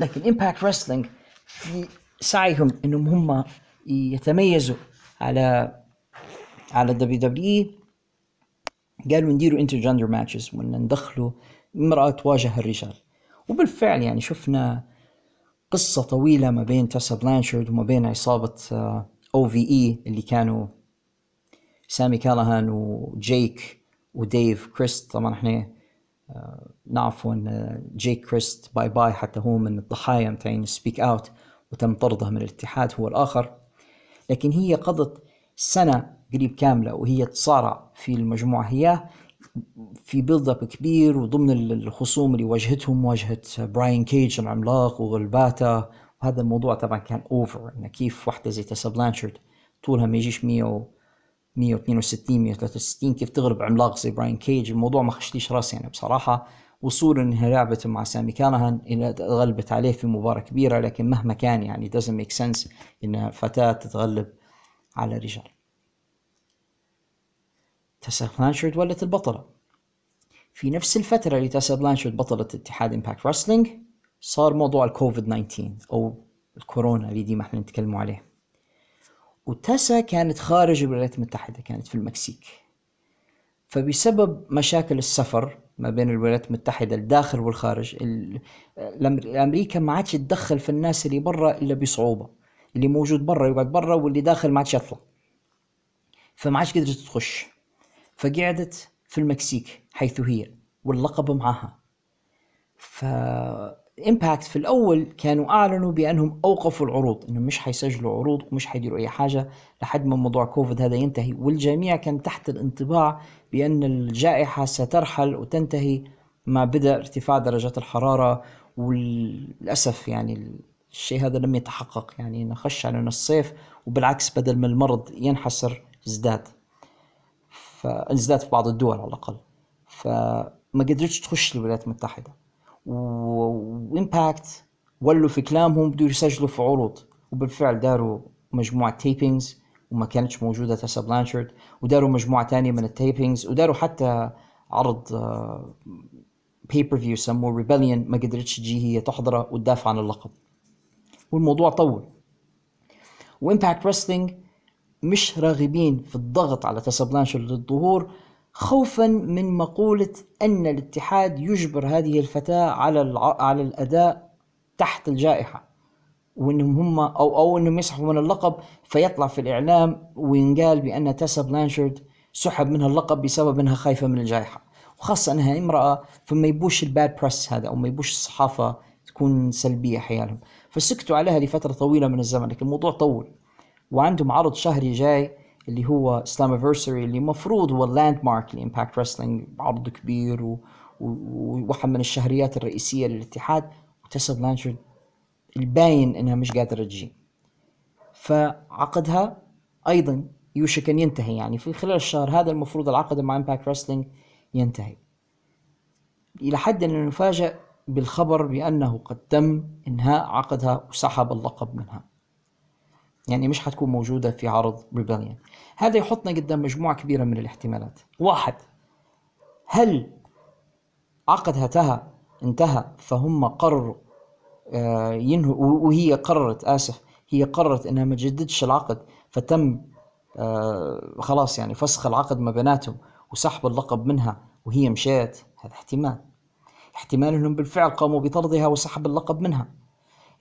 لكن Impact Wrestling في سعيهم إنهم هم يتميزوا على على ال WWE قالوا نديروا intergender matches وإن ندخلوا امرأة تواجه الرجال. وبالفعل يعني شفنا قصة طويلة ما بين تاسا بلانشارد وما بين عصابة OVE اللي كانوا سامي كالهان وجيك وديف كريست طبعا إحنا نعرف أن جيك كريست bye bye حتى هو من الضحايا متاعين Speak Out وتم طرده من الاتحاد هو الآخر. لكن هي قضت سنة قريب كاملة وهي تصارع في المجموعة. هي في build up كبير وضمن الخصوم اللي واجهتهم مواجهه براين كيج العملاق وغلباتا وهذا الموضوع طبعا كان over إن كيف واحدة زي تاسا بلانشارد طولها ما يجيش 100 162 163 كيف تغلب عملاق زي براين كيج؟ الموضوع ما خشليش راسي يعني بصراحة. وصولا إنها لعبت مع سامي كالهان غلبت عليه في مباراة كبيرة لكن مهما كان يعني doesn't make sense إن فتاة تتغلب على رجال. تاسا بلانشارد ولت البطلة. في نفس الفترة اللي تاسا بلانشارد بطلة اتحاد Impact Wrestling صار موضوع الكوفيد 19 أو الكورونا اللي ديما إحنا نتكلم عليه. وتاسا كانت خارج الولايات المتحدة كانت في المكسيك. فبسبب مشاكل السفر ما بين الولايات المتحدة الداخل والخارج أمريكا ما عادش تدخل في الناس اللي برا إلا بصعوبة. اللي موجود برا يقعد برا واللي داخل ما عادش يطلع. فما عادش قدرت تخش. فقعدت في المكسيك حيث هي واللقب معها. ف Impact في الأول كانوا أعلنوا بأنهم أوقفوا العروض إنهم مش حيسجلوا عروض ومش حيديروا أي حاجة لحد ما موضوع كوفيد هذا ينتهي. والجميع كان تحت الانطباع بأن الجائحة سترحل وتنتهي مع بدء ارتفاع درجات الحرارة وللأسف يعني الشيء هذا لم يتحقق. يعني نخش علينا الصيف وبالعكس بدل ما المرض ينحسر ازداد. فنزلت في بعض الدول على الأقل. فما قدرتش تخش الولايات المتحدة. وإمباكت ولوا في كلامهم بدوا يسجلوا في عروض. وبالفعل داروا مجموعة tapings وما كانتش موجودة تسا بلانشارد وداروا مجموعة تانية من tapings ال وداروا حتى عرض pay-per-view سموه Rebellion ما قدرتش تجي هي تحضره وتدافع عن اللقب. والموضوع طول. و Impact Wrestling مش راغبين في الضغط على تسا بلانشارد للظهور خوفا من مقولة أن الاتحاد يجبر هذه الفتاة على على الأداء تحت الجائحة وإنهم هم أو أو إنهم يسحبوا من اللقب فيطلع في الإعلام وينقال بأن تاسا بلانشارد سحب منها اللقب بسبب إنها خايفة من الجائحة. وخاصة إنها امرأة فما يبوش ال bad press هذا أو ما يبوش الصحافة تكون سلبية حيالهم. فسكتوا عليها لفترة طويلة من الزمن لكن الموضوع طول. وعندهم عرض شهري جاي اللي هو Slammiversary اللي المفروض هو ال landmark ل Impact Wrestling عرض كبير و... وواحد من الشهريات الرئيسية للاتحاد وتسا بلانشارد الباين إنها مش قادرة تجي. فعقدها أيضا يوشك إن ينتهي يعني في خلال الشهر هذا المفروض العقد مع Impact Wrestling ينتهي. إلى حد أن نفاجأ بالخبر بأنه قد تم إنهاء عقدها وسحب اللقب منها. يعني مش حتكون موجودة في عرض ريبليون هذا يحطنا قدام مجموعة كبيرة من الاحتمالات. واحد هل عقدها انتهى انتهى فهم قرروا آه، ينهوا وهي قررت آسف هي قررت إنها ما تجددش العقد فتم آه، خلاص يعني فسخ العقد ما بيناتهم وسحب اللقب منها وهي مشيت. هذا احتمال. احتمال إنهم بالفعل قاموا بطردها وسحب اللقب منها.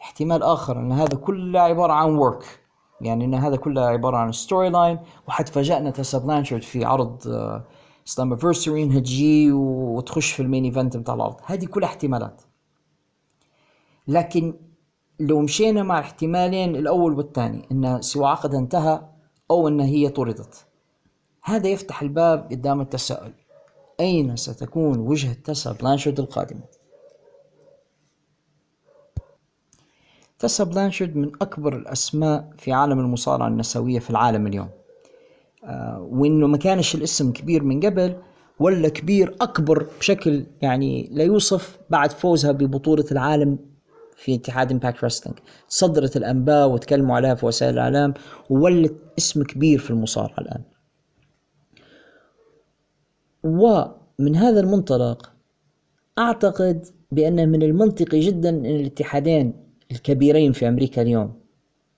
احتمال آخر إن هذا كله عبارة عن work يعني إن هذا كله عبارة عن storyline وحتفاجئنا تسا بلانشارد في عرض سلام إنها تجي وتخش في ال main event بتاع العرض هذه كلها احتمالات. لكن لو مشينا مع الاحتمالين الأول والثاني أن سواء عقدها انتهى أو أن هي طردت. هذا يفتح الباب قدام التساؤل. أين ستكون وجهة تسا بلانشارد القادمة؟ تسا بلانشارد من أكبر الأسماء في عالم المصارعة النسوية في العالم اليوم. آه وإنه ما كانش الاسم كبير من قبل ولا كبير أكبر بشكل يعني لا يوصف بعد فوزها ببطولة العالم في اتحاد Impact Wrestling صدرت الأنباء وتكلموا عليها في وسائل الإعلام وولت اسم كبير في المصارعة الآن. ومن هذا المنطلق أعتقد بأن من المنطقي جدا إن الاتحادين الكبيرين في أمريكا اليوم.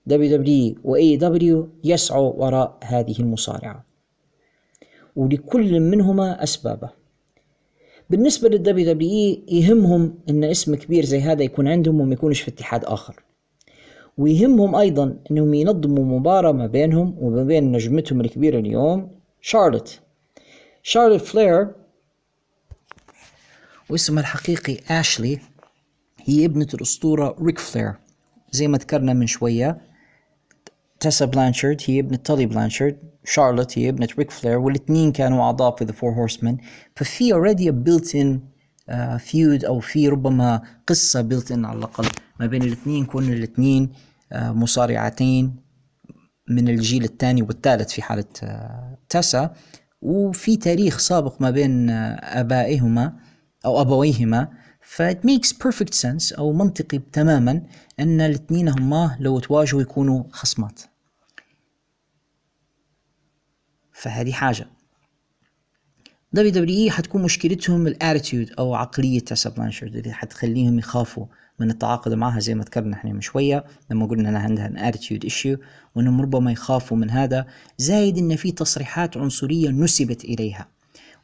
دبليو واي دبليو يسعوا وراء هذه المصارعة. ولكل منهما أسبابه. بالنسبة لل WWE يهمهم إن اسم كبير زي هذا يكون عندهم وما يكونش في اتحاد آخر. ويهمهم أيضا إنهم ينظموا مباراة ما بينهم وما بين نجمتهم الكبيرة اليوم شارلوت شارلوت فلير واسمها الحقيقي أشلي هي ابنة الأسطورة ريك فلير زي ما ذكرنا من شوية تيسا بلانشارد هي ابنة تولي بلانشارد شارلوت هي ابنة ريك فلير والاثنين كانوا أعضاء في The Four Horsemen ففي already built-in feud أو في ربما قصة إن على الأقل ما بين الاثنين كون الاثنين uh, مصارعتين من الجيل الثاني والثالث في حالة uh, تاسا وفي تاريخ سابق ما بين آبائهما أو أبويهما. ف it makes perfect sense أو منطقي تماما أن الاثنين هما لو تواجهوا يكونوا خصمات. فهذه حاجة. WWE حتكون مشكلتهم ال attitude أو عقلية تاسا بلانشارد اللي حتخليهم يخافوا من التعاقد معها زي ما ذكرنا إحنا من شوية لما قلنا إنها عندها an attitude issue وإنهم ربما يخافوا من هذا زايد إن في تصريحات عنصرية نسبت إليها.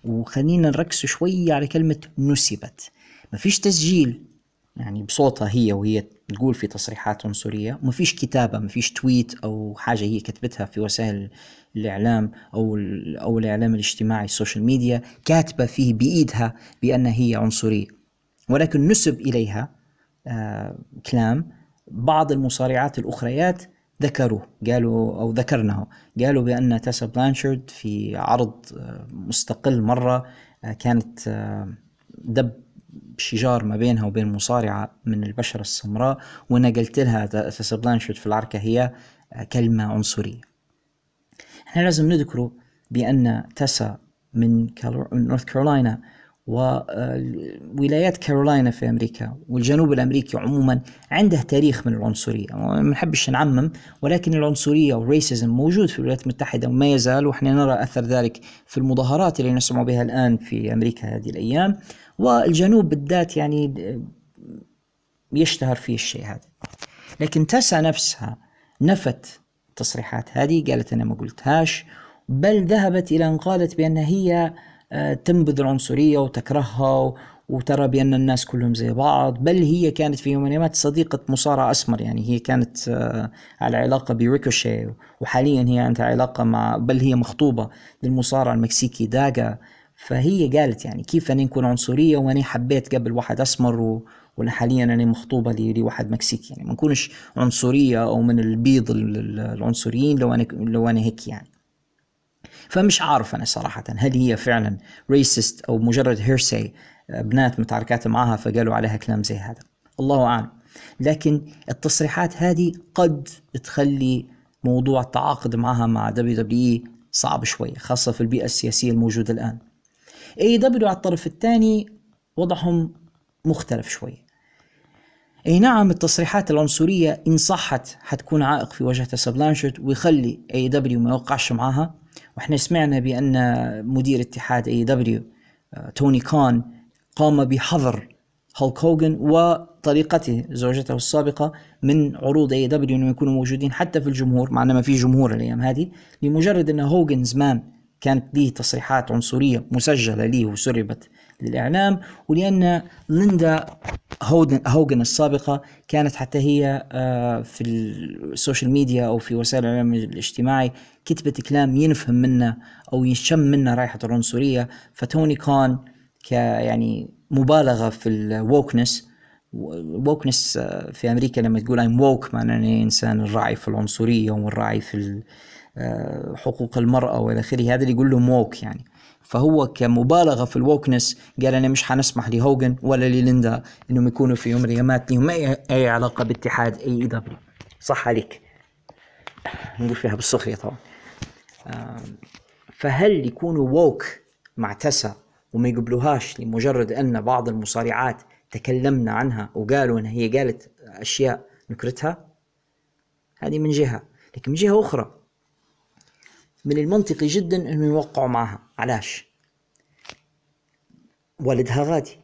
وخلينا نركز شوية على كلمة نسبت. ما فيش تسجيل. يعني بصوتها هي وهي تقول في تصريحات عنصرية. ما فيش كتابة ما فيش tweet أو حاجة هي كتبتها في وسائل الإعلام أو, أو الإعلام الاجتماعي ال social media كاتبة فيه بإيدها بأن هي عنصرية. ولكن نسب إليها آه كلام بعض المصارعات الأخريات ذكروه قالوا أو ذكرناه. قالوا بأن تاسا بلانشارد في عرض آه مستقل مرة آه كانت آه دب شجار ما بينها وبين مصارعة من البشرة السمراء وأن قالت لها تاسا بلانشارد في العركة هي كلمة عنصرية. إحنا لازم نذكره بأن تسا من نورث كارولاينا وولايات كارولاينا في أمريكا والجنوب الأمريكي عموما عنده تاريخ من العنصرية. ما نحبش نعمم ولكن العنصرية والريسيزم موجود في الولايات المتحدة وما يزال وإحنا نرى أثر ذلك في المظاهرات اللي نسمع بها الآن في أمريكا هذه الأيام. والجنوب بالذات يعني يشتهر فيه الشيء هذا. لكن تسا نفسها نفت التصريحات هذه قالت أنا ما قلتهاش بل ذهبت إلى أن قالت بأن هي آه، تنبذ العنصريه وتكرهها وترى بأن الناس كلهم زي بعض بل هي كانت في يوم من الأيام صديقة مصارع أسمر يعني هي كانت آه، على علاقة بريكوشي وحاليا هي عندها علاقة مع بل هي مخطوبة للمصارع المكسيكي داغا. فهي قالت يعني كيف أنا نكون عنصرية وأنا حبيت قبل واحد أسمر و... وأنها حاليا هي مخطوبة لواحد مكسيكي. يعني ما نكونش عنصرية أو من البيض العنصريين لو أنا لو أنا هيك يعني. فمش عارف أنا صراحة هل هي فعلا racist أو مجرد hearsay بنات متعاركات معها فقالوا عليها كلام زي هذا. الله أعلم. لكن التصريحات هذه قد تخلي موضوع التعاقد معها مع WWE صعب شوي خاصة في البيئة السياسية الموجودة الآن. AEW على الطرف الثاني وضعهم مختلف شوي. أي نعم التصريحات العنصرية إن صحت حتكون عائق في وجه تسا بلانشارد ويخلي AEW ما يوقعش معاها وإحنا سمعنا بأن مدير اتحاد AEW آه، توني خان قام بحظر هولك هوجن وطليقته زوجته السابقة من عروض AEW انهم يكونوا موجودين حتى في الجمهور مع إنه ما في جمهور الأيام هذه لمجرد إن هوجن زمان كانت ليه تصريحات عنصرية مسجلة ليه وسربت للإعلام ولأن ليندا هوجن السابقة كانت حتى هي آه، في السوشيال ميديا أو في وسائل الإعلام الاجتماعي كتبت كلام ينفهم منه أو يشم منه رائحة العنصرية فتوني خان ك يعني مبالغة في ال wokeness ال wokeness آه، في أمريكا لما تقول I'm woke معناه إنسان يراعي في العنصرية ويراعي في حقوق المرأة وإلى آخره. هذا اللي يقولوا له woke يعني. فهو كمبالغة في ال wokeness قال أنا مش حنسمح لهوجن ولا لليندا إنهم يكونوا في يوم من الايامات لهم اي أي علاقة باتحاد AEW. صح عليك. نقول فيها بالسخرية طبعا. فهل يكونوا woke مع تسا وما يقبلوهاش لمجرد أن بعض المصارعات تكلمنا عنها وقالوا انها هي قالت أشياء نكرتها؟ هذه من جهة. لكن من جهة أخرى من المنطقي جدا إنه يوقعوا معها. علاش؟ والدها غادي.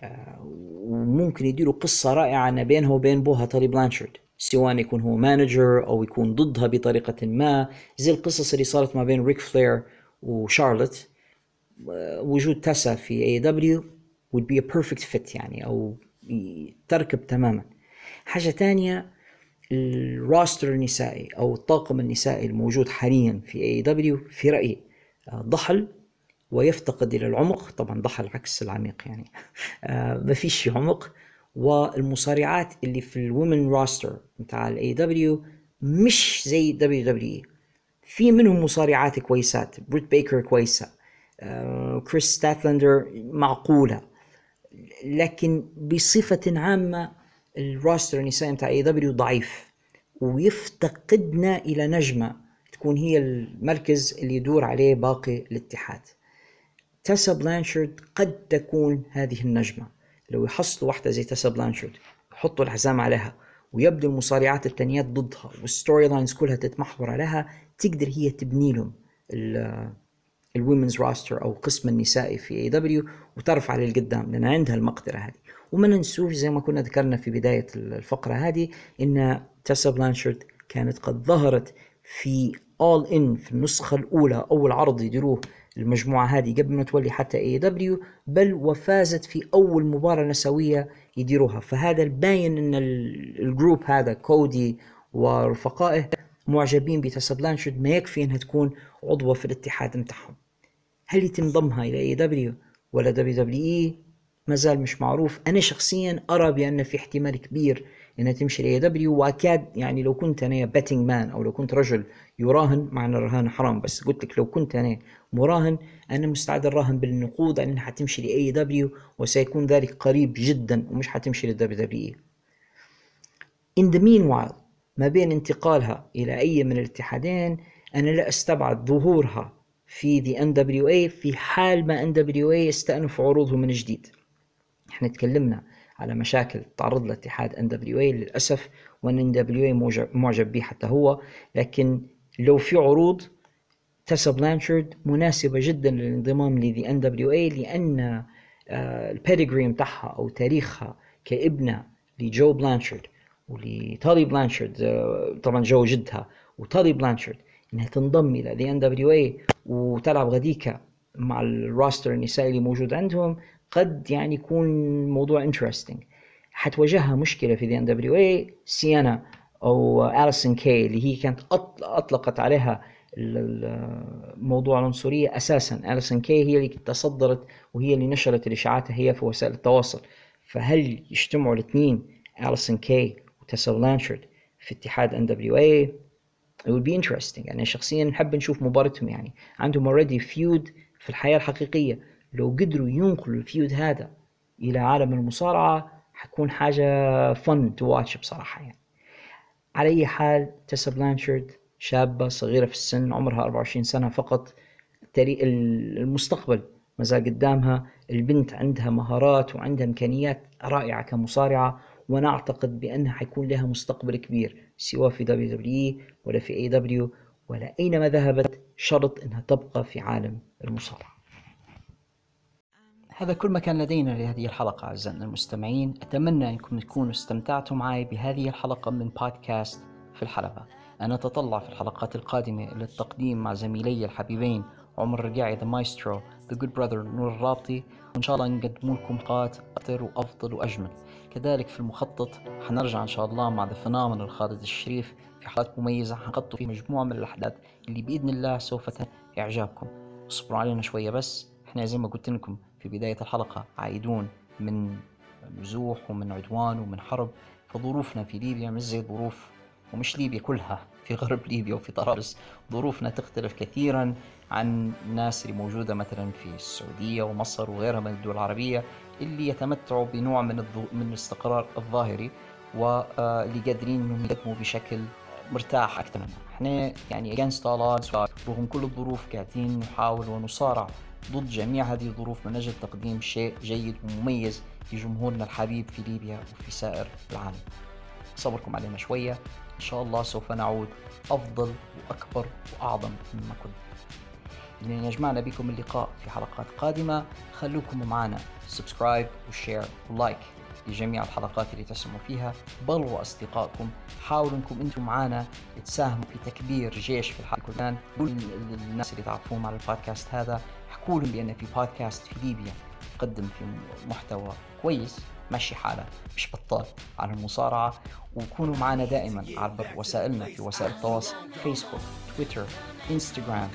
آه، وممكن يديروا قصة رائعة بينها وبين بوها تالي بلانشارد سواء يكون هو manager أو يكون ضدها بطريقة ما. زي القصص اللي صارت ما بين ريك فلير وشارلوت. آه، وجود تاسا في AEW would be a perfect fit يعني أو تركب تماما. حاجة تانية ال roster النسائي أو الطاقم النسائي الموجود حاليا في AEW في رأيي آه، ضحل ويفتقد إلى العمق. طبعا ضحل عكس العميق يعني. آه، ما فيش عمق. والمصارعات اللي في ال women roster بتاع ال AEW مش زي WWE في منهم مصارعات كويسات. بريت بيكر كويسة. آه، كريس ستاتلندر معقولة. لكن بصفة عامة ال roster النسائي بتاع AEW ضعيف ويفتقد إلى نجمة تكون هي المركز اللي يدور عليه باقي الاتحاد. تاسا بلانشارد قد تكون هذه النجمة. لو يحصلوا واحدة زي تاسا بلانشارد يحطوا الحزام عليها ويبدو المصارعات التانيات ضدها وال storylines كلها تتمحور عليها تقدر هي تبني لهم ال women's roster أو القسم النسائي في AEW وترفع للقدام لأن عندها المقدرة هذه. وما ننسوش زي ما كنا ذكرنا في بداية الفقرة هذه إن تاسا بلانشارد كانت قد ظهرت في All In في النسخة الأولى أول عرض يديروه المجموعة هذه قبل ما تولي حتى AEW بل وفازت في أول مباراة نسوية يديروها. فهذا الباين أن ال group هذا كودي ورفقائه معجبين بتاسا بلانشارد ما يكفي أنها تكون عضوة في الاتحاد متاعهم هل يتم ضمها إلى اي دبليو ولا دبليو دبليو اي ما زال مش معروف. أنا شخصيا أرى بأن في احتمال كبير انها تمشي ل AEW وأكاد يعني لو كنت أنا betting man أو لو كنت رجل يراهن مع ان الرهان حرام بس قلت لك لو كنت أنا مراهن أنا مستعد أراهن بالنقود انها حتمشي ل AEW وسيكون ذلك قريب جدا ومش حتمشي لل WWE in the meanwhile ما بين انتقالها إلى أي من الاتحادين أنا لا أستبعد ظهورها في the NWA في حال ما NWA استأنف عروضه من جديد. إحنا تكلمنا على مشاكل تعرض لها اتحاد NWA للأسف وأنا NWA معجب به حتى هو. لكن لو في عروض تسا بلانشارد مناسبة جدا للانضمام ل the NWA لأن آه، ال pedigree متاعها أو تاريخها كابنة لجو بلانشارد ولتالي بلانشارد طبعا جو جدها وتالي بلانشارد إنها تنضم إلى the NWA وتلعب غديكا مع ال roster النسائي اللي موجود عندهم. قد يعني يكون موضوع interesting حتواجهها مشكلة في the NWA سيانا أو أليسون كي اللي هي كانت أطلقت عليها موضوع العنصرية أساسا. أليسون كي هي اللي تصدرت وهي اللي نشرت الإشاعات هي في وسائل التواصل. فهل يجتمعوا الاثنين أليسون كي وتسا بلانشارد في اتحاد NWA it would be interesting. يعني شخصيا نحب نشوف مباراتهم يعني. عندهم already feud في الحياة الحقيقية. لو قدروا ينقلوا ال feud هذا إلى عالم المصارعة حتكون حاجة fun to watch بصراحة يعني. على أي حال تسا بلانشارد شابة صغيرة في السن عمرها 24 سنة فقط المستقبل ما زال قدامها. البنت عندها مهارات وعندها إمكانيات رائعة كمصارعة وأنا أعتقد بأنها حيكون لها مستقبل كبير سواء في WWE ولا في AEW ولا أينما ذهبت شرط أنها تبقى في عالم المصارعة. هذا كل ما كان لدينا لهذه الحلقة أعزائنا المستمعين أتمنى أنكم تكونوا استمتعتوا معي بهذه الحلقة من بودكاست في الحلبة. أنا أتطلع في الحلقات القادمة إلى التقديم مع زميلي الحبيبين عمر الرقاعي the maestro the good brother نور الرابطي. وإن شاء الله نقدم لكم حلقات أكثر وأفضل وأجمل. كذلك في المخطط حنرجع إن شاء الله مع the phenomenal خالد الشريف في حلقات مميزة حنغطوا فيه مجموعة من الأحداث اللي بإذن الله سوف إعجابكم. اصبروا علينا شوية بس. إحنا زي ما قلت لكم في بداية الحلقة عايدون من نزوح ومن عدوان ومن حرب فظروفنا في ليبيا مش زي ظروف ومش ليبيا كلها في غرب ليبيا وفي طرابلس. ظروفنا تختلف كثيرا عن الناس اللي موجودة مثلا في السعودية ومصر وغيرها من الدول العربية اللي يتمتعوا بنوع من من الاستقرار الظاهري واللي قادرين إنهم يقدموا بشكل مرتاح أكثر منها. إحنا يعني against all odds رغم كل الظروف قاعدين نحاول ونصارع ضد جميع هذه الظروف من أجل تقديم شيء جيد ومميز لجمهورنا الحبيب في ليبيا وفي سائر العالم. صبركم علينا شوية. إن شاء الله سوف نعود أفضل وأكبر وأعظم مما كنا لين يجمعنا بكم اللقاء في حلقات قادمة. خلوكم معنا. subscribe و share و like لجميع الحلقات اللي تسمعوا فيها. بلغوا أصدقائكم حاولوا أنكم أنتم معنا تساهموا في تكبير جيش في الحلبة. كل الناس اللي تعرفون على البودكاست هذا. لهم بأن في بودكاست في ليبيا يقدم في محتوى كويس مشي حاله مش بطال عن المصارعة وكونوا معنا دائما عبر وسائلنا في وسائل التواصل فيسبوك تويتر انستغرام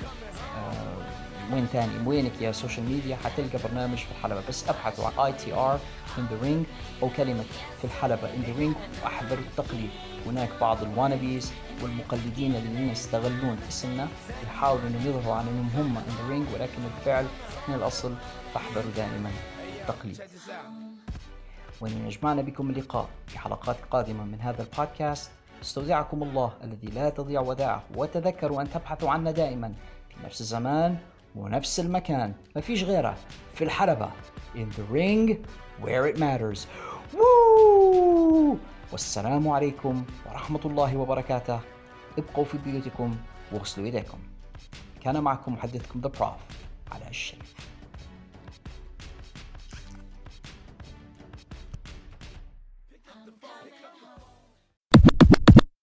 آه وين تاني؟ وينك يا social media حتلقى برنامج في الحلبة بس ابحثوا عن ITR in the ring أو كلمة في الحلبة in the ring واحذروا التقليد. هناك بعض ال wannabes والمقلدين الذين يستغلون اسمنا يحاولوا انهم يظهروا عن انهم هم ان رينج ولكن الفعل من الأصل فاحذروا دائما التقليد وأن يجمعنا بكم اللقاء في حلقات قادمة من هذا البودكاست استودعكم الله الذي لا تضيع ودائعه وتذكروا أن تبحثوا عنا دائما في نفس الزمان ونفس المكان ما فيش غيره في الحلبة in the ring where it matters Woo! والسلام عليكم ورحمة الله وبركاته. ابقوا في بيوتكم واغسلوا ايديكم كان معكم محدثكم ذا بروف على الشريف.